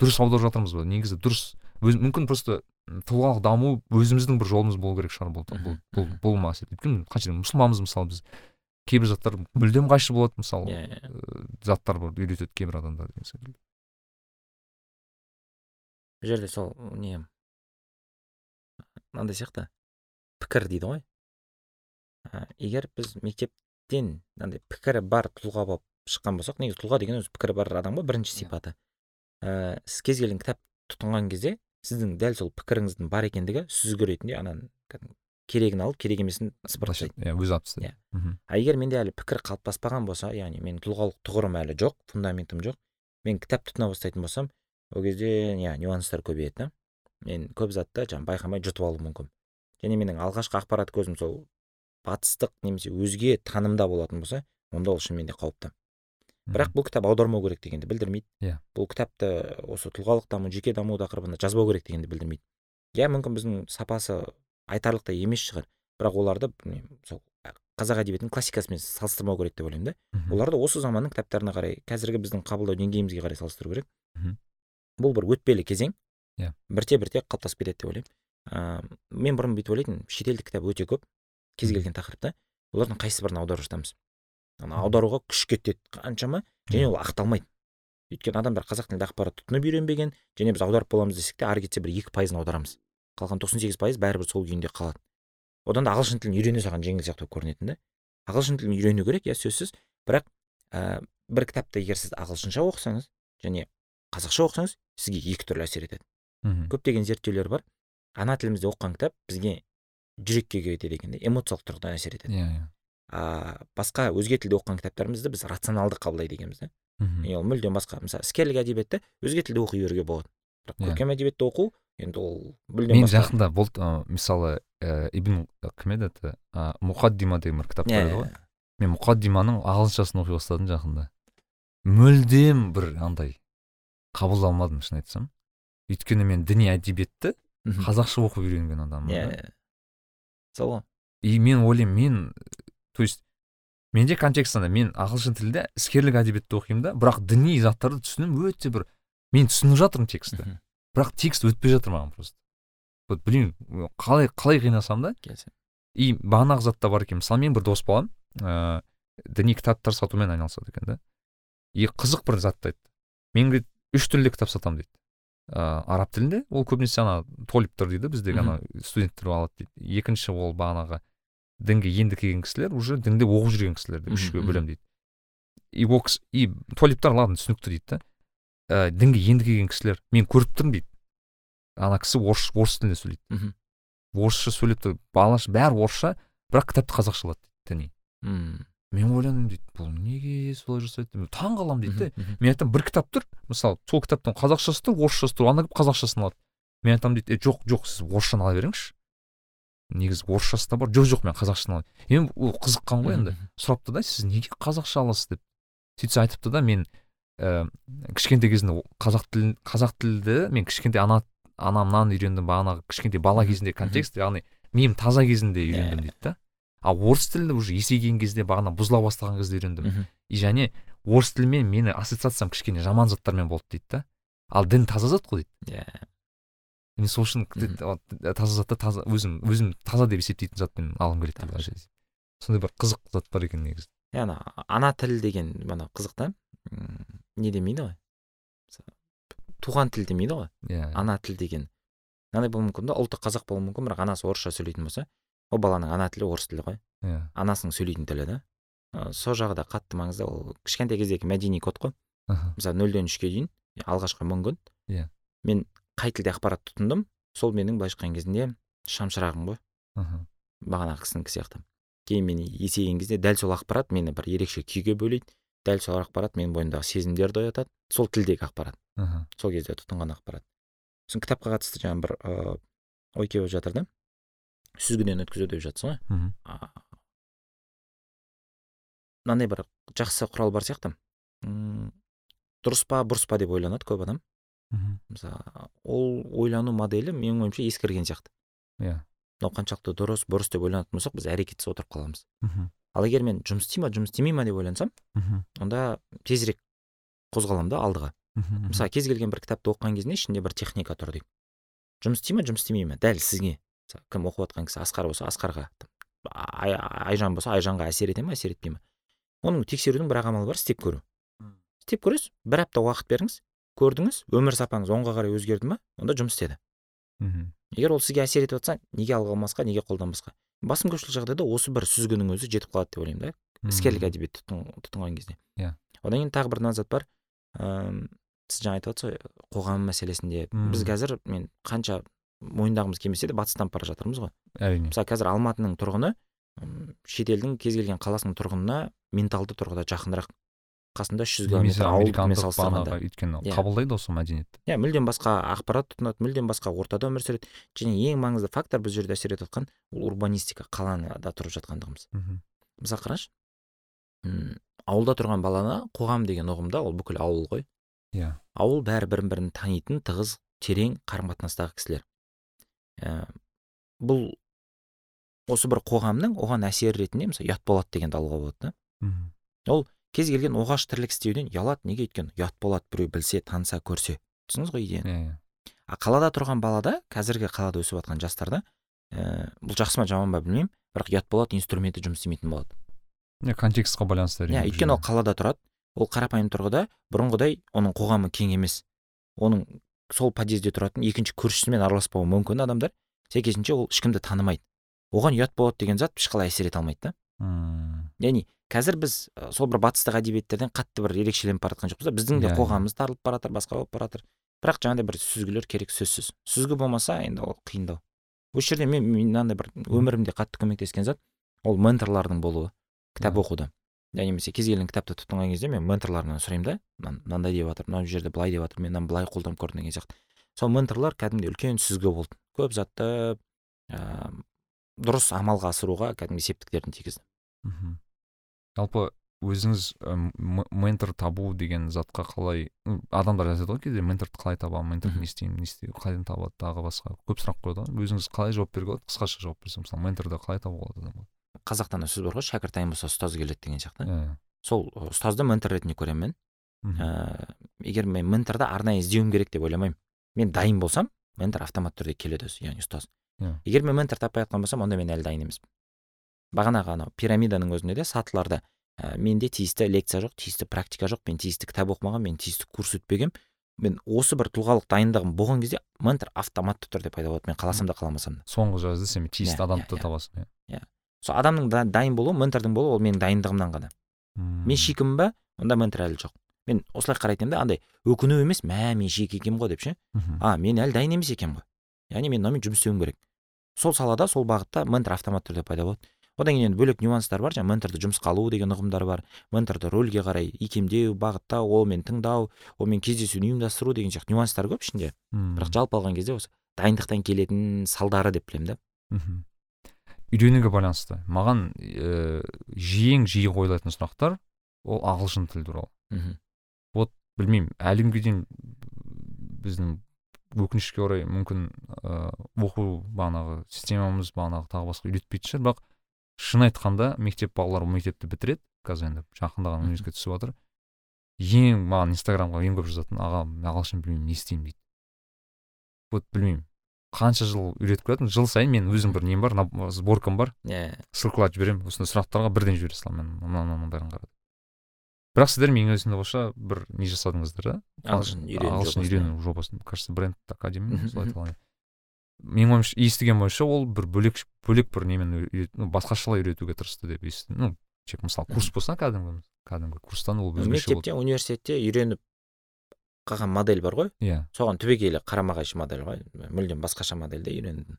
дұрыс аударып жатырмыз ба? Негізі дұрыс өз, мүмкін просто тұлғалық даму өзіміздің бір жолымыз болу керек шығар бұл бұл бұл, бұл өйткені қанша мұсылманбыз мысалы біз. Кейбір заттар мүлдем қайшы болады мысалы. Иә иә. Заттар бар үйретеді кейбір адамдар деген секілді. Бұл жерде сол не мынандай сияқты пікір дейді ғой. Ә, егер біз мектептен мынандай пікірі бар тұлға болып шыққан болсақ негізі тұлға деген өзі пікірі бар адам ғой бірінші сипаты. Ә, сіз кез келген кітап тұтынған кезде сіздің дәл сол пікіріңіздің бар екендігі сүзгі ретінде ананы керегін алып керек емесін сыпырып тастайды иә өзі алып тастайды иә а егер менде әлі пікір қалыптаспаған болса яғни менің тұлғалық тұғырым әлі жоқ фундаментім жоқ мен кітап тұтына бастайтын болсам ол кезде иә нюанстар көбейеді да. Мен көп затты жаңағы байқамай жұтып алуым мүмкін. Және менің алғашқы ақпарат көзім сол батыстық немесе өзге танымда болатын болса онда ол шынымен де қауіпті. Бірақ бұл кітап аудармау керек дегенді білдірмейді. Иә. Yeah. бұл кітапты осы тұлғалық даму жеке даму тақырыбында жазбау керек дегенді білдірмейді. Иә мүмкін біздің сапасы айтарлықтай емес шығар. бірақ оларды сол қазақ әдебиетінің классикасымен салыстырмау керек деп ойлаймын да. Оларды осы заманның кітаптарына қарай қазіргі біздің қабылдау деңгейімізге қарай салыстыру керек. Бұл бір өтпелі кезең. Иә. Бірте бірте қалыптасып кетеді деп ойлаймын. Ыыы мен бұрын бүйтіп ойлайтынмын шетелдік кітап өте көп. Кез келген тақырыпта. Олардың қайсы бірін аударып жатамыз. Ана аударуға күш кетеді қаншама және ол ақталмайды. Өйткені адамдар қазақ тілінде ақпарат тұтынып үйренбеген және біз аударып боламыз десек те ары кетсе бір екі пайызын аударамыз. Қалған тоқсан сегіз пайыз бәрібір сол күйінде қалады. Одан да ағылшын тілін үйрену саған жеңіл сияқты болып көрінетін да. Ағылшын тілін үйрену керек иә сөзсіз. Бірақ ә, бір кітапты егер сіз ағылшынша оқысаңыз және қазақша оқысаңыз сізге екі түрлі әсер етеді. Мхм. Көптеген зерттеулер бар. Ана тілімізде оқыған кітап бізге жүрекке кетеді екен де эмоциялық тұрғыдан әсер етеді. Иә иә. А басқа өзге тілде оқыған кітаптарымызды біз рационалды қабылдайды екенбіз да. Мхм. Ол мүлдем басқа. Мысалы іскерлік әдебиетті өзге тілде оқи беруге болады. Бірақ Иә. көркем әдебиетті оқу енді ол мүлдем мен жақында бұл мысалы ә, ибн кім еді аты? Ә, мұқаддима деген бір кітап иә бар еді ғой мен мұқаддиманың ағылшыншасын оқи бастадым жақында. Мүлдем бір андай қабылдамадым шын айтсам. Өйткені мен діни әдебиетті қазақша оқып үйренген адаммын иә да. иә. сол ғой и мен ойлаймын мен то есть менде контекст андай мен ағылшын тілінде іскерлік әдебиетті оқимын да бірақ діни заттарды түсінемін өте бір мен түсініп жатырмын текстті бірақ текст өтпей жатыр маған просто. Вот білмеймін қалай қалай қинасам да? И бағанағы затта бар екен. Мысалы мен бір дос балам ыыы діни кітаптар сатумен айналысады екен да. И қызық бір затты айтты. Мен говорит үш тілде кітап сатамын дейді. Ыыы араб тілінде. Ол көбінесе ана толиптер дейді біздегі ана студенттер алады дейді. Екінші ол бағанағы дінге енді келген кісілер уже дінде оқып жүрген кісілер деп үшке бөлемін дейді. И ол кісі и туалиптар ладно түсінікті дейді да. Ә, дінге енді келген кісілер мен көріп тұрмын дейді. Ана кісі орыс орыс тілінде сөйлейді. Мхм. Орысша сөйлеп тұр балаша бәрі орысша бірақ кітапты қазақшалады дейді діни. Мм. Мен ойландым дейді. Бұл неге солай жасайды? деп. Таң қаламын дейді да мхм, мен айтамын бір кітап тұр мысалы сол кітаптың қазақшасы тұр орысшасы тұр ана келіп қазақшасын алады мен айтамын дейді. Е жоқ жоқ сіз орысшаны ала беріңізші негізі орысшасы да бар жоқ жоқ мен қазақшаны аламын енді ол қызыққан ғой енді. сұрапты да сіз неге қазақша аласыз? деп. Сөйтсе айтыпты да мен ә, кішкентай кезінде о- қазақ тілін қазақ тілді мен кішкентай ана анамнан үйрендім бағанағы кішкентай бала кезінде контекст яғни миым таза кезінде Иә, үйрендім дейді да. Ал орыс тілді уже есейген кезде бағана бұзыла бастаған кезде үйрендім. И және орыс тілімен мені ассоциациям кішкене жаман заттармен болды дейді да. Ал дін таза зат қой дейді. Иә. Мен сол үшін таза затты таза өзім өзім таза деп есептейтін затпен алғым келеді былайша сондай бір қызық зат бар екен негізі. Иә ана ана тіл деген мана қызық та? Не демейді ғой. Туған тіл демейді ғой. Иә. Ана тіл деген. Мынандай болуы мүмкін да ұлты қазақ болуы мүмкін бірақ анасы орысша сөйлейтін болса ол баланың ана тілі орыс тілі ғой. Иә. Анасының сөйлейтін тілі да. Сол жағы да қатты маңызды. Ол кішкентай кездегі мәдени код қой. Мысалы нөлден үшке дейін алғашқы мың күн. Иә. мен қай тілде ақпарат тұтындым сол менің былайша айтқан кезінде шамшырағым ғой. Аха. бағанағы кісінікі сияқты. Кейін мен есейген кезде дәл сол ақпарат мені бір ерекше күйге бөлейді. Дәл сол ақпарат менің бойымдағы сезімдерді оятады сол тілдегі ақпарат аха. сол кезде тұтынған ақпарат сосын кітапқа қатысты жаңағы бір ыыы ой келіп жатыр да сүзгіден өткізу деп жатсыз ғой мхм. Мынандай бір жақсы құрал бар сияқты М, дұрыс па бұрыс па деп ойланады көп адам мхм. мысалы ол ойлану моделі менің ойымша ескірген сияқты иә мынау қаншалықты дұрыс бұрыс деп ойланатын болсақ біз әрекетсіз отырып қаламыз мхм. Ал егер мен жұмыс істей ма жұмыс істемей ма деп ойлансам мхм. онда тезірек қозғаламын да алдыға. Мхм. мысалы кез келген бір кітапты оқыған кезінде ішінде бір техника тұр дейік жұмыс істей ма жұмыс істемей ма дәл сізге. Мысалы кім оқып жатқан кісі асқар болса асқарға Ай- айжан болса айжанға әсер ете ма әсер етпей ма оның тексерудің бір ақ амалы бар істеп көру. Істеп көресіз бір апта уақыт беріңіз көрдіңіз өмір сапаңыз оңға қарай өзгерді ма онда жұмыс істеді. Мхм. егер ол сізге әсер етіп жатса неге алға алмасқа неге қолданбасқа? Басым көпшілік жағдайда осы бір сүзгінің өзі жетіп қалады деп ойлаймын да іскерлік Мм. әдебиет тұтын- тұтынған кезде Иә. одан кейін тағы бір мына зат бар ыыы сіз жаңа айтып ғой қоғам мәселесінде Мм. біз қазір мен қанша мойындағымыз келмесе де батыстанып бара жатырмыз ғой әрине мысалы қазір алматының тұрғыны шетелдің кез келген қаласының тұрғынына менталды тұрғыда жақынырақ қасында үш жүз километр салыстырғанда өйткені Иә. қабылдайды осы мәдениетті. Иә мүлдем басқа ақпарат тұтынады мүлдем басқа ортада өмір сүреді. Және ең маңызды фактор бұл жерде әсер етіп жатқан ол урбанистика қалада тұрып жатқандығымыз. Мхм. мысалы қарашы. Ауылда тұрған баланы қоғам деген ұғымда ол бүкіл ауыл ғой. Иә. Ауыл бәрі бірін бірін танитын тығыз терең қарым қатынастағы кісілер. Ә, бұл осы бір қоғамның оған әсері ретінде мысалы ұят болады дегенді алуға болады да. Мхм. Кез келген оғаш тірлік істеуден ұялады неге өйткені ұят болады біреу білсе таныса көрсе. Түсіндіңіз ғой идеяны? Иә иә. А қалада тұрған балада қазіргі қалада өсіп жатқан жастарда ә, бұл жақсы ма жаман ба білмеймін бірақ ұят болады инструменті жұмыс істемейтін болады. Иә контекстқа байланысты иә әрине бұл өйткені ол қалада тұрады ол қарапайым тұрғыда бұрынғыдай оның қоғамы кең емес оның сол подъезде тұратын екінші көршісімен араласпауы мүмкін адамдар. Сәйкесінше ол ешкімді танымайды. Оған ұят болады деген зат ешқалай әсер ете алмайды да. Мм. яғни қазір біз ә, сол бір батыстық әдебиеттерден қатты бір ерекшеленіп бара жатқан жоқпыз да. Біздің де Иә, иә. қоғамымыз тарылып бара жатыр басқа болып бара жатыр бірақ жаңағыдай бір сүзгілер керек сөзсіз. Сүзгі болмаса енді ол қиындау. Осы жерде мен мынандай бір өмірімде қатты көмектескен зат ол менторлардың болуы. Кітап Иә. оқуда я немесе кез келген кітапты тұтынған кезде мен менторларымнан сұраймын да. Мынандай деп жатыр мына жерде былай деп жатыр мен мынаны былай қолданып көрдім деген сияқты. Сол менторлар кәдімгідей үлкен сүзгі болды. Көп затты ә, дұрыс амалға асыруға кәдімгі септіктерін тигізді мхм. жалпы өзіңіз ментор табу деген затқа қалай адамдар жазады ғой кейде менторды қалай табамын менторды Мхм. не істеймін не істеймін қайдан табады тағы басқа көп сұрақ қояды ғой өзіңіз қалай жауап беруге болады қысқаша жауап берсем мысалы менторды қалай табуға болады адамға қазақта ана сөз бар ғой шәкірт дайын болса ұстаз келеді деген сияқты иә сол ұстазды ментор ретінде көремін мен мхм. ә, егер мен менторды арнайы іздеуім керек деп ойламаймын мен дайын болсам ментор автоматты түрде келеді өзі яғни ұстаз. Егер мен ментор таппай жатқан болсам онда мен әлі дайын емеспін. Бағанағы анау пирамиданың өзінде де сатыларда ә, менде тиісті лекция жоқ тиісті практика жоқ мен тиісті кітап оқымағанмын мен тиісті курс өтпегенмін мен осы бір тұлғалық дайындығым болған кезде ментор автоматты түрде пайда болады мен қаласам да қаламасам да соңғы жазды сен тиісті Иә, адамды иә, иә. табасың иә. Сол адамның да, дайын болуы ментордың болуы ол менің дайындығымнан ғана. Мен шикімін ба онда ментор әлі жоқ. Мен осылай қарайтын едім да андай өкіну емес мә мен шик екенмін ғой деп ше. А мен әлі дайын емес екенмін ғой яғни мен мынамен жұмыс істеуім керек. Сол салада сол бағытта ментор автоматты түрде пайда болады. Одан кейін енді бөлек нюанстар бар. Жаңағы менторды жұмысқа алу деген ұғымдар бар. Менторды рөлге қарай икемдеу бағыттау олмен тыңдау олмен кездесуін ұйымдастыру деген сияқты нюанстар көп ішінде. Бірақ жалпы алған кезде осы дайындықтан келетін салдары деп білемін да. Мхм. Үйренуге байланысты. Маған ә, жиі жиі қойылатын сұрақтар ол ағылшын тілі туралы. Мхм. Вот білмеймін әлі күнге дейін біздің өкінішке орай мүмкін ыыы оқу бағанағы системамыз бағанағы тағы басқа үйретпейтін шығар бірақ шын айтқанда мектеп балалары мектепті бітіреді қазір енді жақында ғана университетке түсіп жатыр ең маған инстаграмға ең көп жазатын ағам ағылшын білмеймін не істеймін дейді вот білмеймін қанша жыл үйретіп келатырмын жыл сайын мен өзім бір нем бар сборкам бар иә ссылкалатып жіберемін осындай сұрақтарға бірден жібере саламын мен мына мынандайын қара бірақ сіздер менің өзімде болса бір не жасадыңыздар да? Ағылшын үйрену ағылшын үйрену жобасын. Кажется бренд академи солай аталған. Менің ойымша естіген бойынша ол бір бөлек бөлек бір немен ну, басқашалай үйретуге тырысты деп естідім ну тек мысалы курс болса кәдімгі кәдімгі курстан ол өзгеше мектепте университетте үйреніп қалған модель бар ғой. Иә. Соған түбегейлі қарама қайшы модель ғой. Мүлдем басқаша модельде үйрендің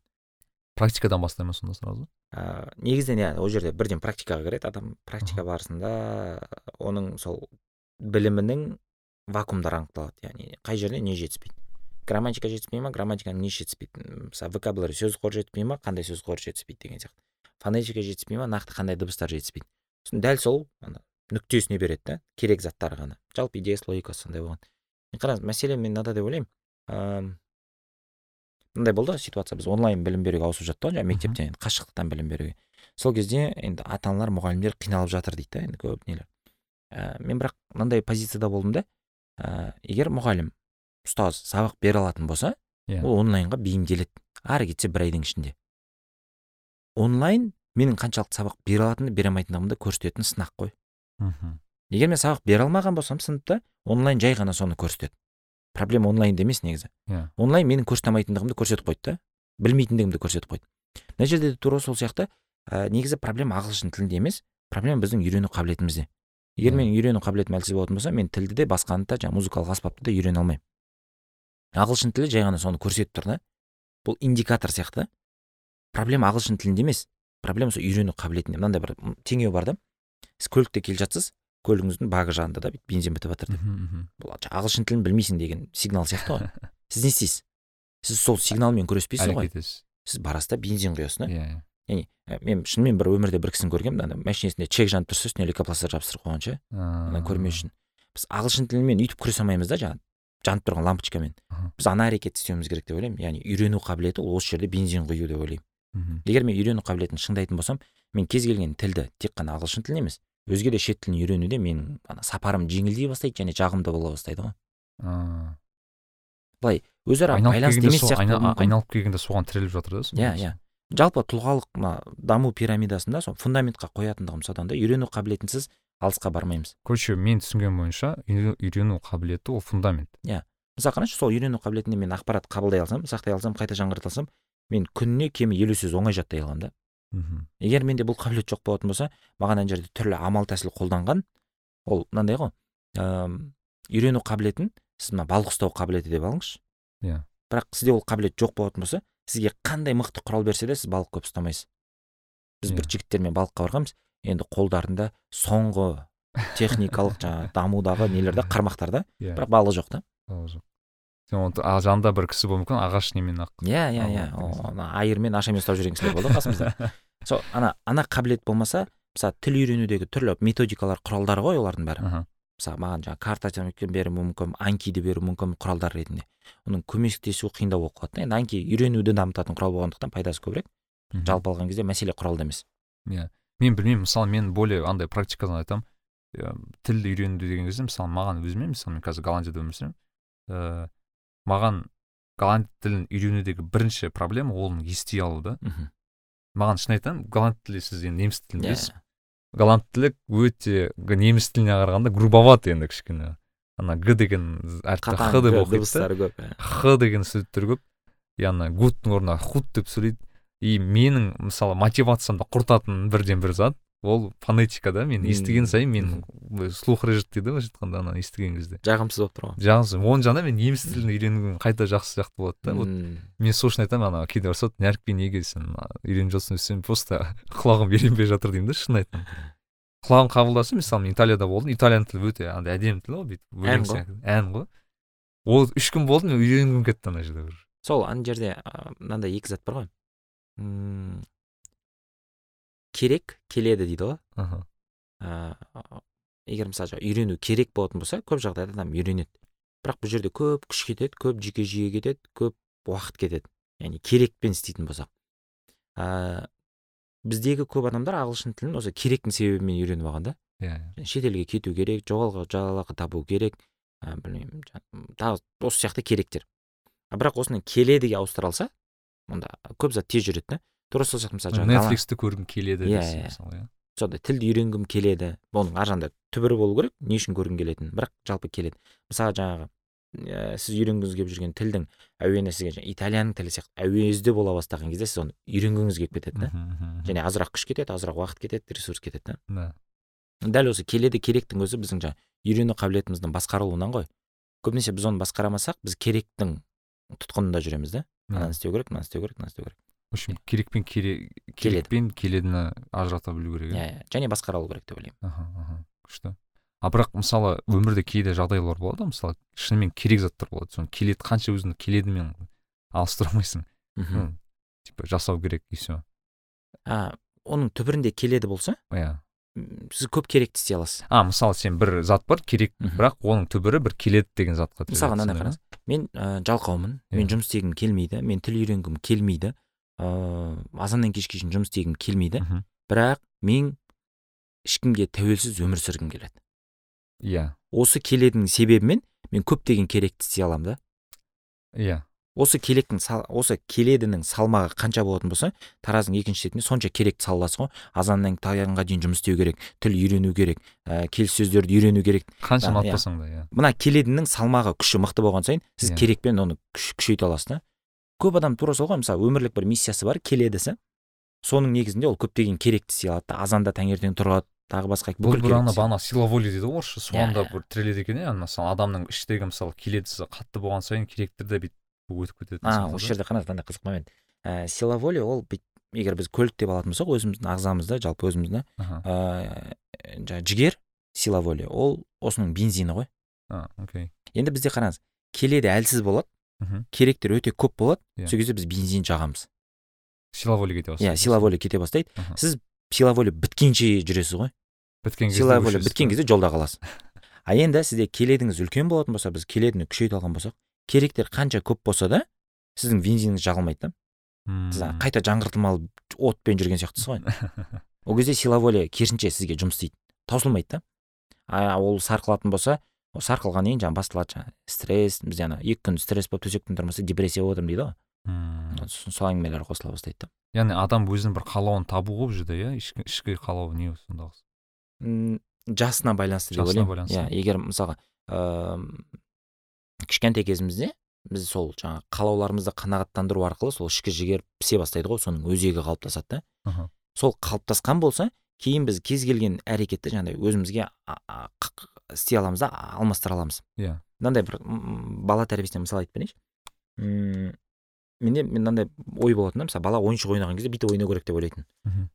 практикадан бастай ма сонда сразу. Ә, негізінен иә ол жерде бірден практикаға кіреді адам практика барысында оның сол білімінің вакуумдары анықталады. Яғни қай жерде не жетіспейді. Грамматика жетіспей ма? Грамматиканың несі жетіспейді? Мысалы вокабуляр сөз қоры жетпей ма? Қандай сөз қоры жетіспейді деген сияқты. Фонетика жетіспей ма? Нақты қандай дыбыстар жетіспейді? Сосын дәл сол ана нүктесіне береді да керек заттар ғана. Жалпы идеясы логикасы сондай болған. Қараңыз мәселе мен мынада деп ойлаймын. Мындай болды ситуация. Біз онлайн білім беруге ауысып жаттық қой жаңағы мектептен енді қашықтықтан білім беруге. Сол кезде енді ата аналар мұғалімдер қиналып жатыр дейді да енді көп нелер. Ә, мен бірақ мынандай позицияда болдым да ә, егер мұғалім ұстаз сабақ бере алатын болса иә. ол онлайнға бейімделеді. Ары кетсе бір айдың ішінде. Онлайн менің қаншалықты сабақ бере алатынымды бере алмайтындығымды көрсететін сынақ қой. Мхм. Егер мен сабақ бере алмаған болсам сыныпта онлайн жай ғана соны көрсетеді. Проблема онлайнда емес негізі. Иә. Онлайн менің көрсете көрсетіп қойды да. Білмейтіндігімді көрсетіп қойды. Мына жерде де тура сол сияқты ә, негізі проблема ағылшын тілінде емес проблема біздің үйрену қабілетімізде. Егер менің үйрену қабілетім әлсіз болатын болса мен тілді де басқаны да жаңағы музыкалық аспапты да үйрене алмаймын. Ағылшын тілі жай ғана соны көрсетіп тұр да. Бұл индикатор сияқты. Проблема ағылшын тілінде емес проблема сол үйрену қабілетінде. Мынандай бір теңеу бар да. Сіз көлікте келе жатсыз көлігіңіздің багы жанында да бүйтіп бензин бітіп жатыр деп бұл ағылшын тілін білмейсің деген сигнал сияқты ғой. [LAUGHS] Сіз не істейсіз? Сіз сол сигналмен күреспейсіз ғой. Сіз барасыз да бензин құясыз да. Иә иә. Яғни мен шынымен бір өмірде бір кісіні көргенмін ана машинесінде чек жанып тұрса үстіне лейкопластырь жабыстырып қойған ше? Ана көрмеу үшін. Біз ағылшын тілімен өйтіп күресе алмаймыз да жаңағы жанып тұрған лампочкамен. Біз ана әрекетті істеуіміз керек деп ойлаймын. Яғни үйрену қабілеті ол осы жерде бензин құю деп ойлаймын. Егер мен үйрену қабілетін шыңдайтын болсам мен кез келген тілді тек қана ағылшын тілін емес өзге де шет тілін үйренуде менің ана сапарым жеңілдей бастайды және жағымды бола бастайды ғой. Былай өзара байланысты емес сияқты айналып келгенде соған тіреліп жатыр да иә иә. Жалпы тұлғалық мына даму пирамидасында сол фундаментқа қоятындығым содан да үйрену қабілетінсіз алысқа бармаймыз. Короче мен түсінгенім бойынша үйрену- қабілеті ол фундамент. Мысалы қарашы сол үйрену қабілетінде мен ақпарат қабылдай алсам сақтай алсам қайта жаңғырта алсам мен күніне кемі елу сөз оңай жаттай аламын да. Мхм. егер менде бұл қабілет жоқ болатын болса маған ана жерде түрлі амал тәсіл қолданған ол мынандай ғой ыыы үйрену қабілетін сіз мына балық ұстау қабілеті деп алыңызшы Иә. бірақ сізде ол қабілет жоқ болатын болса сізге қандай мықты құрал берсе де сіз балық көп ұстамайсыз біз бір Иә. жігіттермен балыққа барғанбыз енді қолдарында соңғы техникалық жаңағы дамудағы нелерде [LAUGHS] қармақтарда иә бірақ балық жоқ та ол жоқ сен оны жанында бір кісі болуы мүмкін ағаш немен ақ? Иә иә иә. ана айырмен ашамен ұстап жүрген кісілер болды ғой қасымызда. [LAUGHS] Сол ана ана қабілет болмаса мысалы тіл үйренудегі түрлі методикалар құралдар ғой олардың бәрі. Мысалы маған жаңағы карта беруі мүмкін анкиді беруі мүмкін құралдар ретінде. Оның көмектесуі қиындау болып қалады да. Енді анки үйренуді дамытатын құрал болғандықтан пайдасы көбірек. Жалпы алған кезде мәселе құралда емес. Иә. Мен білмеймін мысалы мен более андай практикадан айтамын. Тілді үйренуді деген кезде мысалы маған өзіме мысалы мен қазір голландияда өмір сүремін. Ыыы маған голланд тілін үйренудегі бірінші проблема ол ести алу да. Маған шын айтамын голланд тілі сіз енді неміс тілін иә. білесіз. Голланд тілі өте неміс тіліне қарағанда грубоват енді кішкене. Ана г деген әріпті х деп оқиды көп иә. х деген сөздер көп. И ана гудтың орнына худ деп сөйлейді. И менің мысалы мотивациямды құртатын бірден бір зат. Ол фонетика да мен естіген сайын мен слух режет дейді былайша айтқанда ана естіген кезде. Жағымсыз болып тұр ғой. Жағымсыз. Оның жағынан мен неміс тілін үйренгім қайта жақсы сияқты болады да. Вот мен сол үшін айтамын ана кейде ұрысады нәрікпе неге сен үйреніп жатрсың десем просто [LAUGHS] құлағым үйренбей жатыр деймін да шын айтамын. Құлағым қабылдаса мысалы мен италияда болдым. Итальян тілі өте андай әдемі тіл ғой бүйтіп ән ғой. ән ғой. Ол үш күн болды мен үйренгім кетті ана жерде бір. Сол ана жерде мынандай екі зат бар ғой. Керек келеді дейді ғой. Аха егер мысалы үйрену керек болатын болса көп жағдайда адам үйренеді. Бірақ бұл жерде көп күш кетеді көп жүйке жүйе кетеді көп уақыт кетеді. Яғни керекпен істейтін болсақ. Ә, біздегі көп адамдар ағылшын тілін осы керектің себебімен үйреніп алған да. Иә шетелге кету керек жоғалғы жалақы табу керек. Ә, білмеймін тағы осы сияқты керектер. Бірақ осыны келедіге ауыстыра алса онда көп зат тез жүреді да. Тура сол сияқты мысалы нетфликсті көргім келеді иә иә. мысалы иә. Сондай тілді үйренгім келеді. Оның ар жағында түбірі болу керек не үшін көргің келетінін. Бірақ жалпы келеді. Мысалы жаңағы ә, сіз үйренгіңіз келіп жүрген тілдің әуені сізге жаңағы итальян тілі сияқты әуезді бола бастаған кезде сіз оны үйренгіңіз келіп кетеді да. Және азырақ күш кетеді азырақ уақыт кетеді ресурс кетеді да. Дәл осы келеді керектің өзі біздің жаңағы үйрену қабілетіміздің басқарылуынан ғой. Көбінесе біз оны басқарамасақ біз керектің тұтқынында жүреміз да. Ананы істеу керек мынаны істеу керек мынаны істеу керек. В общем керек пен керек пен келедіні ажырата білу керек иә иә? және басқара алу керек деп ойлаймын. Аха аха. Күшті. А бірақ мысалы өмірде кейде жағдайлар болады ғой мысалы шынымен керек заттар болады. Соны келеді қанша өзіңді келедімен алыстыра алмайсың мхм типа жасау керек и все а оның түбірінде келеді болса? Иә. Сіз көп керекті істей аласыз. А мысалы сен бір зат бар керек бірақ оның түбірі бір келеді деген затқа мысалға мынандай қараңыз. Мен ә, жалқаумын. Иә. мен жұмыс істегім келмейді мен тіл үйренгім келмейді. Ыыы азаннан кешке шейін жұмыс істегім келмейді? Мхм. бірақ мен ешкімге тәуелсіз өмір сүргім келеді иә осы келедінің себебімен мен көптеген керекті істей аламын да иә осы келектің сал, осы келедінің салмағы қанша болатын болса таразының екінші шетіне сонша керекті саласыз ғой азаннан таңға дейін жұмыс істеу керек тіл үйрену керек ә, келіссөздерді үйрену керек қанша Да, иә. ұнатпасаң да иә мына келедінің салмағы күші мықты болған сайын сіз Иә. керекпен оны күш, күшейте аласыз да көп адам тура сол ғой мысалы өмірлік бір миссиясы бар келедісі соның негізінде ол көптеген керекті алады да азанда таңертең тұрады тағы басқа бұл бір ана бағана сила воли дейді ғой орысша соған да Иә. бір тіреледі екен иә мысалы адамның іштегі мысалы келедісі қатты болған сайын керектер де бүйтіп өтіп кетеді а осы жерде қараңыз мынандай қызық момент. Ә, сила воли ол бүйтіп егер біз көлік деп алатын болсақ өзіміздің ағзамызды жалпы өзімізді аха. ә, жаңағы жігер сила воли ол осының бензині ғой. А окей. Енді бізде қараңыз келеді әлсіз болады керектер өте көп болады. Иә. сол кезде біз бензин жағамыз. Сила воли кете бастайды иә сила воли кете бастайды. Аха. сіз сила воли біткенше жүресіз ғой. Біткен кезде сила воли біткен кезде жолда қаласыз. А енді сізде келедіңіз үлкен болатын болса біз келедіні күшейте алған болсақ керектер қанша көп болса да сіздің бензиніңіз жағылмайды да. Сіз қайта жаңғыртылмалы отпен жүрген сияқтысыз ғой. [LAUGHS] Ол кезде сила керісінше сізге жұмыс істейді. Таусылмайды да. А ол сарқылатын болса ол сарқылғаннан кейін жаңағы басталады жаңағы стресс бізде ана екі күн стресс болып төсектен тұрмаса депрессия болып отырмын дейді ғой. Сосын сол әңгімелер қосыла бастайды да. Яғни адам өзінің бір қалауын табу ғой бұл жерде иә? Ішкі, қалауы не сондағысы? М, жасына байланысты деп Жасына ойлаймын. байланысты. иә егер мысалға ыыы кішкентай кезімізде біз сол жаңағы қалауларымызды қанағаттандыру арқылы сол ішкі жігер пісе бастайды ғой соның өзегі қалыптасады да. Сол қалыптасқан болса кейін біз кез келген әрекетті жаңағыдай өзімізге істей аламыз да алмастыра аламыз. Иә. Мынандай бір бала тәрбиесінен мысал айтып берейінші. Менде мен мынандай ой болатын да мысалы бала ойыншық ойнаған кезде бүйтіп ойнау керек деп ойлайтын.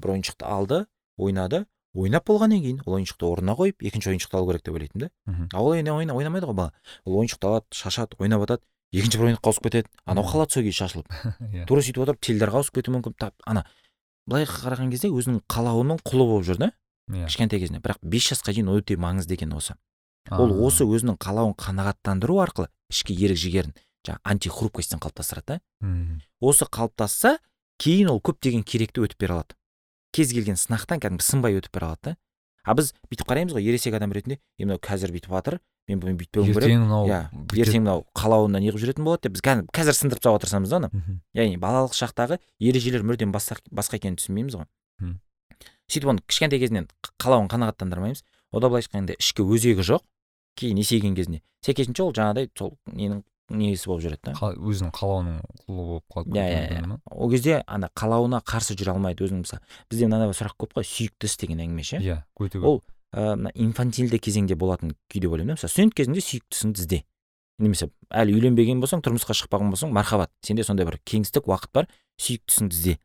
Бір ойыншықты алды ойнады ойнап болғаннан кейін ол ойыншықты орнына қойып екінші ойыншықты алу керек деп ойлайтын да. А ол ойна- ойнамайды ғой бала. Ол ойыншықты алады шашады ойнап жатады екінші бір ойыншыққа ауысып кетеді. Анау қалады сол күйі шашылып. [LAUGHS] Иә. Тура сөйтіп отырып теледидарға ауысып кетуі мүмкін. Тап ана былай қараған кезде өзінің қалауының құлы болып жүр да. Иә. кішкентай кезінде. бірақ бес жасқа дейін өте маңызды екен осы. Ол осы өзінің қалауын қанағаттандыру арқылы ішкі ерік жігерін жаңағы антихрупкостьтен қалыптастырады да. Осы қалыптасса кейін ол көптеген керекті өтіп бере алады. Кез келген сынақтан кәдімгі сынбай өтіп бере алады да. А біз бүйтіп қараймыз ғой ересек адам ретінде е мынау қазір бүйтіп жатыр мен бұны бүйтпеуім керек. Ертең мынау иә ертең мынау қалауына неғып жүретін болады деп біз қазір сындырып тастауға тырысамыз да оны. Яғни балалық шақтағы ережелер мүлдем басқа, басқа екенін түсінбейміз ғой. Сөйтіп оны кішкентай кезінен қалауын қанағаттандырмаймыз. Ода былайша айтқанда ішкі өзегі жоқ кейін есейген кезінде. Сәйкесінше ол жаңағыдай сол ненің несі болып жүреді да. Өзінің қалауының құлы болып қалады иә иә иә. ол кезде ана қалауына қарсы жүре алмайды өзінің мысалы. Бізде мынандай сұрақ көп қой сүйікті іс деген әңгіме ше иә өте көп. Ол мына инфантильді кезеңде болатын күй деп ойлаймын да. Мысалы студент кезіңде сүйікті ісіңді ізде немесе әлі үйленбеген болсаң тұрмысқа шықпаған болсаң мархабат. Сенде сондай бір кеңістік уақыт бар сүйікті ісіңді ізде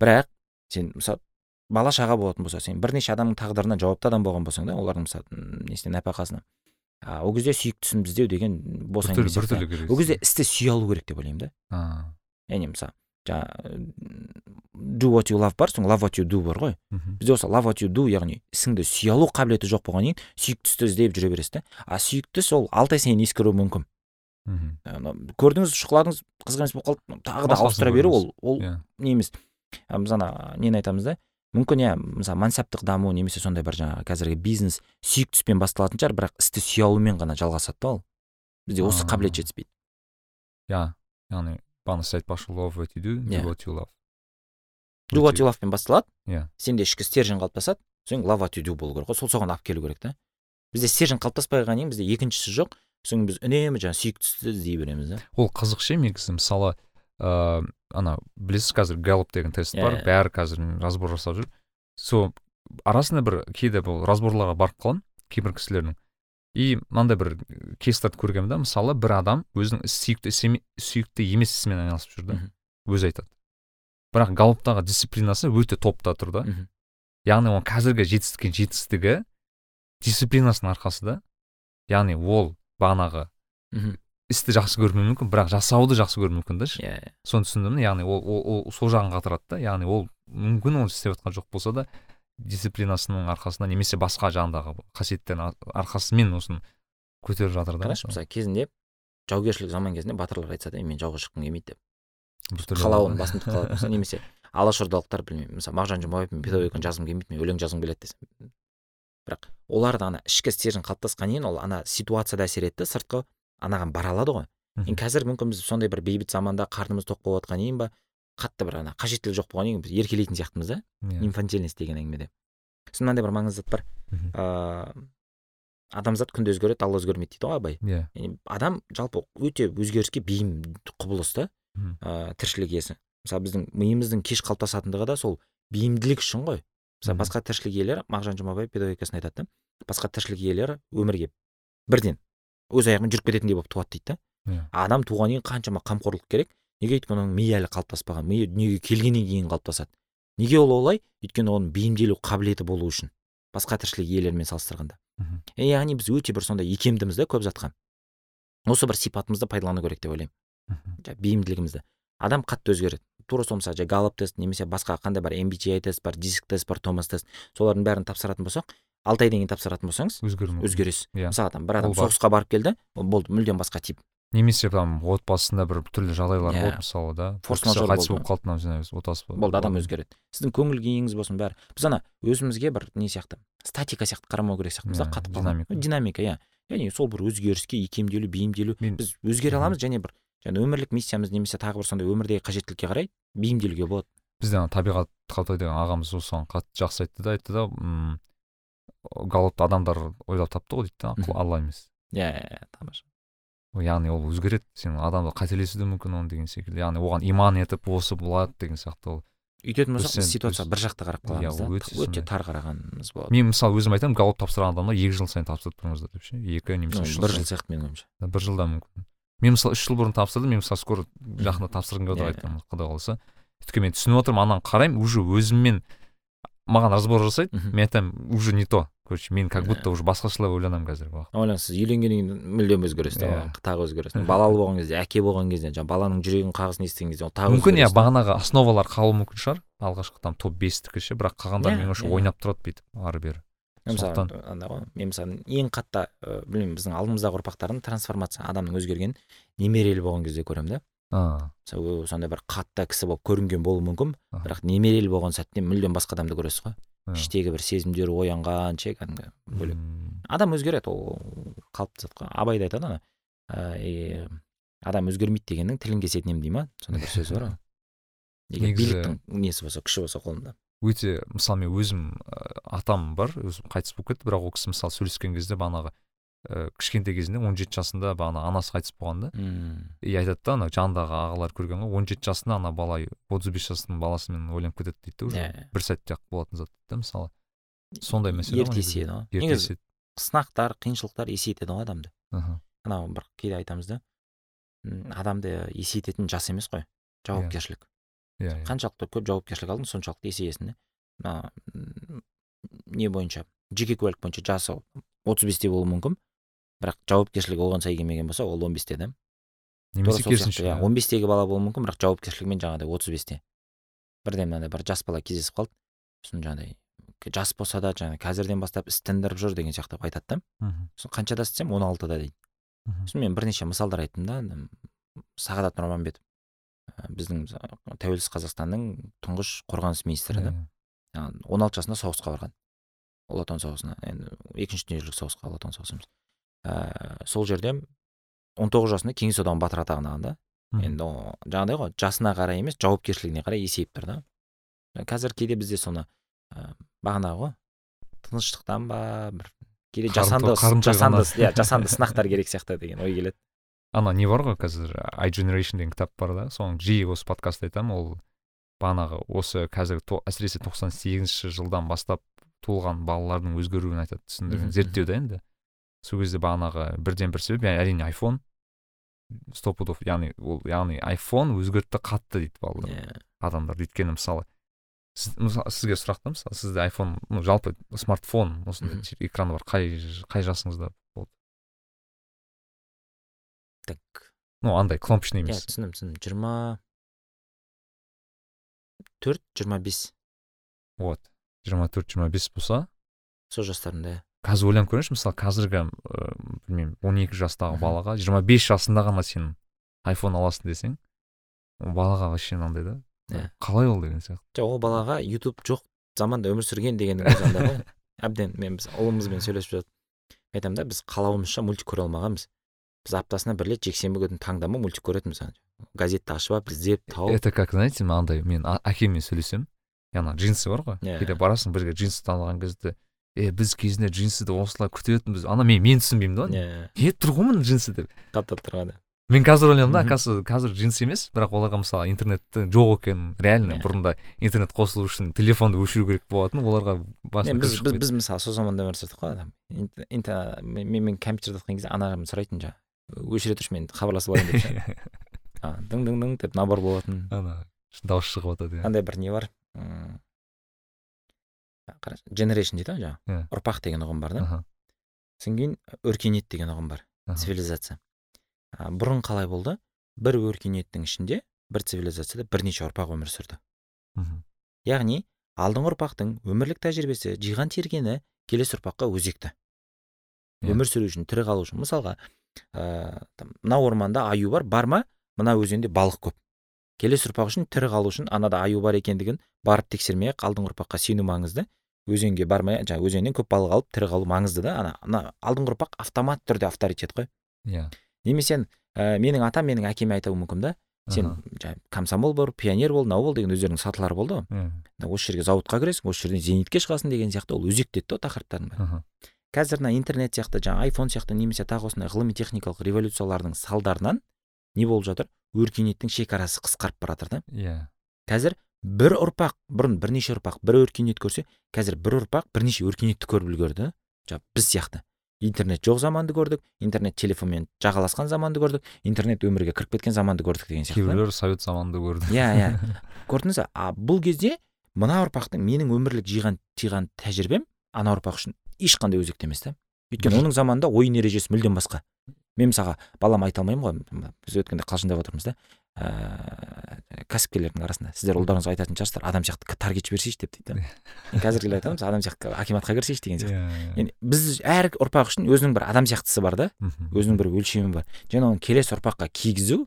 бірақ сен мысалы бала шаға болатын болса сен бірнеше адамның тағдырына жауапты адам болған болсаң да олардың мысалы несіне нәпақасына. А, ол кезде сүйікті ісімді іздеу деген бос әңгіме ол кезде істі сүйе алу керек деп ойлаймын да. Яғни мысалы жаңағы do what you love бар соң love what you do бар ғой. Бізде осы love what you do яғни ісіңді сүйе алу қабілеті жоқ болғаннан кейін сүйікті істі іздеп жүре бересіз да а сүйікті іс ол алты ай сайын ескеруі мүмкін. Мхм. көрдіңіз шұқыладыңыз қызық емес болып қалды. Тағы да ауыстыра беру ол ол Иә. не емес. Біз ана нені айтамыз да? Мүмкін иә мысалы мансаптық даму немесе сондай бір жаңағы қазіргі бизнес сүйікті іспен басталатын шығар бірақ істі сүйе алумен ғана жалғасады да ол. Бізде осы қабілет жетіспейді. Иә яғни бағана сіз айтпақшы love what you do do Иә. what you love. Do what you love-пен басталады. Иә. сенде ішкі стержень қалыптасады соң love what you do болу керек қой. Сол соған алып келу керек та. Бізде стержень қалыптаспай қалғаннан кейін бізде екіншісі жоқ. Соң біз үнемі жаңағы сүйіктісі іздей береміз да. Ол қызық ше негізі мысалы ыыы ана білесіз қазір галлоп деген тест бар Иә. бәрі қазір разбор жасап жүр. Сол арасында бір кейде бұл разборларға барып қаламын кейбір кісілердің. И мынандай бір кейстарды көргенмін да мысалы бір адам өзінің сүйікті сүйікті емес ісімен айналысып жүр да өзі айтады. Бірақ галлоптағы дисциплинасы өте топта тұр да. Яғни оның қазіргі жетістікке жетістігі дисциплинасының арқасы да яғни ол бағанағы мхм. Істі жақсы көрмеуі мүмкін бірақ жасауды жақсы көруі мүмкін да ше иә иә. соны түсіндім да яғни ол, ол, ол сол жағын қатырады да. Яғни ол мүмкін ол істеп жатқан жоқ болса да дисциплинасының арқасында немесе басқа жаңағыдағы қасиеттердің ар- арқасымен осыны көтеріп жатыр да. Қарашы мысалы кезінде жаугершілік заман кезінде батырлар айтса да «Ей, мен жауға шыққым келмейді деп. Қалауын басымды қалап болса немесе алашордалықтар білмеймін. Мысалы мағжан жұмабаев мен педагогиканы жазғым келмейді мен өлең жазғым келеді десе бірақ оларда ана ішкі стержень қалыптасқаннан кейін ол ана ситуацияда әсер етті сыртқы анаған бара алады ғой. Енді қазір мүмкін біз сондай бір бейбіт заманда қарнымыз тоқ болып жатқаннан кейін ба қатты бір ана қажеттілік жоқ болғаннан кейін біз еркелейтін сияқтымыз да Иә. инфантильность деген әңгімеде. Сосын мынандай бір маңызды зат бар. Ыыы адамзат күнде өзгереді алла өзгермейді дейді ғой абай. Иә. Адам жалпы өте өзгеріске бейім құбылыс та мхм. ә, тіршілік иесі. Мысалы біздің миымыздың кеш қалыптасатындығы да сол бейімділік үшін ғой. Мысалы басқа тіршілік иелері мағжан жұмабаев педагогикасында айтады да басқа тіршілік иелері өмірге бірден өз аяғымен жүріп кететіндей болып туады дейді да. Иә. А адам туғаннан кейін қаншама қамқорлық керек. Неге өйткені оның миы әлі қалыптаспаған миы дүниеге келгеннен кейін қалыптасады. Неге ол олай? Өйткені оның бейімделу қабілеті болу үшін. Басқа тіршілік иелерімен салыстырғанда. Мгм. Е, яғни біз өте бір сондай икемдіміз да көп затқа. Осы бір сипатымызды пайдалану керек деп ойлаймын. Мхм. жаңағы бейімділігімізді. Адам қатты өзгереді. Тура сол мысалы галлоп тест немесе басқа қандай бар MBTI тест бар диск тест бар томас тест. Солардың бәрін тапсыратын болсақ алты айдан кейін тапсыратын болсаңыз өзгеру өзгересіз. Иә. мысалы там бір адам соғысқа барып келді ол болды мүлдем басқа тип. Немесе там отбасында бір түрлі жағдайлар Иә. болды мысалы да? Форс мажор қайтыс болып қалды мына отасы болды адам өзгереді. Сіздің көңіл күйіңіз болсын бәрі. Біз ана өзімізге бір не сияқты статика сияқты қарамау керек сияқтымыз да Иә, қатып қалған. динамика. динамика иә. Яғни сол бір өзгеріске икемделу бейімделу біз өзгере аламыз және бір және өмірлік миссиямыз немесе тағы бір сондай өмірдегі қажеттілікке қарай бейімделуге болады. Бізде ана табиғат қалтай деген ағамыз осыған қатты жақсы айтты да айтты да м галопты адамдар ойлап тапты ғой дейді да алла емес. Иә иә иә тамаша. Яғни ол өзгереді сен адамдар қателесуі де мүмкін оны деген секілді. Яғни оған иман етіп осы болады деген сияқты ол. Өйтетін болсақ біз ситуацияға бір жақты қарап Иә, қаламыз да өте тар қарағанымыз болады. Мен мысалы өзім айтамын галоп тапсырған адамдар екі жыл сайын тапсырып тұрыңыздар деп ше екі немесе үш бір жыл сияқты менің ойымша. Бір жылда мүмкін. Мен мысалы үш жыл бұрын тапсырдым мен мысалы скоро жақында тапсырғым келіп Иә, отыр айтамын құдай қаласа. Өйткені мен түсініп отырмын ананы қараймын уже өзіммен маған разбор жасайды. Мен айтамын уже не то. Короче мен как будто Иә. уже басқашалай ойланамын қазіргі уақытта ойлаңыз сіз үйленгеннен кейін мүлдем өзгересіз да Иә. тағы өзгересіз. [LAUGHS] Балалы болған кезде әке болған кезде жаңағы баланың жүрегінің қағысын естіген кезде ол тағы мүмкін иә бағанағы основалар қалуы мүмкін шығар. Алғашқы там топ бестікі ше бірақ қалғандары Иә, менің ойымша иә. ойнап тұрады бүйтіп ары бері. Мысалы андай ғой мен мысалы ең қатты білмеймін біздің алдымыздағы ұрпақтардың трансформация адамның өзгергенін немерелі болған кезде көремін да сондай бір қатты кісі болып көрінген болуы мүмкін. Бірақ немерелі болған сәтте мүлдем басқа адамды көресіз ғой. Іштегі бір сезімдері оянған ше кәдімгі бөлек. Адам өзгереді ол қалыпты зат қой абай да айтады ана. Ә, адам өзгермейді дегеннің тілін кесетін ем дей ма? Сондай бір сөзі бар ғой. [LAUGHS] Егер биліктің несі болса күші болса қолында. өте мысалы мен өзім ә, атам бар өзім қайтыс болып кетті бірақ ол кісі мысалы сөйлескен кезде бағанағы ә, кішкентай кезінде он жеті жасында бағана анасы қайтыс болған да и айтады да ана жанындағы ағалар көрген ғой он жеті жасында ана бала отыз бес жастың баласымен ойленіп кетеді дейді да уже. Иә. бір сәтте ақ болатын зат дейді да мысалы. Сондай мәселе ерте ғой есейеді ғой. Негізі сынақтар қиыншылықтар есейтеді ғой адамды. Аха. анау бір кейде айтамыз да. Адамды есейтетін жас емес қой жауапкершілік. Иә. Иә қаншалықты көп жауапкершілік алдың соншалықты есейесің да не бойынша жеке куәлік бойынша жасы отыз бесте болуы мүмкін. Бірақ жауапкершілігі оған сай келмеген болса ол он бесте да немесе керісінше иә он бестегі бала болуы мүмкін бірақ жауапкершілігімен жаңағыдай отыз бесте. Бірден мынандай бір жас бала кездесіп қалды. Сосын жаңағыдай жас болса да жаңағы қазірден бастап іс тындырып жүр деген сияқты айтады да. Сосын қаншадасыз десем он алтыда дейді. Сосын мен бірнеше мысалдар айттым да. Сағадат нұрманбетов ә, біздің тәуелсіз қазақстанның тұңғыш қорғаныс министрі да. Иә, он алты жасында соғысқа барған. Ұлы отан соғысына енді екінші дүниежүзілік соғысқа ұлы отан соғысы емес ә, сол жерде он тоғыз жасында кеңес одағының батыры атағын алған да енді жаңағыдай ғой жасына қарай емес жауапкершілігіне қарай есейіп тұр да қазір кейде бізде соны ә, бағанағы ғой тыныштықтан ба бір кейде жасанды жасанды иә жасанды сынақтар [LAUGHS] керек сияқты деген ой келеді. Ана не бар ғой қазір i generation деген кітап бар да соны жиі осы подкастта айтамын. Ол бағанағы осы қазір әсіресе тоқсан сегізінші жылдан бастап туылған балалардың өзгеруін айтады түсіндірген зерттеу да енді. Сол кезде бағанағы бірден бір себеп яғни әрине айфон сто пудов яғни ол яғни айфон өзгертті қатты дейді балалар иә. адамдарды өйткені мысалы сіз, мысалы сізге сұрақ та мысалы сізде айфон ну жалпы смартфон осындай Мхм. те- экраны бар қай қай жасыңызда болды? Так. Ну андай кнопочный иә емес түсіндім түсіндім. Жиырма төрт жиырма бес. Вот. Жиырма төрт жиырма бес болса? Сол жастарында иә. Қазір ойланып көріңізші мысалы қазіргі ыыы білмеймін он екі жастағы балаға жиырма бес жасында ғана сен айфон аласың десең ол балаға вообще мынандай да Иә. қалай ол деген сияқты. Жоқ ол балаға ютуб жоқ заманда өмір сүрген дегеннің өзі андай ғой. [LAUGHS] Әбден мен біз ұлымызбен сөйлесіп жатып айтамын да біз қалауымызша мультик көре алмағанбыз. Біз аптасына бір рет жексенбі күні таңдама мультик көретінбіз газетті ашып алып іздеп тауып. это как знаете мынандай мен әкеммен сөйлесемін ана джинсы бар ғой. Иә. кейде барасың бірге джинсы алған кезде е біз кезінде джинсыды осылай күтетінбіз ана мен мен түсінбеймін да иә. Не тұр ғой мына джинсы деп қаптап тұрған мен қазір ойлаймын да оказывается қазір джинс емес бірақ оларға мысалы интернетті жоқ екенін реально Иә. бұрында интернет қосылу үшін телефонды өшіру керек болатын оларға біз, біз, мысалы сол заманда өмір сүрдік қой адам. Мен, мен, компьютерді оқыған кезде анам сұрайтын жаңағы өшіре тұршы мен хабарласып алайын деп ше. Дың дың дың деп набор болатын. Ана дауыс шығып жатады иә. Андай бір не бар. Қарашы generation дейді ғой Иә. жаңағы ұрпақ деген ұғым бар да содан кейін өркениет деген ұғым бар цивилизация. А, бұрын қалай болды? бір өркениеттің ішінде бір цивилизацияда бірнеше ұрпақ өмір сүрді. Мгм. яғни алдыңғы ұрпақтың өмірлік тәжірибесі жиған тергені келесі ұрпаққа өзекті. Иә. өмір сүру үшін тірі қалу үшін. Мысалға ә, там, мына орманда аю бар бар ма? Мына өзенде балық көп. Келесі ұрпақ үшін тірі қалу үшін анада аю бар екендігін барып тексермей ақ алдыңғы ұрпаққа сену маңызды. Өзенге бармай жаңағы өзеннен көп балық алып тірі қалу маңызды да. Ана ана алдыңғы ұрпақ автомат түрде авторитет қой. Иә. Немесе ә, менің атам менің әкеме айтуы мүмкін да. Сен Аха, жаңағы комсомол бол пионер бол мынау бол деген өздерінің сатылары болды ғой. Да, осы жерге зауытқа кіресің осы жерден зенитке шығасың деген сияқты. Ол өзекті еді да тақырыптардың бәрі аха. қазір мына интернет сияқты жаңағы айфон сияқты немесе тағы осындай ғылыми техникалық революциялардың салдарынан не болып жатыр? Өркениеттің шекарасы қысқарып бара жатыр да. Иә. Қазір бір ұрпақ бұрын бірнеше ұрпақ бір өркениет көрсе қазір бір ұрпақ бірнеше өркениетті көріп үлгерді. Жаңағы біз сияқты. Интернет жоқ заманды көрдік интернет телефонмен жағаласқан заманды көрдік интернет өмірге кіріп кеткен заманды көрдік деген сияқты. Кейбіреулер совет заманында көрді. Иә, иә. [LAUGHS] көрдіңіз ба а бұл кезде мына ұрпақтың менің өмірлік жиған тиған тәжірибем ана ұрпақ үшін ешқандай өзекті емес та. Өйткені оның заманында ойын ережесі мүлдем басқа. Мен мысалға балама айта алмаймын ғой біз өткенде қалжыңдап отырмыз да. Ыыы кәсіпкерлердің арасында сіздер ұлдарыңызға айтатын шығарсыздар адам сияқты тар кешіп берсейші деп дейді. Да [LAUGHS] мен қазіргілер айтамыз адам сияқты акиматқа кірсейші деген сияқты. Иә. Яғни біз әр ұрпақ үшін өзінің бір адам сияқтысы бар да өзінің бір өлшемі бар. Және оны келесі ұрпаққа кигізу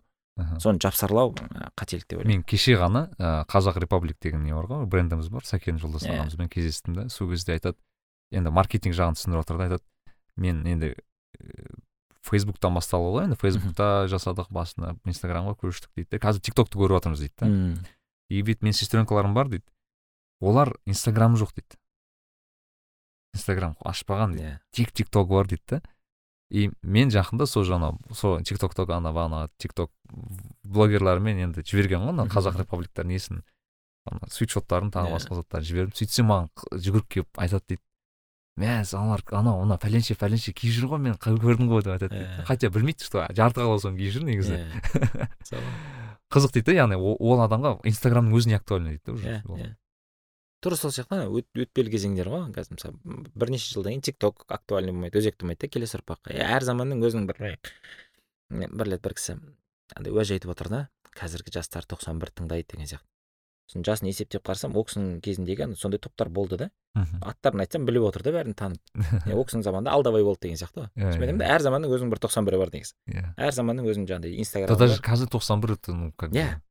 соны жапсарлау қателік деп ойлаймын. мен кеше ғана ә, қазақ репаблик деген не бар ғой брендіміз бар. Сәкен жолдас Иә. ағамызбен кездестім да сол кезде айтады. Енді маркетинг жағын түсіндіріп жатыр да айтады. Мен енді ә, фейсбуктан басталды ғой енді фейсбукта жасадық басында инстаграмға көштік дейді да қазір тиктокты көріп жатырмыз дейді да и бүйтіп менің сестренкаларым бар дейді. Олар инстаграмы жоқ дейді. Инстаграм ашпаған дейді. Иә. Тек тикток бар дейді да и мен жақында сол жаңа сол тик токтог ана бағанағы тик ток блогерлармен енді жіберген ғой ана қазақ репабликтар несін ана свитшоттарын тағы Иә. басқа заттарын жібердім. Сөйтсем маған жүгіріп келіп айтады дейді. Мә аналар анау мына пәленше пәленше киіп жүр ғой мен көрдім ғой деп айтады дейді Иә. хотя білмейді что жарты қаласоны киіп жүр негізі. Сол. [LAUGHS] қызық дейді да яғни ол адамға инстаграмның өзіне актуально дейді да уже иә ол. иә тура сол сияқты өтпелі кезеңдер ғой қазір мысалы бірнеше жылдан кейін тик ток актуальный болмайды өзекті болмайды да келесі ұрпаққа әр заманның өзінің бір бір рет бір кісі андай уәж айтып отыр да қазіргі жастар 91 тыңдайды деген сияқты сосын жасын есептеп қарасам ол кісінің кезіндегі сондай топтар болды да. Мгм. аттарын айтсам біліп отыр да бәрін танып. [LAUGHS] Иә, ол кісінің заманында алдабай болды деген сияқты ғой. Иә, мен айтамын иә. да әр заманның өзінің бір тоқсан бірі бар негізі. Иә. Әр заманның өзінің жаңағыдай да инстаграмы даже қазір тоқсан бір это ну как бы Иә.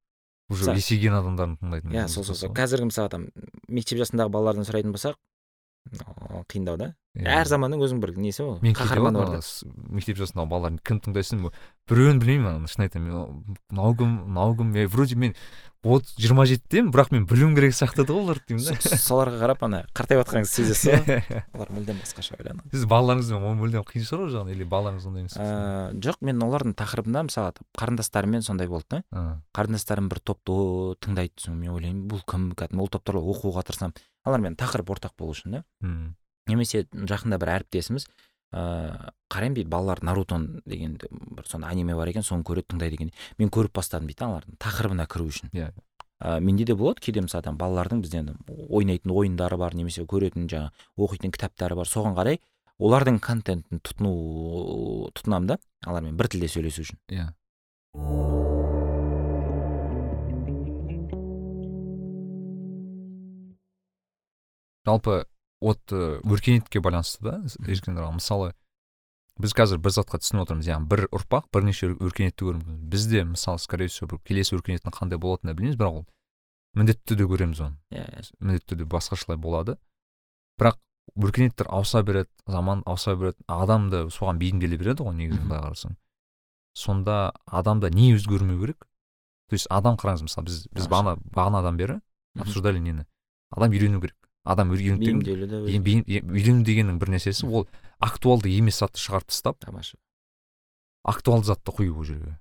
уже есейген адамдардың тыңдайтын иә сол сол сол. Қазіргі мысалы там мектеп жасындағы балалардан сұрайтын болсақ қиындау да. Әр заманның өзінің бір несі ғой мен қаһарманы бар мектеп жасындағы балалардың кім тыңдайсың біреуін білмеймін шын айтамын мен мынау кім мынау кім вроде мен вот жиырма жетідемін бірақ мен білуім керек сияқты да оларды деймін да. Со- соларға қарап ана қартайып жатқаныңызды сезесіз ғой [LAUGHS] олар мүлдем басқаша ойланады. Сіз балаларыңызбен ол мүлдем қиын шығар ол жағын или балаларыңыз ондай емес? Ә, жоқ мен олардың тақырыбында мысалы қарындастарыммен сондай болды да. Қарындастарым бір топты тыңдайды сосын мен ойлаймын. Бұл кім кәдімгі ол топтарға оқуға тырысамын. Алармен тақырып ортақ болу үшін да. Немесе жақында бір әріптесіміз ыыы қараймын дейді балалар нарутон деген бір соны аниме бар екен соны көреді тыңдайды екен мен көріп бастадым дейді аналардың тақырыбына кіру үшін. Иә. ә, менде де болады кейде мысалы там балалардың бізде ойнайтын ойындары бар немесе көретін жаңағы оқитын кітаптары бар. Соған қарай олардың контентін тұтыну тұтынамын да алармен бір тілде сөйлесу үшін. Иә. Жалпы вот э, өркениетке байланысты да ешкімдер мысалы біз қазір бір затқа түсініп отырмыз яғни бір ұрпақ бірнеше өр- өркениетті көреміз бізде мысалы скорее всего бір келесі өркениеттің қандай болатынын білмейміз бірақ ол міндетті түрде көреміз оны. Иә иә. міндетті түрде басқашалай болады. Бірақ өркениеттер ауыса береді заман ауыса береді. Адам да соған бейімделе береді ғой негізі былай қарасаң. Сонда адамда не өзгермеу керек? То есть адам қараңыз мысалы біз біз бағана бағанадан бері обсуждали нені? Адам үйрену керек. Адам деген бейім- е- үйрену дегеннің бір нәрсесі ол актуалды емес затты шығарып тастап тамаша. актуалды затты құю ол жерге.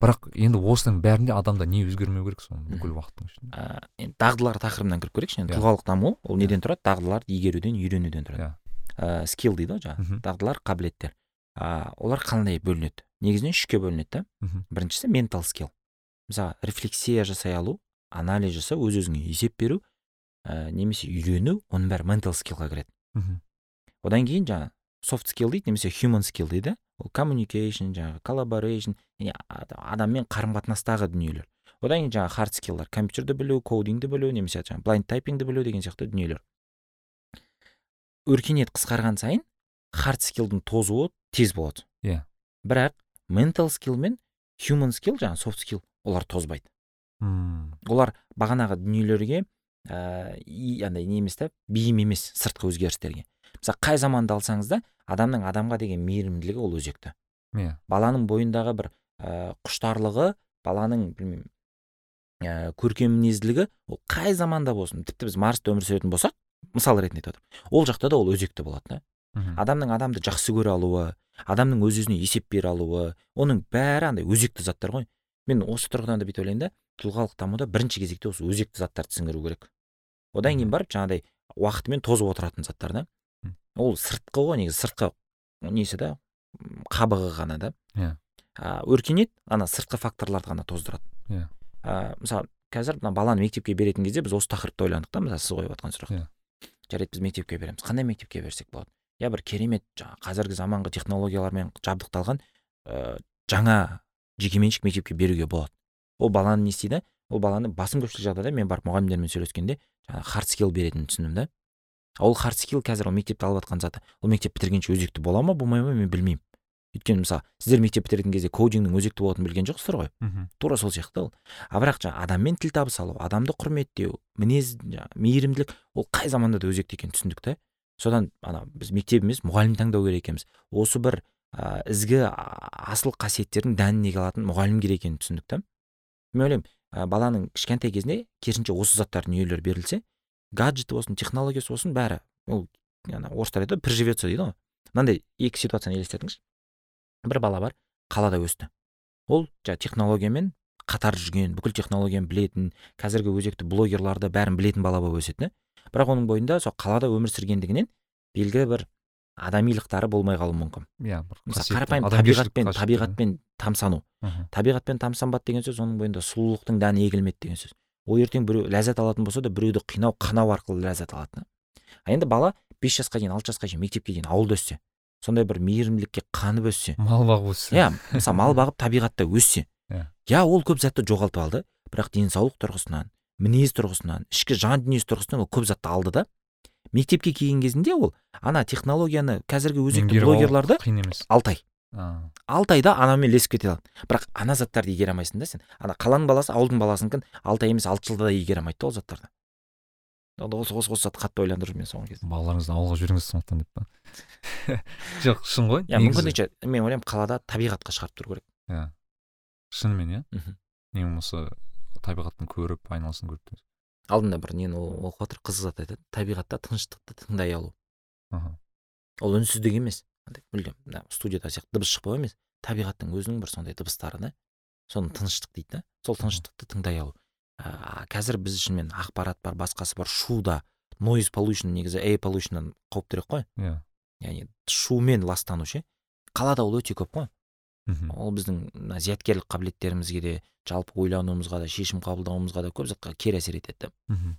Бірақ енді осының бәрінде адамда не өзгермеу керек соны бүкіл уақыттың ішінде? Ә, енді дағдылар тақырыбынан кіріп көрейікші. Енді Иә. тұлғалық даму ол неден тұрады? Дағдыларды игеруден үйренуден тұрады. Иә. ә, скилл дейді ғой жаңағы. Дағдылар қабілеттер. Ә, олар қандай бөлінеді? Негізінен үшке бөлінеді да. Біріншісі ментал скилл. Мысалы рефлексия жасай алу анализ жасау өз өзіңе есеп беру. Ә, немесе үйрену оның бәрі ментал скиллға кіреді. Мгм. одан кейін жаңағы софт скилл дейді немесе human скилл дейді. Ол communication жаңағы collaboration яғни ад- адаммен қарым қатынастағы дүниелер. Одан кейін жаңағы хард скиллар компьютерді білу кодингді білу немесе жаңағы blind тайпингді білу деген сияқты дүниелер. Өркениет қысқарған сайын хард скиллдің тозуы тез болады. Иә. бірақ ментал скилл мен human скилл жаңағы софт скилл олар тозбайды. М, олар бағанағы дүниелерге ыыы андай не емес та бейім емес сыртқы өзгерістерге. Мысалы қай заманды алсаңыз да адамның адамға деген мейірімділігі ол өзекті. Иә. Баланың бойындағы бір ә, құштарлығы баланың білмеймін ә, көркем мінезділігі ол қай заманда болсын тіпті біз марста өмір сүретін болсақ мысал ретінде айтып отырмын. Ол жақта да ол өзекті болады да. Адамның адамды жақсы көре алуы адамның өз өзіне есеп бере алуы оның бәрі андай өзекті заттар ғой. Мен осы тұрғыдан да бүйтіп ойлаймын да тұлғалық дамуда бірінші кезекте осы өзекті заттарды сіңіру керек. Одан кейін барып жаңағыдай уақытымен тозып отыратын заттар да. Ол сыртқы ғой негізі сыртқы несі да? Қабығы ғана да. Иә. а, өркениет ана сыртқы факторларды ғана тоздырады. Иә. а, мысалы қазір мына баланы мектепке беретін кезде біз осы тақырыпты ойландық та мысалы сіз қойып жатқан сұрақ. Иә. жарайды біз мектепке береміз. Қандай мектепке берсек болады? Иә бір керемет жаңағы қазіргі заманғы технологиялармен жабдықталған ә, жаңа жекеменшік мектепке беруге болады. Ол баланы не істейді? Ол баланы басым көпшілік жағдайда мен барып мұғалімдермен сөйлескенде жаңағы хард скилл беретінін түсіндім да. Ол хард скилл қазір ол мектепте алып жатқан заты. Ол мектеп бітіргенше өзекті бола ма болмай ма мен білмеймін. Өйткені мысалы сіздер мектеп бітіретін кезде кодингнің өзекті болатынын білген жоқсыздар ғой. Тура сол сияқты ол. А бірақ жаңағы адаммен тіл табыса алу адамды құрметтеу мінез мейірімділік ол қай заманда да өзекті екенін түсіндік та. Содан ана біз мектеп емес мұғалім таңдау керек екенбіз. Осы бір ә, ізгі асыл қасиеттердің дәнін неге алатын мұғалім керек екенін түсіндік та. Мен ойлаймын ә, баланың кішкентай кезінде керісінше осы заттар дүниелер берілсе гаджеті болсын технологиясы болсын бәрі ол ана орыстар айтады приживется дейді ғой. Мынандай екі ситуацияны елестетіңізші. Бір бала бар қалада өсті. Ол жаңағы технологиямен қатар жүрген бүкіл технологияны білетін қазіргі өзекті блогерларды бәрін білетін бала болып өседі бірақ оның бойында сол қалада өмір сүргендігінен белгілі бір адамилықтары болмай қалуы мүмкін. Иә мысалы қарапайым табиғатпен табиғатпен тамсану. Табиғатпен тамсанбады деген сөз оның бойында сұлулықтың дәні егілмеді деген сөз. Ол ертең біреу ләззат алатын болса да біреуді қинау қанау арқылы ләззат алады а енді бала бес жасқа дейін алты жасқа дейін мектепке дейін ауылда өссе сондай бір мейірімділікке қанып өссе. Мал бағып өссе. Иә мысалы мал бағып табиғатта өссе. Иә. Иә ол көп затты жоғалтып алды бірақ денсаулық тұрғысынан мінез тұрғысынан ішкі жан дүниесі тұрғысынан ол көп затты алды да мектепке келген кезінде ол ана технологияны қазіргі өзекті блогерларды қиын емес. алты ай. Алты айда анамен ілесіп кете алады бірақ ана заттарды игере алмайсың да сен. Ана қаланың баласы ауылдың баласыныкін алты ай емес алты жылда да игере алмайды да ол заттарды. Осы осы осы затты қатты ойландырып жүрмін мен соңғы кезде. Балаларыңызды ауылға жіберіңіз сондықтан деп па? [LAUGHS] Жоқ шын ғой иә мүмкіндікше мен ойлаймын қалада табиғатқа шығарып тұру керек. Иә. Шынымен иә? Мхм. Не болмаса табиғаттың көріп айналасын көріп алдында бір нені оқып жатыр қызық зат айтады. Табиғатта тыныштықты тыңдай алу. Аха ол үнсіздік емес. Мүлдем мына студияда сияқты дыбыс шықпау емес. Табиғаттың өзінің бір сондай дыбыстары да. Соны тыныштық дейді да. Сол тыныштықты тыңдай алу. Ә, қазір біз шынымен ақпарат бар басқасы бар. Шу да нойз полюшн негізі эйр полюшннан қауіптірек қой. Иә. Яғни шумен ластану ше қалада ол өте көп қой. Мхм. Ол біздің мына зияткерлік қабілеттерімізге де жалпы ойлануымызға да шешім қабылдауымызға да көп затқа кері әсер етеді да.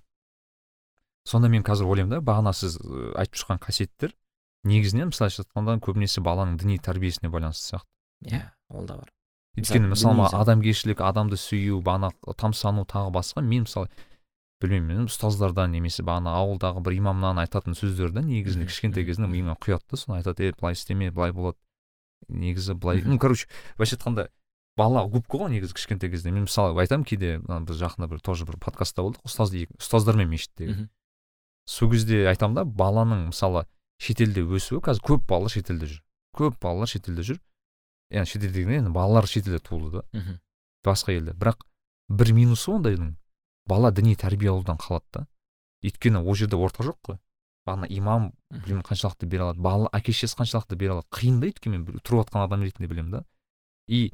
Сонда мен қазір ойлаймын да бағана сіз айтып шыққан қасиеттер негізінен мысалша айтқанда көбінесе баланың діни тәрбиесіне байланысты сияқты. Иә ол да бар. Өйткені мысалы адамгершілік адамды сүю бағана тамсану тағы басқа. Мен мысалы білмеймін ұстаздардан немесе бағана ауылдағы бір имамнан айтатын сөздер да негізінде кішкентай кезінен миыма құяды да соны айтады е былай істеме былай болады негізі былай ну короче былайша айтқанда бала губка ғой негізі кішкентай кезде. Мен мысалы айтамын кейде біз жақында бір тоже бір подкастта болдық. Ұстаз ұстаздармен мешіттегі сол кезде айтамын да баланың мысалы шетелде өсуі қазір көп балалар шетелде жүр. Көп балалар шетелде жүр. Яғни шетелде енді балалар шетелде туылды да. Басқа елде. Бірақ бір минусы ондайдың бала діни тәрбие алудан қалады да. Өйткені ол жерде орта жоқ қой. Бағана имам білмеймін қаншалықты бере алады. Бала әке шешесі қаншалықты бере алады. Қиын да өйткені мен тұрып жатқан адам ретінде білемін да. И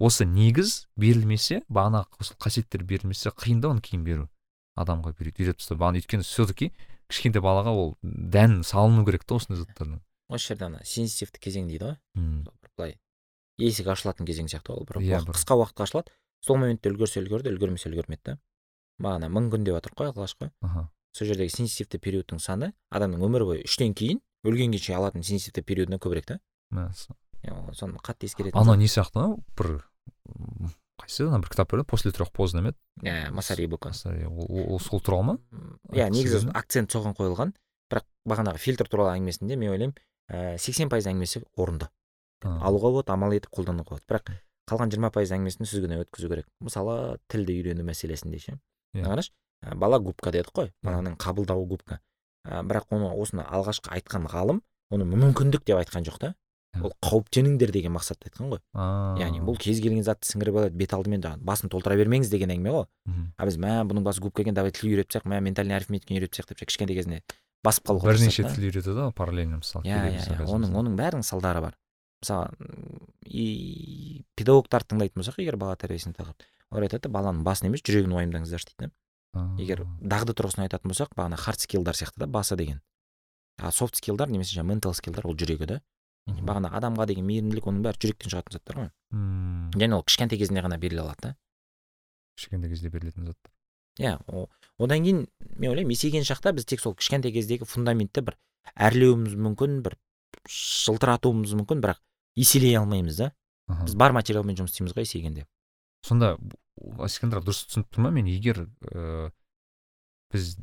осы негіз берілмесе бағана осы қасиеттер берілмесе қиын да оны кейін беру адамға үйретіп тастау бағана өйткені все таки кішкентай балаға ол дән салыну керек та осындай заттардан. осы жерде ана сенситивті кезең дейді ғой. Былай есік ашылатын кезең сияқты ол бір иә қысқа уақытқа ашылады. Сол моментте үлгерсе үлгерді үлгермесе үлгермеді да. Бағана мың күн деп жатыр ғой алғашқы аха. Сол жердегі сенситивті периодтың саны адамның өмір бойы үштен кейін өлгенге шейін алатын сенситивті периодынан көбірек та. Соны қатты ескеретін анау не сияқты бір қайсы? Ана бір кітап бар после трех поздно ма еді иә масари бука ол сол туралы ма? Иә негізі акцент соған қойылған бірақ бағанағы фильтр туралы әңгімесінде мен ойлаймын ііі сексен пайыз әңгімесі орынды. Алуға болады амал етіп қолдануға болады. Бірақ қалған жиырма пайыз әңгімесін сүзгіден өткізу керек. Мысалы тілді үйрену мәселесінде ше. Иә. Қарашы бала губка дедік қой баланың қабылдауы губка. Ә, бірақ оны осыны алғашқы айтқан ғалым оны мүмкіндік деп айтқан жоқ та. Ол қауіптеніңдер деген мақсатта айтқан ғой. Яғни бұл кез келген затты сіңіріп алады бет алдымен жаңағы басын толтыра бермеңіз деген әңгіме ғой. А біз мә бұның басы губка екен давай тіл үйретіп тастайық мә ментальный арифметиканы үйретіп тастайық деп кішкентай кезінде басып қалуға бірнеше тіл үйретеді ғой параллельно мысалы иә иә оның оның бәрінің салдары бар. Мысалы и педагогтарды тыңдайтын болсақ егер бала тәрбиесіне тақырып олар айтады баланың басын емес жүрегін уайымдаңыздаршы дейді егер дағды тұрғысынан айтатын болсақ бағана хард скиллдар сияқты да басы деген. А софт скиллдар немесе жаңағы ментал скиллдар ол жүрегі да. Бағана адамға деген мейірімділік оның бәрі жүректен шығатын заттар ғой. Мм. Және ол кішкентай кезінде ғана беріле алады да. Кішкентай кезде берілетін заттар. Иә одан кейін мен ойлаймын есейген шақта біз тек сол кішкентай кездегі фундаментті бір әрлеуіміз мүмкін бір жылтыратуымыз мүмкін бірақ еселей алмаймыз да. Біз бар материалмен жұмыс істейміз ғой есейгенде. Сонда искандр дұрыс түсініп тұрмын мен егер ә, біз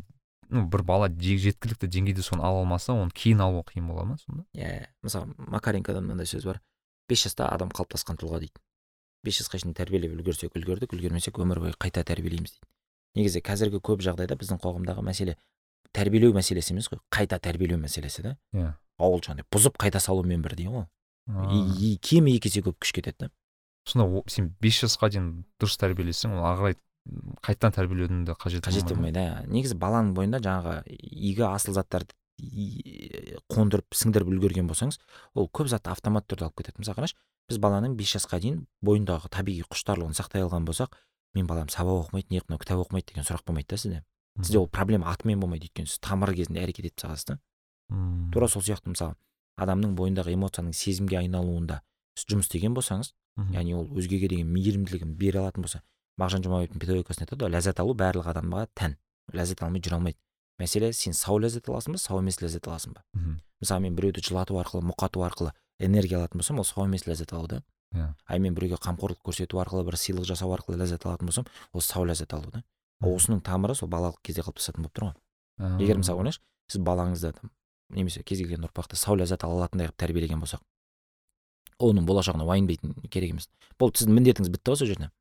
ну бір бала жеткілікті деңгейде соны ала алмаса оны кейін алу қиын бола ма сонда? Иә мысалы макаренкода мынандай сөз бар. Бес жаста адам қалыптасқан тұлға дейді. Бес жасқа шейін тәрбиелеп үлгерсек үлгердік үлгермесек өмір бойы қайта тәрбиелейміз дейді. Негізі қазіргі көп жағдайда біздің қоғамдағы мәселе тәрбиелеу мәселесі емес қой қайта тәрбиелеу мәселесі да иә. Ауыл жаңағыдай бұзып қайта салумен бірдей ғой. Кемі екі есе көп күш кетеді да сонда сен бес жасқа дейін дұрыс тәрбиелесең ол ары қарай қайтадан тәрбиелеудің де қажеті қажет болмайды иә. негізі баланың бойында жаңағы игі асыл заттарды қондырып сіңдіріп үлгерген болсаңыз ол көп затты автоматты түрде алып кетеді. Мысалы қарашы біз баланың бес жасқа дейін бойындағы табиғи құштарлығын сақтай алған болсақ мен балам сабақ оқымайды не мынау кітап оқымайды деген сұрақ болмайды да сізде. Сізде ол проблема атымен болмайды өйткені сіз тамыры кезінде әрекет етіп саласыз да. Тура сол сияқты мысалы адамның бойындағы эмоцияның сезімге айналуында сіз жұмыс істеген болсаңыз яғни ол өзгеге деген мейірімділігін бере алатын болса мағжан жұмабаевтың педагогикасында айтады ғой ләззат алу барлық адамға тән. Ләззат алмай жүре алмайды. Мәселе сен сау ләззат аласың ба сау емес ләззат аласың ба? Мысалы мен біреуді жылату арқылы мұқату арқылы энергия алатын болсам ол сау емес ләззат алу да. Иә. Ай мен біреуге қамқорлық көрсету арқылы бір сыйлық жасау арқылы ләззат алатын болсам ол сау ләззат алу да. Осының тамыры сол балалық кезде қалыптасатын болып тұр ғой. Егер мысалы ойлаңызшы сіз балаңызды немесе кез келген ұрпақты сау ләззат ала алатындай қылып тәрбиелеген болсақ оның болашағына уайымдайтын керек емес. Болды сіздің міндетіңіз бітті ғой сол жерде.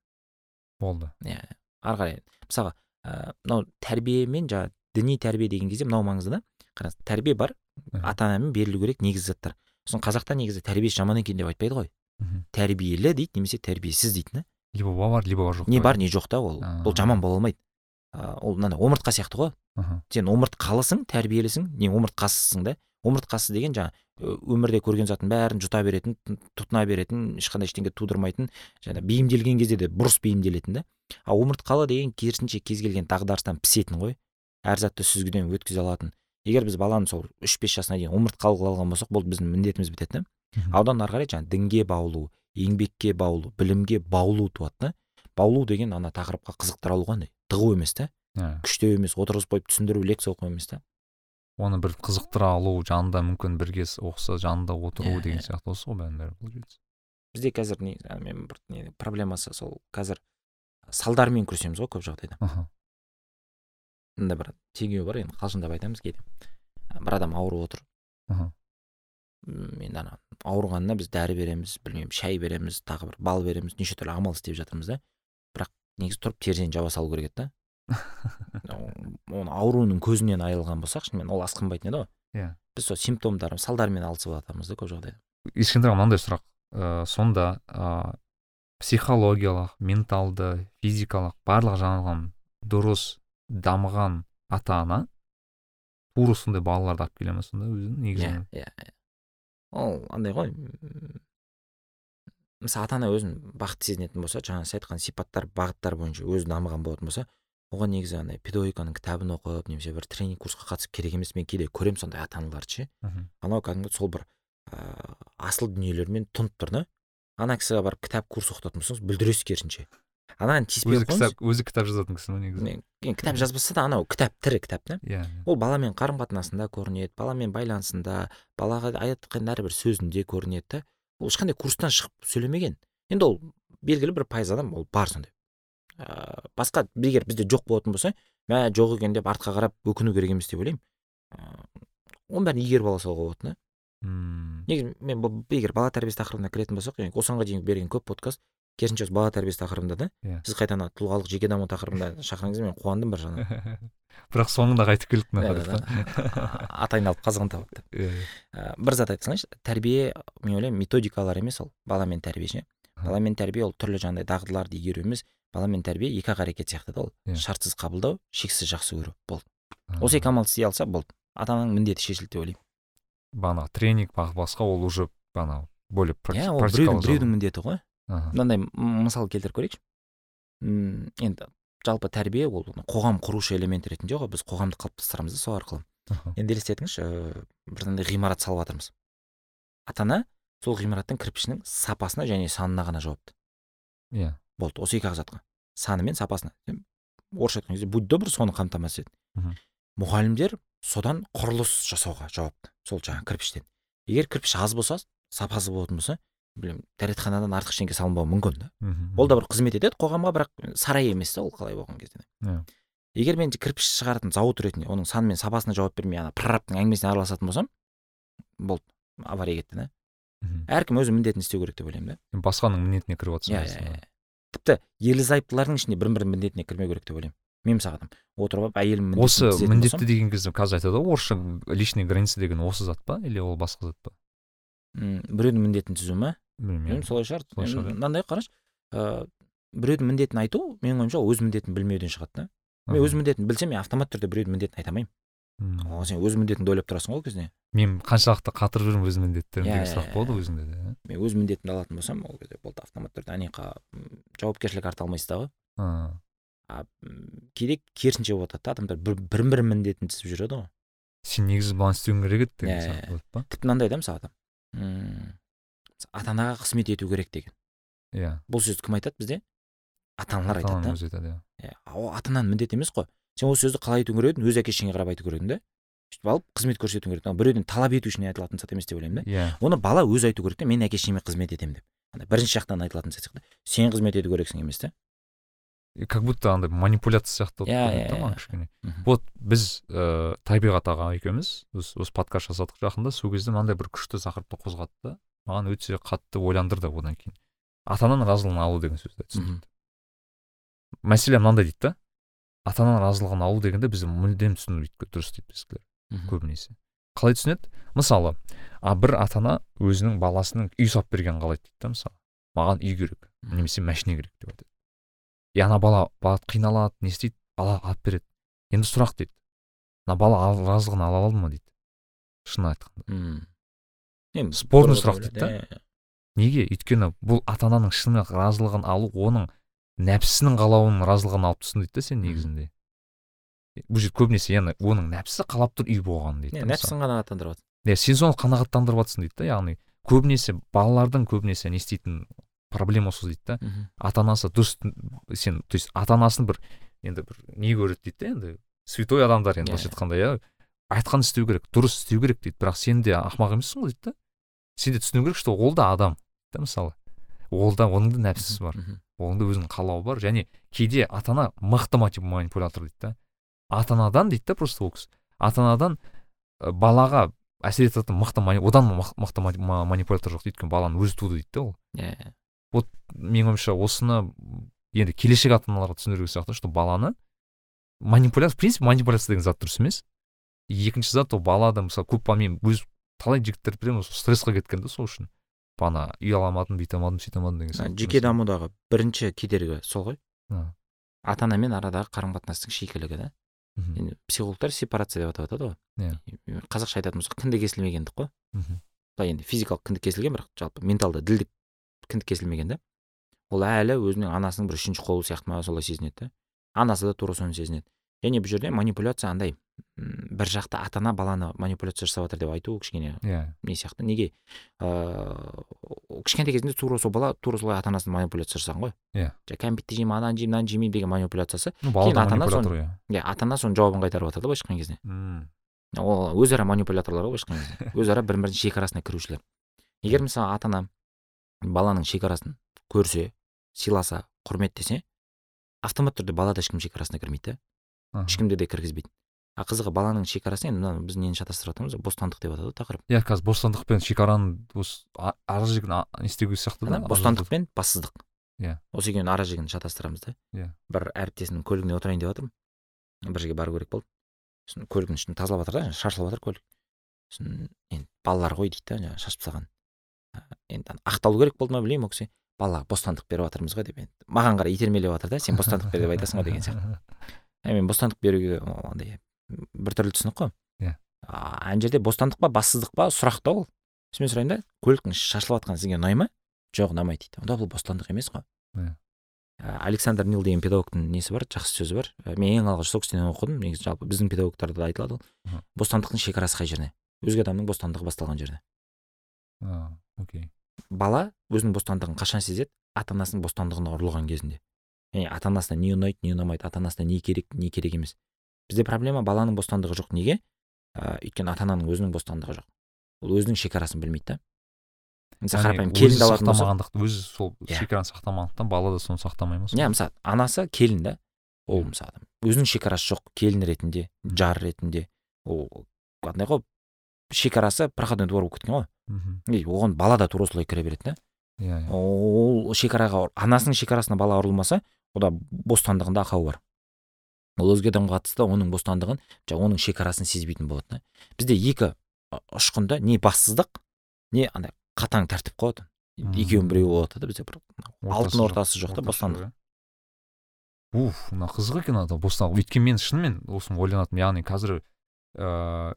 Болды. Иә ары қарай мысалға мынау тәрбие мен жаңағы діни тәрбие деген кезде мынау маңызды да? Қараңыз тәрбие бар ата анамен берілу керек негізгі заттар. Сосын қазақта негізі тәрбиесі жаман екен деп айтпайды ғой. Тәрбиелі дейді немесе тәрбиесіз дейді да? Либо бар либо жоқ не бар не жоқ та ол. Бұл жаман бола алмайды. Ол мынандай омыртқа сияқты ғой. Сен омыртқалысың тәрбиелісің не омыртқасызсың да? Омыртқасыз деген жаңағы өмірде көрген заттың бәрін жұта беретін тұтына беретін ешқандай ештеңе тудырмайтын жаңа бейімделген кезде де бұрыс бейімделетін да. Ал омыртқалы деген керісінше кез келген дағдарыстан пісетін ғой. Әр затты сүзгіден өткізе алатын. Егер біз баланы сол үш бес жасына дейін омыртқалы қыла алған болсақ болды біздің міндетіміз бітеді да. Одан ары қарай жаңағы дінге баулу еңбекке баулу білімге баулу туады да. Баулу деген ана тақырыпқа қызықтыра алу қандай? Тығу емес та. Күштеу емес отырғызып қойып түсіндіру лекция оқу емес та. Оны бір қызықтыра алу жанында мүмкін бірге оқыса жанында отыру деген сияқты осы ғой бәрінің бәрі бізде қазір не мен бір не проблемасы сол қазір салдарымен күресеміз ғой көп жағдайда. Мында бір теңеу бар енді қалжыңдап айтамыз кейде бір адам ауырып отыр. Енді ана ауырғанына біз дәрі береміз білмеймін шай береміз тағы бір бал береміз неше түрлі амал істеп жатырмыз да. Бірақ негізі тұрып терезені жаба салу керек еді да. Оны ауруының көзінен айырылған болсақ шынымен ол асқынбайтын еді ғой иә біз сол симптомдар салдарымен алысып жатамыз да көп жағдайда ешкімде мынандай сұрақ ыыы сонда ыыы психологиялық менталды физикалық барлық жағынан дұрыс дамыған ата ана тура сондай балаларды алып келе ма сонда өзінің негізінен иә иә ол андай ғой мысалы ата ана өзін бақытты сезінетін болса жаңа сіз айтқан сипаттар бағыттар бойынша өзі дамыған болатын болса оған негізі андай педагогиканың кітабын оқып немесе бір тренинг курсқа қатысып керек емес мен кейде көремін сондай ата аналарды ше анау кәдімгі сол бір ыыы асыл дүниелермен тұнып тұр да. Ана кісіге барып кітап курс оқытатын болсаңыз бүлдіресіз керісінше. Ананы тиіспей өзі кітап өзі кітап жазатын кісі ма негізі? Кітап жазбаса да анау кітап тірі кітап та. Иә ол баламен қарым қатынасында көрінеді баламен байланысында балаға айтқан әрбір сөзінде көрінеді да. Ол ешқандай курстан шығып сөйлемеген. Енді ол белгілі бір пайыз адам ол бар сондай. Ыыы басқа егер бізде жоқ болатын болса мә жоқ екен деп артқа қарап өкіну керек емес деп ойлаймын. Оның бәрін игеріп ала салуға болады да. Мм негізі мен бұл егер бала тәрбиесі тақырыбына кіретін болсақ осыған дейін берген көп подкаст керісінше осы бала тәрбиесі тақырыбында да иә. сіз қайтадан ана тұлғалық жеке даму тақырыбында шақырғаныңызға мен қуандым бір жағынан. [LAUGHS] Бірақ соңында қайтып келдік мына Иә, да, да. ат айналып қазығын табады деп [LAUGHS] иә. Ә, бір зат айта салайыншы тәрбие мен ойлаймын методикалар емес ол баламен тәрбие ше баламен тәрбие ол түрлі жаңағыдай дағдыларды игеру емес баламен тәрбие екі ақ әрекет сияқты да ол. Иә. шартсыз қабылдау шексіз жақсы көру болды. Осы екі амалды істей алса болды. Ата ананың міндеті шешілді деп ойлаймын. Бағанағы тренинг басқа ол уже бағанағы более иә ол біреудің біреудің міндеті ғой. Мынандай мысал келтіріп көрейікші. Енді жалпы тәрбие ол қоғам құрушы элемент ретінде ғой біз қоғамды қалыптастырамыз да сол арқылы. Енді елестетіңізші ыыы бір мынандай ғимарат салып жатырмыз. Ата ана сол ғимараттың кірпішінің сапасына және санына ғана жауапты. Иә. Болды осы екі ақ затқа. Саны мен сапасына. Орысша айтқан кезде будь добр соны қамтамасыз ет. Мұғалімдер содан құрылыс жасауға жауапты. Сол жаңағы кірпіштен. Егер кірпіш аз болса сапасыз болатын болса білмеймін дәретханадан артық ештеңе салынбауы мүмкін да. Ол да бір қызмет етеді қоғамға бірақ сарай емес та ол қалай болған кезде. Иә. егер мен кірпіш шығаратын зауыт ретінде оның саны мен сапасына жауап бермей ана прорабтың әңгімесіне араласатын болсам болды авария кетті да. Әркім өзі міндетін істеу керек деп ойлаймын да. Басқаның міндетіне кіріп иә жатырсың иә иә. Тіпті ерлі зайыптылардың ішінде бір бірінің міндетіне кірмеу керек деп ойлаймын. Мен мысалы адам отырып алып әйелім осы міндетті деген кезде қазір айтады ғой орысша личный граница деген осы зат па или ол басқа зат па? Біреудің міндетін түзу ма? Білмеймін. Солай шығар. Солай шығар, иә. мынандай қарашы. Ыыы біреудің міндетін айту менің ойымша өз міндетін білмеуден шығады да. Мен өз міндетімді білсем мен автоматты түрде біреудің міндетін айта алмаймын. Ол сен өз міндетіңді ойлап тұрасың ғой ол кезде мен қаншалықты қатырып жүрмін өз міндеттерімді Иә, деген сұрақ иә, болады иә. өзіңде де мен өз міндетімді алатын болсам ол кезде болды автомат түрде әнеқа м, жауапкершілік арта алмайсыз дағы а. Кейде керісінше болып жатады да адамдар бір бір бір міндетін тізіп жүреді ғой. Сен негізі бұлай істеуің керек еді деген Иә, сияқты иә. болады па? тіпті мынандай да мысалы адам. Ата анаға қызмет ету керек деген. Иә. Бұл сөзді кім айтады бізде? Ата аналар айтады да. иә. Иә, ол ата ананың міндеті емес қой. Сен осы сөзді қалай айтуың керек едің өз әке шешеңе қарап айту керек едің да сөйтіп алып қызмет көрсетуің керек біреуден талап ету үшін айтылатын зат емес деп ойлаймын да. Иә. Оны бала өзі айту керек та мен әке шешеме қызмет етемін деп. Андай бірінші жақтан айтылатын зат сияқты. Сен қызмет ету керексің емес та как будто андай манипуляция сияқты болып Иә, көрінеді иә, да маған иә. кішкене. Вот біз ыыы табиғат аға екеуміз осы подкаст жасадық жақында. Сол кезде мынандай бір күшті тақырыпты қозғады да маған өте қатты ойландырды одан кейін. Ата ананың разылығын алу деген сөзді Мгм. мәселе мынандай дейді да. Ата ананың разылығын алу дегенде біз мүлдем түсінбейді дұрыс дейді біздікілер Мгм. көбінесе. Қалай түсінеді? Мысалы а бір ата ана өзінің баласының үй салып бергенін қалайды дейді да мысалы. Маған үй керек немесе машина керек деп айтады. И ана бала бала қиналады не істейді? Бала алып береді. Енді сұрақ дейді. Мына бала ал- разылығын ала алды ма дейді? Шын айтқанда. Енді Спорный сұрақ дейді да. иә, неге? Өйткені бұл ата ананың шын разылығын алу оның нәпсісінің қалауының разылығын алып тұрсың дейді да сен негізінде. Бұл жерде көбінесе яғни оның нәпсісі қалап тұр үй болғанын дейді иә, нәпсісін қанағаттандырып жатыр иә сен соны қанағаттандырып жатрсың дейді да яғни көбінесе балалардың көбінесе не істейтін проблема сол дейді да. Ата анасы дұрыс сен то есть ата анасын бір енді бір не көреді дейді да енді святой адамдар енді Иә, былайша айтқанда иә. Айтқанын істеу керек дұрыс істеу керек дейді. Бірақ сен де ақымақ емессің ғой дейді да. Сен де түсіну керек что ол да адам да мысалы. Ол да оның да нәпсісі бар. Оның да өзінің қалауы бар. Және кейде ата ана мықты манипулятор дейді да ата анадан дейді да просто ол кісі. Ата анадан балаға әсер ететін мықты одан мық- мықты мани- ма- манипулятор жоқ дейді. Өйткені баланы өзі туды дейді да ол. Иә иә. менің ойымша осыны енді келешек ата аналарға түсіндіру керек сияқты что баланы манипуляция в принципе манипуляция деген зат дұрыс емес. Екінші зат ол балада мысалы көп мен өз талай жігіттер білемін осы стрессқа кеткен да сол үшін. Ана үй ала алмадым бүйте алмадым сөйте алмадым деген сияқты жеке дамудағы бірінші кедергі сол ғой. Ата анамен арадағы қарым қатынастың шикілігі да. Енді психологтар сепарация деп атап жатады ғой. Иә. қазақша айтатын болсақ кіндік кесілмегендік қой. Мхм. былай енді физикалық кіндік кесілген бірақ жалпы менталды ділдік кіндік кесілмеген да. Ол әлі өзінің анасының бір үшінші қолы сияқты ма солай сезінеді да. Анасы да тура соны сезінеді. Және бұл жерде манипуляция андай. Бір жақты ата ана баланы манипуляция жасап жатыр деп айту кішкене иә. не сияқты. Неге? Ыыы кішкентай кезінде тура сол бала тура солай ата анасын манипуляция жасаған ғой. Иә. жаңағы кәмпитті жеймін ананы жеймін мынаны жемеймін деген манипуляциясы. Кейін ата ана иә ата ана соның жауабын қайтарып жатыр да былайша айтқан кезде. Ол өзара манипуляторлар ғой былайша айтқан кезде. [LAUGHS] Өзара бір бірінің шекарасына кірушілер егер мысалы ата ана баланың шекарасын көрсе сыйласа құрметтесе автоматты түрде бала да ешкім шекарасына кірмейді да. Ешкімді де кіргізбейді. А қызығы баланың шекарасы енді мына біз нені шатастырып жатырмыз? бостандық деп атады ғой тақырып. Иә қазір бостандық пен шекараны осы ара жігін не істеу керек сияқты да бостандық пен бассыздық. Иә. осы екеуінің ара жігін шатастырамыз да. Иә. бір әріптесімнің көлігіне отырайын деп жатырмын бір жерге бару керек болды. Сосын көлігінің ішін тазалап жатыр да шашылып жатыр көлік. Сосын енді балалар ғой дейді да жаңағы шашып тастаған. Енді ақталу керек болды ма білмеймін ол кісі. Балаға бостандық беріп жатырмыз ғой деп енді маған қарай итермелеп жатыр да сен бостандық бер деп айтасың ғой деген сияқты. [LAUGHS] Мен бостандық беруге андай біртүрлі түсінік қой. Иә. ана жерде бостандық па бассыздық па сұрақ та ол. Мен сұраймын да көліктің іші шашылып жатқаны сізге ұнай ма? Жоқ ұнамайды дейді. Онда бұл бостандық емес қой. Иә. ә, александр нил деген педагогтың несі бар? Жақсы сөзі бар. Ә, мен ең алғаш сол кісіден оқыдым. Негізі жалпы біздің педагогтарда да айтылады ол. Бостандықтың шекарасы қай жерде? Өзге адамның бостандығы басталған жерде. Окей. Бала өзінің бостандығын қашан сезеді? Ата анасының бостандығына ұрылған кезінде. Яғни ата анасына не ұнайды не ұнамайды ата анасына не керек не керек емес. Бізде проблема баланың бостандығы жоқ. Неге? Ә, өйткені ата ананың өзінің бостандығы жоқ. Ол өзінің шекарасын білмейді да. Мысалы қарапайым келінді өзі алатын болсақ өзі сол Иә. шекараны сақтамағандықтан бала да соны сақтамай ма иә мысалы анасы келін да. Ол Иә. мысалы өзінің шекарасы жоқ келін ретінде жар ретінде. Ол андай ғой шекарасы проходной двор болып кеткен ғой. Мхм. Оған бала да тура солай кіре береді да. Иә иә. Ол шекараға анасының шекарасына бала ұрылмаса онда бостандығында ақау бар. Ол өзге адамға қатысты оның бостандығын жаңағы оның шекарасын сезбейтін болады да. Бізде екі ұшқында не бассыздық не андай қатаң тәртіп қой Мм. екеуінің біреуі болады да бізде бір алтын ортасы жоқ та бостандық. иә. уф мына қызық екен ана бостандық. Өйткені мен шынымен осыны ойланатынмын. Яғни қазір ыыы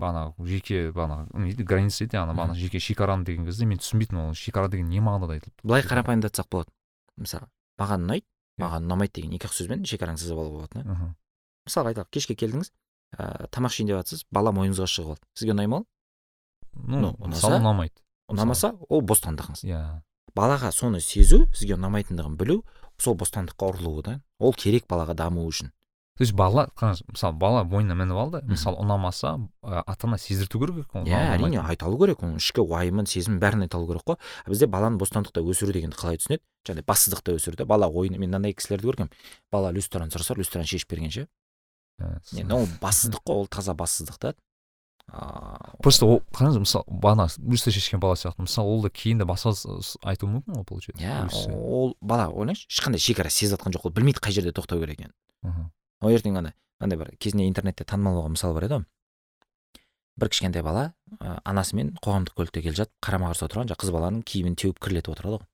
бағанағы жеке бағанағы не дейді граница дейді ана бағана жеке шекараны деген кезде мен түсінбейтінмін ол шекара деген не мағынада айтылып былай қарапайымдатсақ болады. Мысалы маған ұнайды маған ұнамайды деген екі ақ сөзбен шекараңды сызып алуға болады да мхм. Мысалға айталық кешке келдіңіз ыыы тамақ ішейін деп жатсыз бала мойныңызға шығып алды. Сізге ұнай ма ол? Ну мысалы ұнамайды. Ұнамаса ол бостандығыңыз иә. Балаға соны сезу сізге ұнамайтындығын білу сол бостандыққа ұрылуы да ол керек балаға даму үшін. То есть бала мысалы бала мойнына мініп алды мысалы ұнамаса ә, ата ана сездірту керек қой иә әрине айта алу керек оның ішкі уайымын сезімін бәрін айта алу керек қой. Бізде баланы бостандықта өсіру дегенді қалай түсінеді? Жаңағыдай бассыздықта өсіру да бала ойын мен мынандай кісілерді көргенмін. Бала люстраны сұраса люстраны шешіп бергенше Иә, енді ол [LAUGHS] бассыздық қой ол таза бассыздық та. Ыыы просто ол қараңыз мысалы бана люстра шешкен бала сияқты мысалы ол да кейін де басқа айтуы мүмкін ғой получается иә ол бала ойлаңызшы ешқандай шекара сезіп жатқан жоқ ол білмейді қай жерде тоқтау керек екенін. Мхм. Ол ертең ана мынандай бір кезінде интернетте танымал болған мысал бар еді ғой. Бір кішкентай бала ә, анасымен қоғамдық көлікте келе жатып қарама қарсы отырған жаңағы қыз баланың киімін теуіп кірлетіп отырады ғой.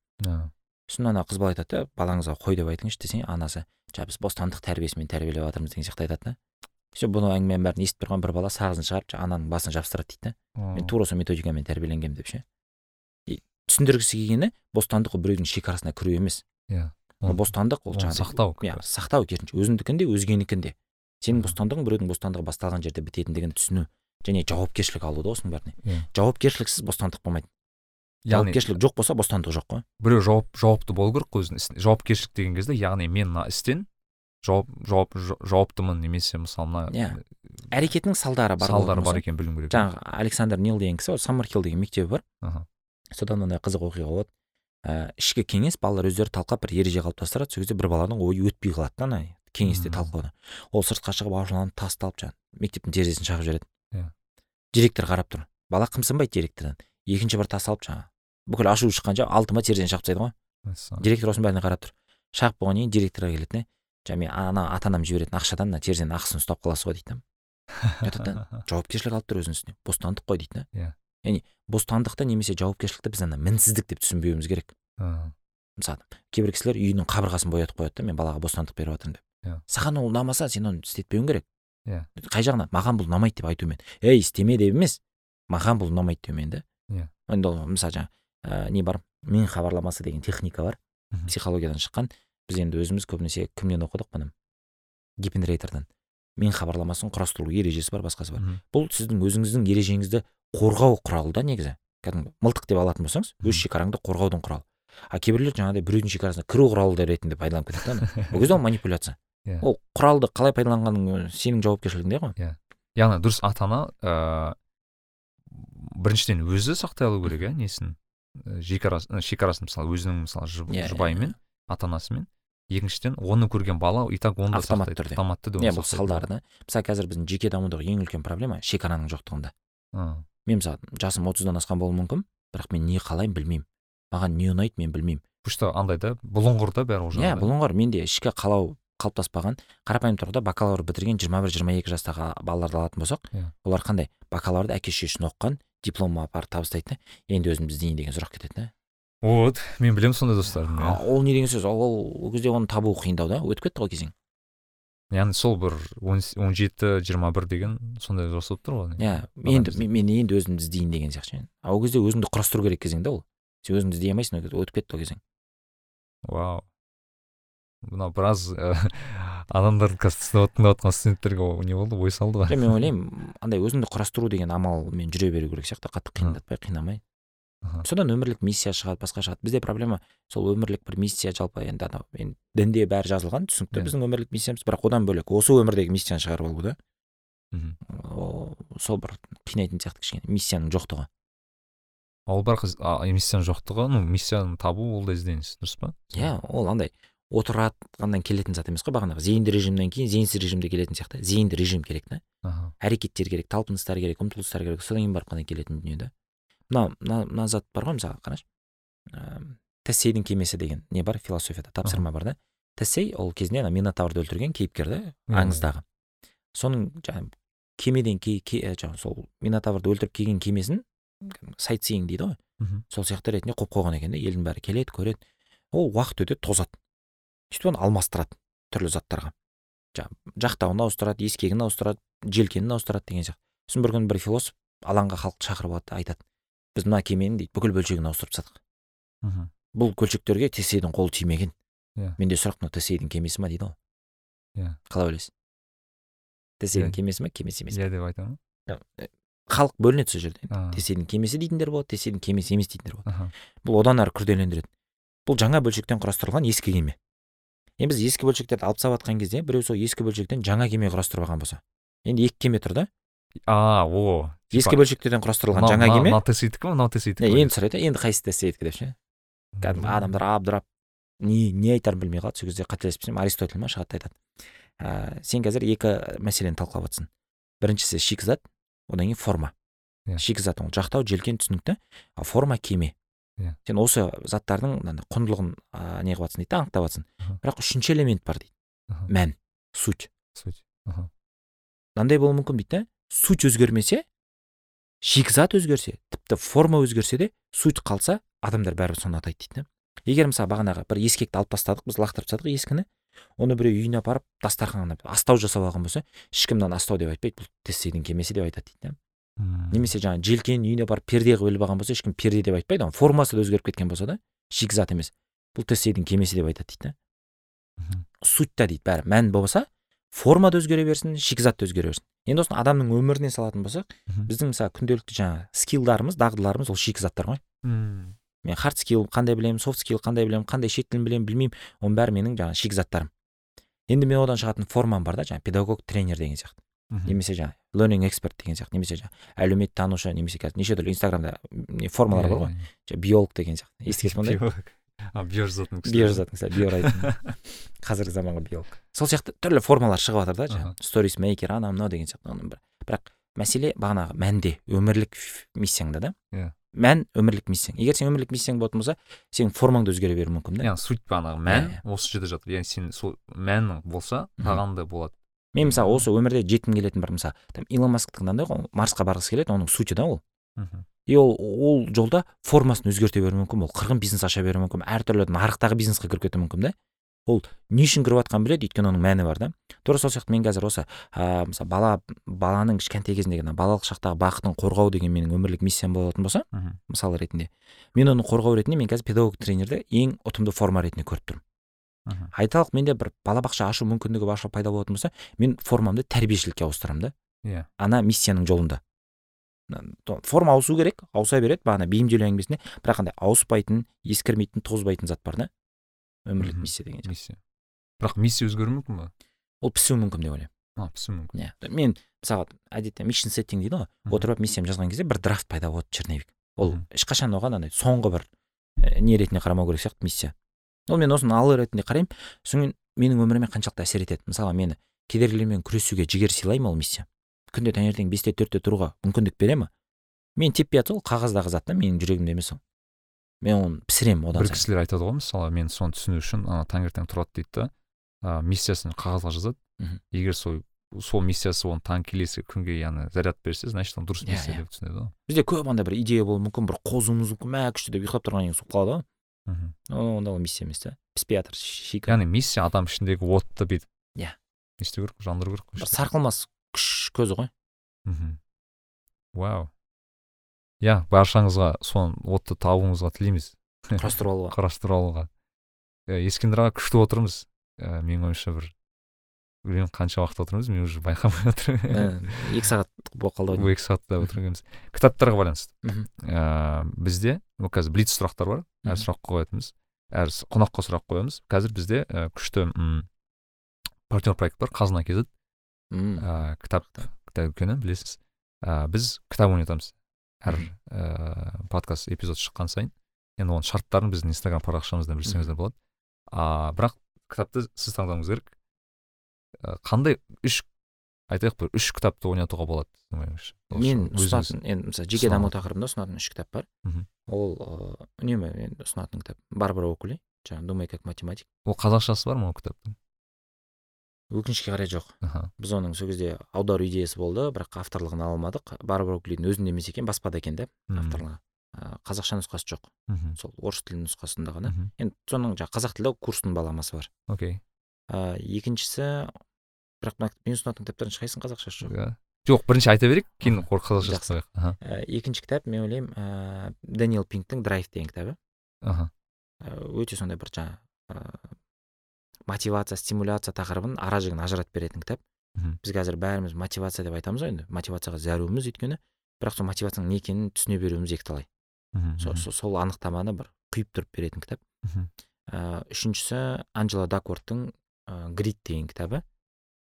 Сосын ана қыз бала айтады да балаңызға қой деп айтыңызшы десе анасы жаңа біз бостандық тәрбиесімен тәрбиелеп жатырмыз деген сияқты айтады да. Все бұны әңгіменің бәрін естіп тұрған бір бала сағызын шығарып ананың басына жабыстырады дейді да. Мен тура сол методикамен тәрбиеленгенмін деп ше. И түсіндіргісі келгені бостандық ол біреудің шекарасына кіру емес. Иә. Бостандық ол оны жаңағыдай сақтау иә сақтау керісінше. Өзіңдікін де өзгенікін де сенің бостандығың біреудің бостандығы басталған жерде бітетіндігін түсіну және жауапкершілік алу да осының бәріне. Жауапкершіліксіз бостандық болмайды. Яғни жауапкершілік жоқ болса бостандық жоқ қой. біреу жауап жауапты болу керек қой өзінің ісіне. Жауапкершілік деген кезде яғни мен мына істен жауап жауап жа- жауаптымын немесе мысалы мына Иә. әрекетінің салдары бар салдары бар екенін білу керек жаңағы александр нил деген кісі саммерхилл деген мектебі бар. Содан мынандай қызық оқиға болады. Ә, ішкі кеңес балалар өздері талқылап бір ереже қалыптастырады сол кезде бір баланың ойы өтпей қалады да ана кеңесте Мгм. талқылауда ол сыртқа шығып ашуланып тасталып жаңағы мектептің терезесін шағып жібереді. Иә. директор қарап тұр. Бала қымсынбайды директордан. Екінші бір тас алып жаңағы. Бүкіл ашу шыққанша алтыма терезені шағып тастайды ғой. Директор осының бәріне қарап тұр. Шағып болғаннан кейін директорға келеді да жаңағы мен ана ата анам жіберетін ақшадан мына терезенің ақысын ұстап қаласыз ғой дейді [LAUGHS] да. Жауапкершілік алып тұр өзінің үстіне. Бостандық қой дейді да. Иә. Яғни бостандықты немесе жауапкершілікті біз ана мінсіздік деп түсінбеуіміз керек. Мысалы кейбір кісілер үйінің қабырғасын боятып қояды да мен балаға бостандық беріп жатырмын деп. Иә. саған ол ұнамаса сен оны істетпеуің керек Иә. қай жағынан? Маған бұл ұнамайды деп айтумен. Ей істеме деп емес маған бұл ұнамайды деумен да. Иә. енді ол мысалы жаңағы ә, не бар? Мен хабарламасы деген техника бар. Психологиядан шыққан. Біз енді өзіміз көбінесе кімнен оқыдық бұны? Гипенрейтерден мен хабарламасын құрастыру ережесі бар басқасы бар. Бұл сіздің өзіңіздің ережеңізді қорғау құралы да негізі. Кәдімгі мылтық деп алатын болсаңыз өз шекараңды қорғаудың құралы. А кейбіреулер жаңағыдай біреудің шекарасына кіру құралы ретінде пайдаланып кетеді да [LAUGHS] ол кезде ол манипуляция. Иә. ол құралды қалай пайдаланғаның сенің жауапкершілігіңде ғой. Яғни дұрыс ата ана ыыы біріншіден өзі сақтай алу керек иә несін? Шекарасын мысалы өзінің мысалы жұп- Иә, жұбайымен ата анасымен екіншіден оны көрген бала и так оны Автоматты түрде. автоматты түрде иә бұл салдары да мысалы қазір біздің жеке дамудағы ең үлкен проблема шекараның жоқтығында. Мен мысалы жасым отыздан асқан болуым мүмкін бірақ мен не қалаймын білмеймін. Маған не ұнайды мен білмеймін. Потому что андай да? Бұлыңғыр да бәрі уже иә бұлыңғыр. Менде ішкі қалау қалыптаспаған. Қарапайым тұрғыда бакалавр бітірген жиырма бір жиырма екі жастағы балаларды алатын болсақ Иә. олар қандай? Бакалаврды әке шешесін оқыған диплом апарып табыстайды да. Енді өзімді іздейін деген сұрақ кетеді да. Вот мен білемін сондай достарымды иә. ол не деген сөз? Ол ол кезде оны табу қиындау да? Өтіп кетті ғой кезең. Яғни сол бір он жеті жиырма бір деген сондай жас болып тұр ғой иә енді мен, енді өзімді іздейін деген сияқты ше. а ол кезде өзіңді құрастыру керек кезең да ол. Сен өзіңді іздей алмайсың ол кезде өтіп кетті ол кезең. Вау. Мына біраз ә, адамдардың қазір тыңдап отқан студенттерге не болды? Ой салды ғой мен ойлаймын андай өзіңді құрастыру деген амалмен жүре беру керек сияқты. Қатты қиындатпай қинамай. Аха. содан өмірлік миссия шығады басқа шығады. Бізде проблема сол өмірлік бір миссия жалпы енді анау енді дінде бәрі жазылған түсінікті. Иә. біздің өмірлік миссиямыз бірақ одан бөлек осы өмірдегі миссияны шығарып алу да. Мгм. О, сол бір қинайтын сияқты кішкене миссияның жоқтығы. Ол бірақ миссияның жоқтығы ну миссияны табу ол да ізденіс дұрыс па? Иә ол андай отыратқаннан келетін зат емес қой бағанағы. Зейінді режимнен кейін зейінсіз режимде келетін сияқты. Зейінді режим керек та. Әрекеттер керек талпыныстар керек ұмтылыстар керек содан кейін барып қана келетін дүние да. Мына мына мына зат бар ғой мысалға қарашы. Ыыы тесейдің кемесі деген не бар? Философияда тапсырма бар да. Тесей ол кезінде ана минотаврды өлтірген кейіпкер да аңыздағы. Соның жаңағы кемеден ке, ке, ә, жаңағы сол минотаврды өлтіріп келген кемесін сайтсиинг дейді ғой. Сол сияқты ретінде қойып қойған екен да. Елдің бәрі келеді көреді. Ол уақыт өте тозады. Сөйтіп оны алмастырады түрлі заттарға. Жаңағы жақтауын ауыстырады ескегін ауыстырады желкенін ауыстырады деген сияқты. Сосын бір күні бір философ алаңға халықты шақырып алады айтады. Біз мына кеменің дейді бүкіл бөлшегін ауыстырып тастадық. Мхм. Бұл бөлшектерге тесейдің қолы тимеген. Иә. менде сұрақ мынау тесейдің кемесі ма дейді ғой. Иә. қалай ойлайсыз? Тесейдің Иә. кемесі ма кемесі емес иә деп айтамын. Халық бөлінеді сол жерде. Тесейдің кемесі дейтіндер болады тесейдің кемесі емес дейтіндер болады. Бұл одан әрі күрделендіреді. Бұл жаңа бөлшектен құрастырылған ескі кеме. Енді біз ескі бөлшектерді алып тастап жатқан кезде біреу сол ескі бөлшектен жаңа кеме құрастырып алған болса енді екі кеме тұр да? А о. Ескі бөлшектерден құрастырылған жаңа кеме. Мынау тесейдікі ма мынау ма? енді сұрайды енді қайсысы тесейдікі деп ше? Кәдімгі адамдар абдырап не не айтарын білмей қалады. Сол кезде қателеспесем аристотель ма? Шығады да айтады. Ә, сен қазір екі мәселені талқылап жатрсың біріншісі шикізат одан кейін форма. Иә. шикізат ол жақтау желкен түсінікті а форма кеме. Иә. сен осы заттардың құндылығын ә, не қылып жатрсың дейді да анықтап жатрсың Аха. бірақ үшінші элемент бар дейді. Аха. мән суть. Суть. Мынандай болуы мүмкін дейді да. Суть өзгермесе шикізат өзгерсе тіпті форма өзгерсе де суть қалса адамдар бәрібір соны атайды дейді егер мысалы бағанағы бір ескекті алып тастадық біз лақтырып тастадық ескіні оны біреу үйіне апарып дастарханға астау жасап алған болса ешкім мынаны астау деп айтпайды бұл тестейдің кемесі деп айтады дейді да Мм. немесе жаңағы желкенін үйіне апарып перде қылып іліп алған болса ешкім перде деп айтпайды оның формасы да өзгеріп кеткен болса да шикізат емес бұл тестейдің кемесі деп айтады дейді да Мгм. сутьта дейді бәрі мән болса форма да өзгере берсін шикізат та өзгере берсін. Енді осыны адамның өміріне салатын болсақ біздің мысалы күнделікті жаңағы скиллдарымыз дағдыларымыз ол шикізаттар ғой. Мм. мен хард скилл қандай білемін софт скилл қандай білемін қандай шет тілін білемін білмеймін. Оның бәрі менің жаңағы шикізаттарым. Енді мен одан шығатын формам бар да жаңағы педагог тренер деген сияқты. Немесе жаңағы learning эксперт деген сияқты немесе жаңағы әлеуметтанушы немесе қазір неше түрлі инстаграмда не формалар бар ғой. Иә, жаңағы биолог деген сияқты. Естігенсіз ба ондай. А биожазатын кісілер. биожазатын кісілер биорайтын қазіргі заманғы биолог сол сияқты түрлі формалар шығып жатыр да жаңағы. Сторис мейкер анау мынау деген сияқты оның бір. Бірақ мәселе бағанағы мәнде өмірлік миссияңда да. Иә. мән өмірлік миссияң. Егер сен өмірлік миссияң болатын болса сенің формаң да өзгере беруі мүмкін да. Яғни суть бағанағы мән Иә, осы жерде жатыр. Яғни сен сол мәнің болса тағам да болады. Мен мысалы осы өмірде жеткім келетін бір мысалы там илон масктың мынандай ғой марсқа барғысы келеді оның сути да ол. Мгм. И ол ол жолда формасын өзгерте беруі мүмкін ол қырғын бизнес аша беруі мүмкін әртүрлі нарықтағы бизнеске кіріп кетуі мүмкін да. Ол не үшін кіріп жатқанын біледі өйткені оның мәні бар да. Тура сол сияқты мен қазір осы ә, мысалы бала баланың кішкентай кезіндегі ана балалық шақтағы бақытын қорғау деген менің өмірлік миссиям болатын болса Мгм. мысал ретінде мен оны қорғау ретінде мен қазір педагог тренерді ең ұтымды форма ретінде көріп тұрмын. Айталық менде бір балабақша ашу мүмкіндігі пайда болатын болса мен формамды тәрбиешілікке ауыстырамын да. Иә. Ана миссияның жолында. Форма ауысу керек ауыса береді. Бағана бейімделу әңгімесінде бірақ андай ауыспайтын ескірмейтін тозбайтын зат бар да. Өмірлік миссия деген миссия. Бірақ миссия өзгеруі мүмкін ба ол пісуі мүмкін деп ойлаймын. А пісуі мүмкін. Иә. Мен мысалы әдетте мишн сеттинг дейді ғой. Отырып алып миссиямды жазған кезде бір драфт пайда болады черновик. Ол ешқашан оған андай соңғы бір ә, не ретінде қарамау керек сияқты миссия. Ол мен осыны алғы ретінде қараймын. Содан кейін менің өміріме қаншалықты әсер етеді? Мысалы мені кедергілермен күресуге жігер сыйлай ма ол миссия? Күнде таңертең бесте төртте тұруға мүмкіндік бере ма мен теппей жатса ол қағаздағы зат та менің жүрегімде емес ол. Мен оны пісіремін одан бір кісілер айтады ғой мысалы мен соны түсіну үшін ана таңертең тұрады дейді да. Миссиясын қағазға жазады. Егер сол сол миссиясы оны таң келесі күнге яғни заряд берсе значит ол дұрыс Иә, миссия иә. деп түсінеді ғой. Бізде көп андай бір идея болуы мүмкін бір қозуымыз мүмкін мә күшті деп ұйықтап тұрғаннан кейін суып қалады ғой. Онда ол миссия емес та. Піспей жатыр яғни миссия адам ішіндегі отты бүйтіп. Иә. не істеу керек жандыру керек сарқылмас күш көзі ғой. Мхм. Вау. Иә баршаңызға соны отты табуыңызға тілейміз. [LAUGHS] Құрастырып алуға. Құрастырып алуға. Ескендір аға күшті отырмыз. Ә, менің ойымша бір білмеймін қанша уақыт отырмыз мен уже байқамай отырмын. Екі сағат болып қалды ау екі сағатта отырғанбыз кітаптарға байланысты. Ә, бізде ну қазір блиц сұрақтар бар. Әр сұрақ қоятынбыз. Әр қонаққа сұрақ қоямыз. Қазір бізде күшті м, партнер проект бар. Қазына kz Ә, кітап кітап дүкені білесіз. Ә, біз кітап ойнатамыз. Әр ә, подкаст эпизод шыққан сайын. Енді оның шарттарын біздің инстаграм парақшамыздан білсеңіздер болады. А бірақ кітапты сіз таңдауыңыз керек. Қандай үш айтайық бір үш кітапты ойнатуға болады сіздің ойыңызша? Мен ұсынатын енді мысалы жеке даму тақырыбында ұсынатын үш кітап бар. Ол ыыы, үнемі мен ұсынатын кітап. Барбара окули жаңағы думай как математик ол қазақшасы бар ма ол кітаптың? Өкінішке қарай жоқ. Аха. Біз оның сол кезде аудару идеясы болды бірақ авторлығын ала алмадық. Барбара окулидің өзінде емес екен баспада екен да авторлығы. Ә, қазақша нұсқасы жоқ. Мхм сол орыс тілі нұсқасында ғана. Енді соның жаңағы қазақ тілді курстың баламасы бар. Окей ә, екіншісі бірақ мына мен ұсынатын кітаптардың ешқайсысының қазақшасы жоқ иә жоқ бірінші айта берейік кейін қазақша Жақсы. Ә, екінші кітап мен ойлаймын ә, дэниел пинктің драйв деген кітабы. Аха. Өте сондай бір жаңа ә, мотивация стимуляция тақырыбын ара жігін ажыратып беретін кітап. Мхм. біз қазір бәріміз мотивация деп айтамыз ғой енді. Мотивацияға зәруміз өйткені. Бірақ сол мотивацияның не екенін түсіне беруіміз екіталай. Мхм, сол, сол, анықтаманы бір құйып тұрып беретін кітап. Мхм. ә, үшіншісі анджела даквордтың ә, грид деген кітабы.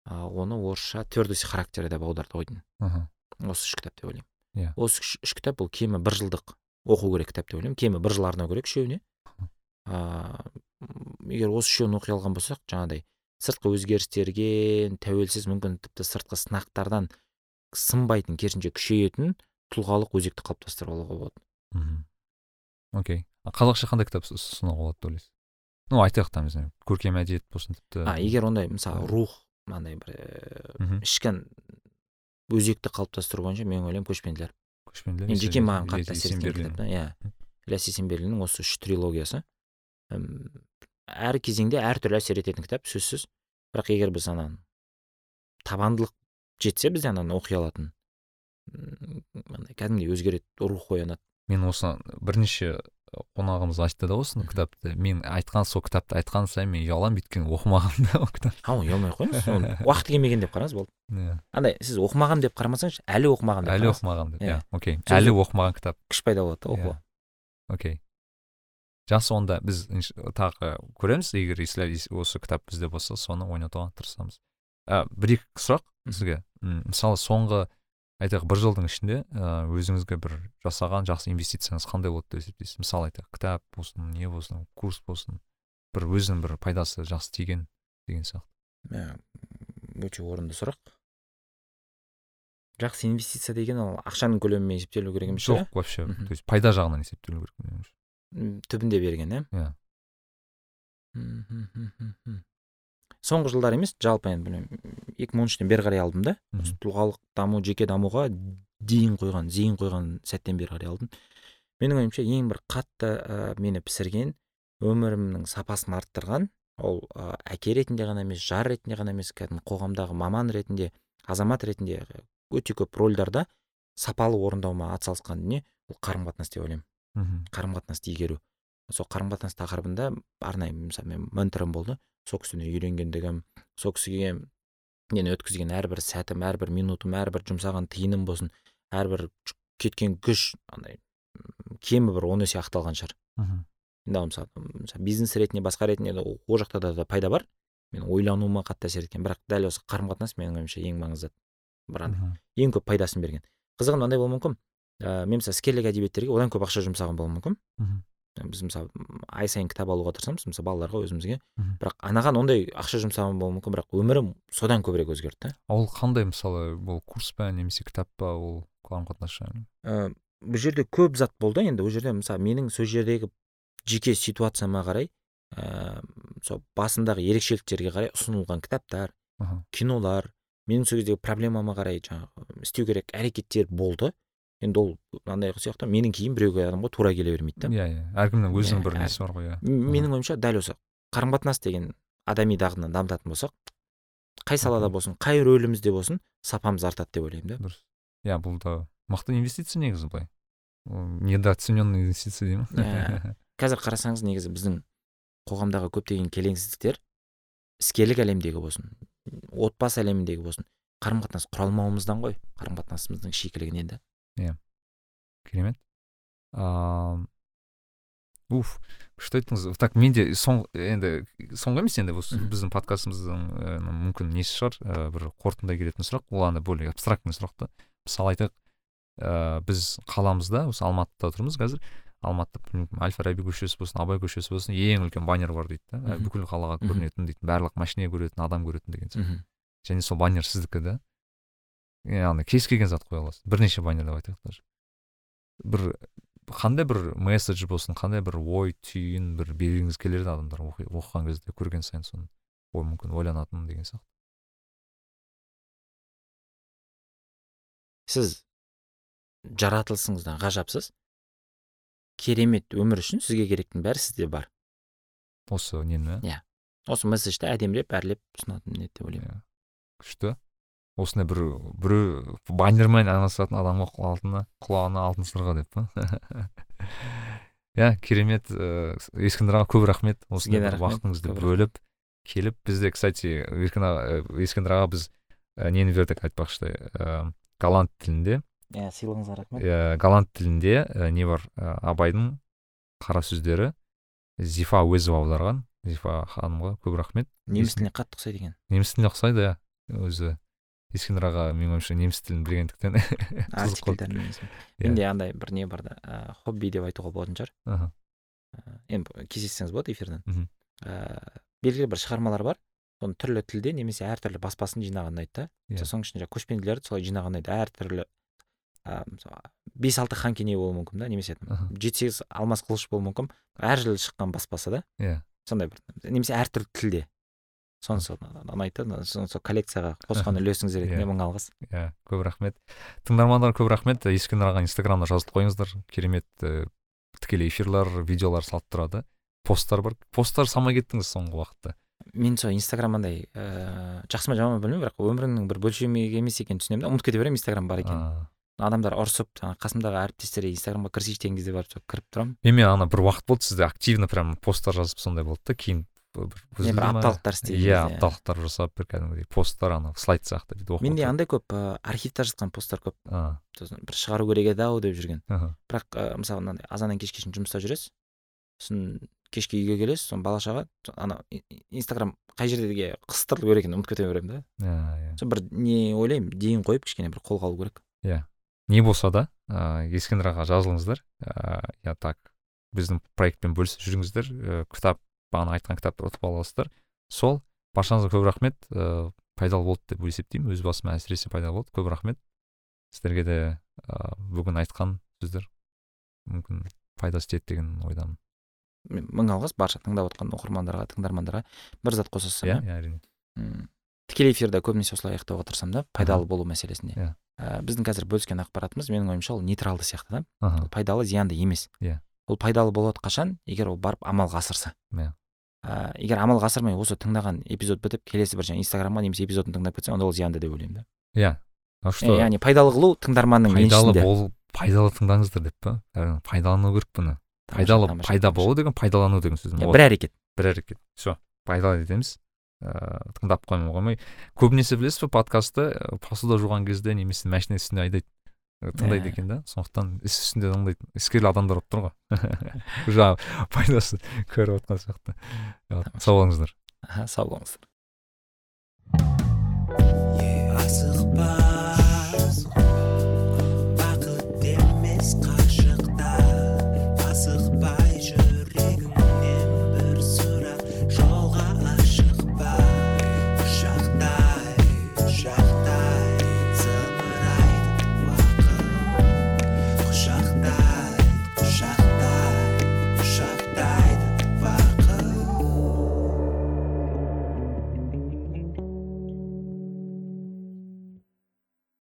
Ә, оны орысша твердость характера деп аударды ойдың аха осы үш кітап деп ойлаймын. Иә. осы үш, үш кітап бұл кемі бір жылдық оқу керек кітап деп ойлаймын. Кемі бір жыл арнау керек үшеуіне ыыы егер осы үшеуін оқи алған болсақ жаңағыдай сыртқы өзгерістерге тәуелсіз мүмкін тіпті сыртқы сынақтардан сынбайтын керісінше күшейетін тұлғалық өзекті қалыптастырып алуға болады. Мхм. Окей. Қазақша қандай кітап ұс- ұсынуға болады деп ойлайсыз? Ну айтайық там көркем әдебиет болсын тіпті. А егер ондай мысалы рух мынандай бір ііі, мхм. ішкі өзекті қалыптастыру бойынша мен ойлаймын көшпенділер. Көшпенділер енді жеке маған қатты әсер еткен кітап та иә. Ілияс есенберлиннің осы үш трилогиясы. Әр кезеңде әртүрлі әсер ететін кітап сөзсіз. Бірақ егер біз ана табандылық жетсе бізде ананы оқи алатын. Андай кәдімгідей өзгереді рух оянады. Мен осы бірнеше қонағымыз айтты да осыны кітапты. Мен айтқан сол кітапты айтқан сайын мен ұяламын өйткені оқымағанмын да ол кітапты а ұялмай ақ қойыңыз [LAUGHS] оны уақыты келмеген деп қараңыз болды. Иә. Андай сіз оқымаған деп қарамасаңыз әлі оқымаған деп әлі оқымаған деп Иә. иә окей. Әлі оқымаған кітап. күш пайда болады да оқуға. Окей. Жақсы онда біз тағы көреміз егер если осы кітап бізде болса соны ойнатуға тырысамыз. Ә, бір екі сұрақ сізге. Мысалы соңғы айтайық бір жылдың ішінде өзіңізге бір жасаған жақсы инвестицияңыз қандай болды деп есептейсіз? Мысалы айтайық кітап болсын не болсын курс болсын бір өзінің бір пайдасы жақсы тиген деген сияқты. Өте орынды сұрақ. Жақсы инвестиция деген ол ақшаның көлемімен есептелу керек емес жоқ вообще. Мхм. то есть пайда жағынан есептелу керек менің ойымша. М, түбінде берген иә Иә. соңғы жылдар емес жалпы енді білмеймін екі мың он үштен бері қарай алдым да. Тұлғалық даму жеке дамуға дейін қойған зейін қойған сәттен бері қарай алдым. Менің ойымша ең бір қатты ә, мені пісірген өмірімнің сапасын арттырған ол ә, әке ретінде ғана емес жар ретінде ғана емес кәдімгі қоғамдағы маман ретінде азамат ретінде өте көп рөлдарда сапалы орындауыма атсалысқан дүние ол қарым қатынас деп ойлаймын. Мхм қарым қатынасты игеру. Сол қарым қатынас тақырыбында арнайы мысалы мен менторым болды. Сол кісіден үйренгендігім сол кісіге мен өткізген әрбір сәтім әрбір минутым әрбір жұмсаған тиыным болсын әрбір кеткен күш андай кемі бір он есе ақталған шығар. Мхм енді ал мысалы бизнес ретінде басқа ретінде де ол жақта да, да пайда бар. Мен ойлануыма қатты әсер еткен бірақ дәл осы қарым қатынас менің ойымша ең маңызды. Бір андай ең көп пайдасын берген. Қызығы мынандай болуы мүмкін. Ә, мен мысалы іскерлік әдебиеттерге одан көп ақша жұмсаған болуым мүмкін. Мхм. біз мысалы ай сайын кітап алуға тырысамыз мысалы балаларға өзімізге. Бірақ анаған ондай ақша жұмсаған болуы мүмкін бірақ өмірім содан көбірек өзгерді да. Ол қандай мысалы ол курс па немесе кітап па ол қарым қатынас жайлы ә, бұл жерде көп зат болды енді ол жерде мысалы менің сол жердегі жеке ситуацияма қарай ә, сол басындағы ерекшеліктерге қарай ұсынылған кітаптар кинолар менің сол кездегі проблемама қарай жаңағы істеу керек әрекеттер болды. Енді ол мынандай сияқты менің кейін біреуге адамға тура келе бермейді да иә иә. Әркімнің өзінің бір несі бар ғой иә. менің ойымша дәл осы қарым қатынас деген адами дағдыны дамытатын болсақ қай салада болсын қай рөлімізде болсын сапамыз артады деп ойлаймын да. Дұрыс. Иә бұл да мықты инвестиция негізі былай. Недооцененный инвестиция деймін. Иә. [LAUGHS] қазір қарасаңыз негізі біздің қоғамдағы көптеген келеңсіздіктер іскерлік әлемдегі болсын отбасы әлеміндегі болсын қарым қатынас құра алмауымыздан ғой. Қарым қатынасымыздың шикілігінен да керемет ааа уф күшті айттыңыз так менде соң енді соңғы емес енді осы біздің подкастымыздың ә, мүмкін несі шығар ә, бір қорытындылай келетін сұрақ. Ол андай более абстрактный сұрақ та. Мысалы айтайық ә, біз қаламызда осы алматыда тұрмыз қазір. Алматыда білмеймін әл фараби көшесі болсын абай көшесі болсын ең үлкен баннер бар дейді да. Бүкіл қалаға көрінетін дейді. Барлық машине көретін адам көретін деген сияқты. Және сол баннер сіздікі да. Яғни кез келген зат қоя аласыз бірнеше баннер деп айтайық даже. Бір қандай бір месседж болсын қандай бір ой түйін бір бергіңіз келеді адамдар оқыған кезде көрген сайын соны ой мүмкін ойланатын деген сияқты. Сіз жаратылысыңыздан ғажапсыз. Керемет өмір үшін сізге керектің бәрі сізде бар. Осы нені? Осы месседжді әдемілеп әрлеп ұсынатын еді деп ойлаймын. Иә. Күшті. Осындай бір біреу баннермен айналысатын адамға құлағына құлағына алтын сырға деп па? [LAUGHS] Иә керемет ыыы ескендір аға көп рахмет. Осындай бір уақытыңызды бөліп келіп бізде кстати еркін аға ескендір аға біз нені бердік айтпақшы ыыы голланд тілінде. Иә сыйлығыңызға рахмет. Иә голланд тілінде не бар абайдың қара сөздері зифа әуезова аударған. Зифа ханымға көп рахмет. Неміс тіліне қатты ұқсайды екен. Неміс тіліне ұқсайды иә өзі. Ескендір аға менің ойымша неміс тілін білгендіктен [LAUGHS] иә. менде андай бір не бар да ә, хобби деп айтуға болатын шығар. Аха. Енді кездессеңіз болады эфирден. Ыыы белгілі бір шығармалар бар. Соны түрлі тілде немесе әртүрлі баспасын жинаған ұнайды да иә соның ішінде көшпенділерді солай жинаған ұнайды әртүрлі мысалы бес алты хан кене болуы мүмкін да немесе жеті сегіз алмас қылыш болуы мүмкін. Әр жылы шыққан баспасы да. Иә. Сондай бір немесе әртүрлі тілде. Сонысы ұнайды сол коллекцияға қосқан үлесіңіз ретінде мың алғыс иә көп рахмет. Тыңдармандар көп рахмет. Ескендір аға инстаграмда жазылып қойыңыздар. Керемет ііі тікелей эфирлер видеолар салып тұрады. Посттар бар. Посттар салмай кеттіңіз соңғы уақытта? Мен сол инстаграм андай ыыы жақсы ма жаман ба білмеймін бірақ өмірімнің бір бөлшегі емес екенін түсінемін да. Ұмытып кете беремін инстаграм бар екенін. Адамдар ұрысып жаңағы қасымдағы әріптестер инстаграмға кірісейші деген кезде барып кіріп тұрамын. Мен ана бір уақыт болды сізде активно прям посттар жазып сондай болды да кейін. Бір апталықтар істеген иә апталықтар жасап бір кәдімгідей посттар ана слайд сияқты бүйтіп менде андай көп ыыы архивта жатқан посттар көп сосын бір шығару керек еді ау деп жүрген бірақ мысалы мынандай азаннан кешке шейін жұмыста жүресіз сосын кешке үйге келесіз сосын бала шаға ана инстаграм қай жерге қыстырылу керек екенін ұмытып кете беремін да иә бір не ойлаймын дейін қойып кішкене бір қолға алу керек иә не болса да ыыы ескендір аға жазылыңыздар ыыы я так біздің проектпен бөлісіп жүріңіздер кітап бағана айтқан кітапты ұтып аласыздар. Сол баршаңызға көп рахмет ыыы пайдалы болды деп есептеймін. Өз басыма әсіресе пайдалы болды. Көп рахмет. Сіздерге де ыыы бүгін айтқан сөздер мүмкін пайдасы тиеді деген ойдамын. Мың алғыс. Барша тыңдап отқан оқырмандарға тыңдармандарға бір зат қоса салсам иә әрине. Тікелей эфирді көбінесе осылай аяқтауға тырысамын да пайдалы болу мәселесінде иә. Біздің қазір бөліскен ақпаратымыз менің ойымша ол нейтралды сияқты да. Пайдалы зиянды емес. Иә. Ол пайдалы болады қашан? Егер ол барып амалға асырса. Иә. Ә, егер амалға асырмай осы тыңдаған эпизод бітіп келесі бір жаңағы инстаграмға немесе эпизодын тыңдап кетсе онда ол зиянды деп ойлаймын да. Иә. А что? яғни пайдалы қылу тыңдарманның пайдалы бол пайдалы тыңдаңыздар деп па? Пайдалану керек бұны. Пайдалы пайда болу деген пайдалану деген сөз бір әрекет. Бір әрекет. Все пайдалы етеміз ыыы тыңдап қоймай қоймай. Көбінесе білесіз ба подкастты посуда жуған кезде немесе машина үстінде айдайды. Тыңдайды екен да? сондықтан іс үстінде тыңдайды. Іскерлі адамдар болып тұр ғой. [LAUGHS] Жаңағы пайдасын көріп отқан сияқты. Сау болыңыздар. Сау болыңыздар.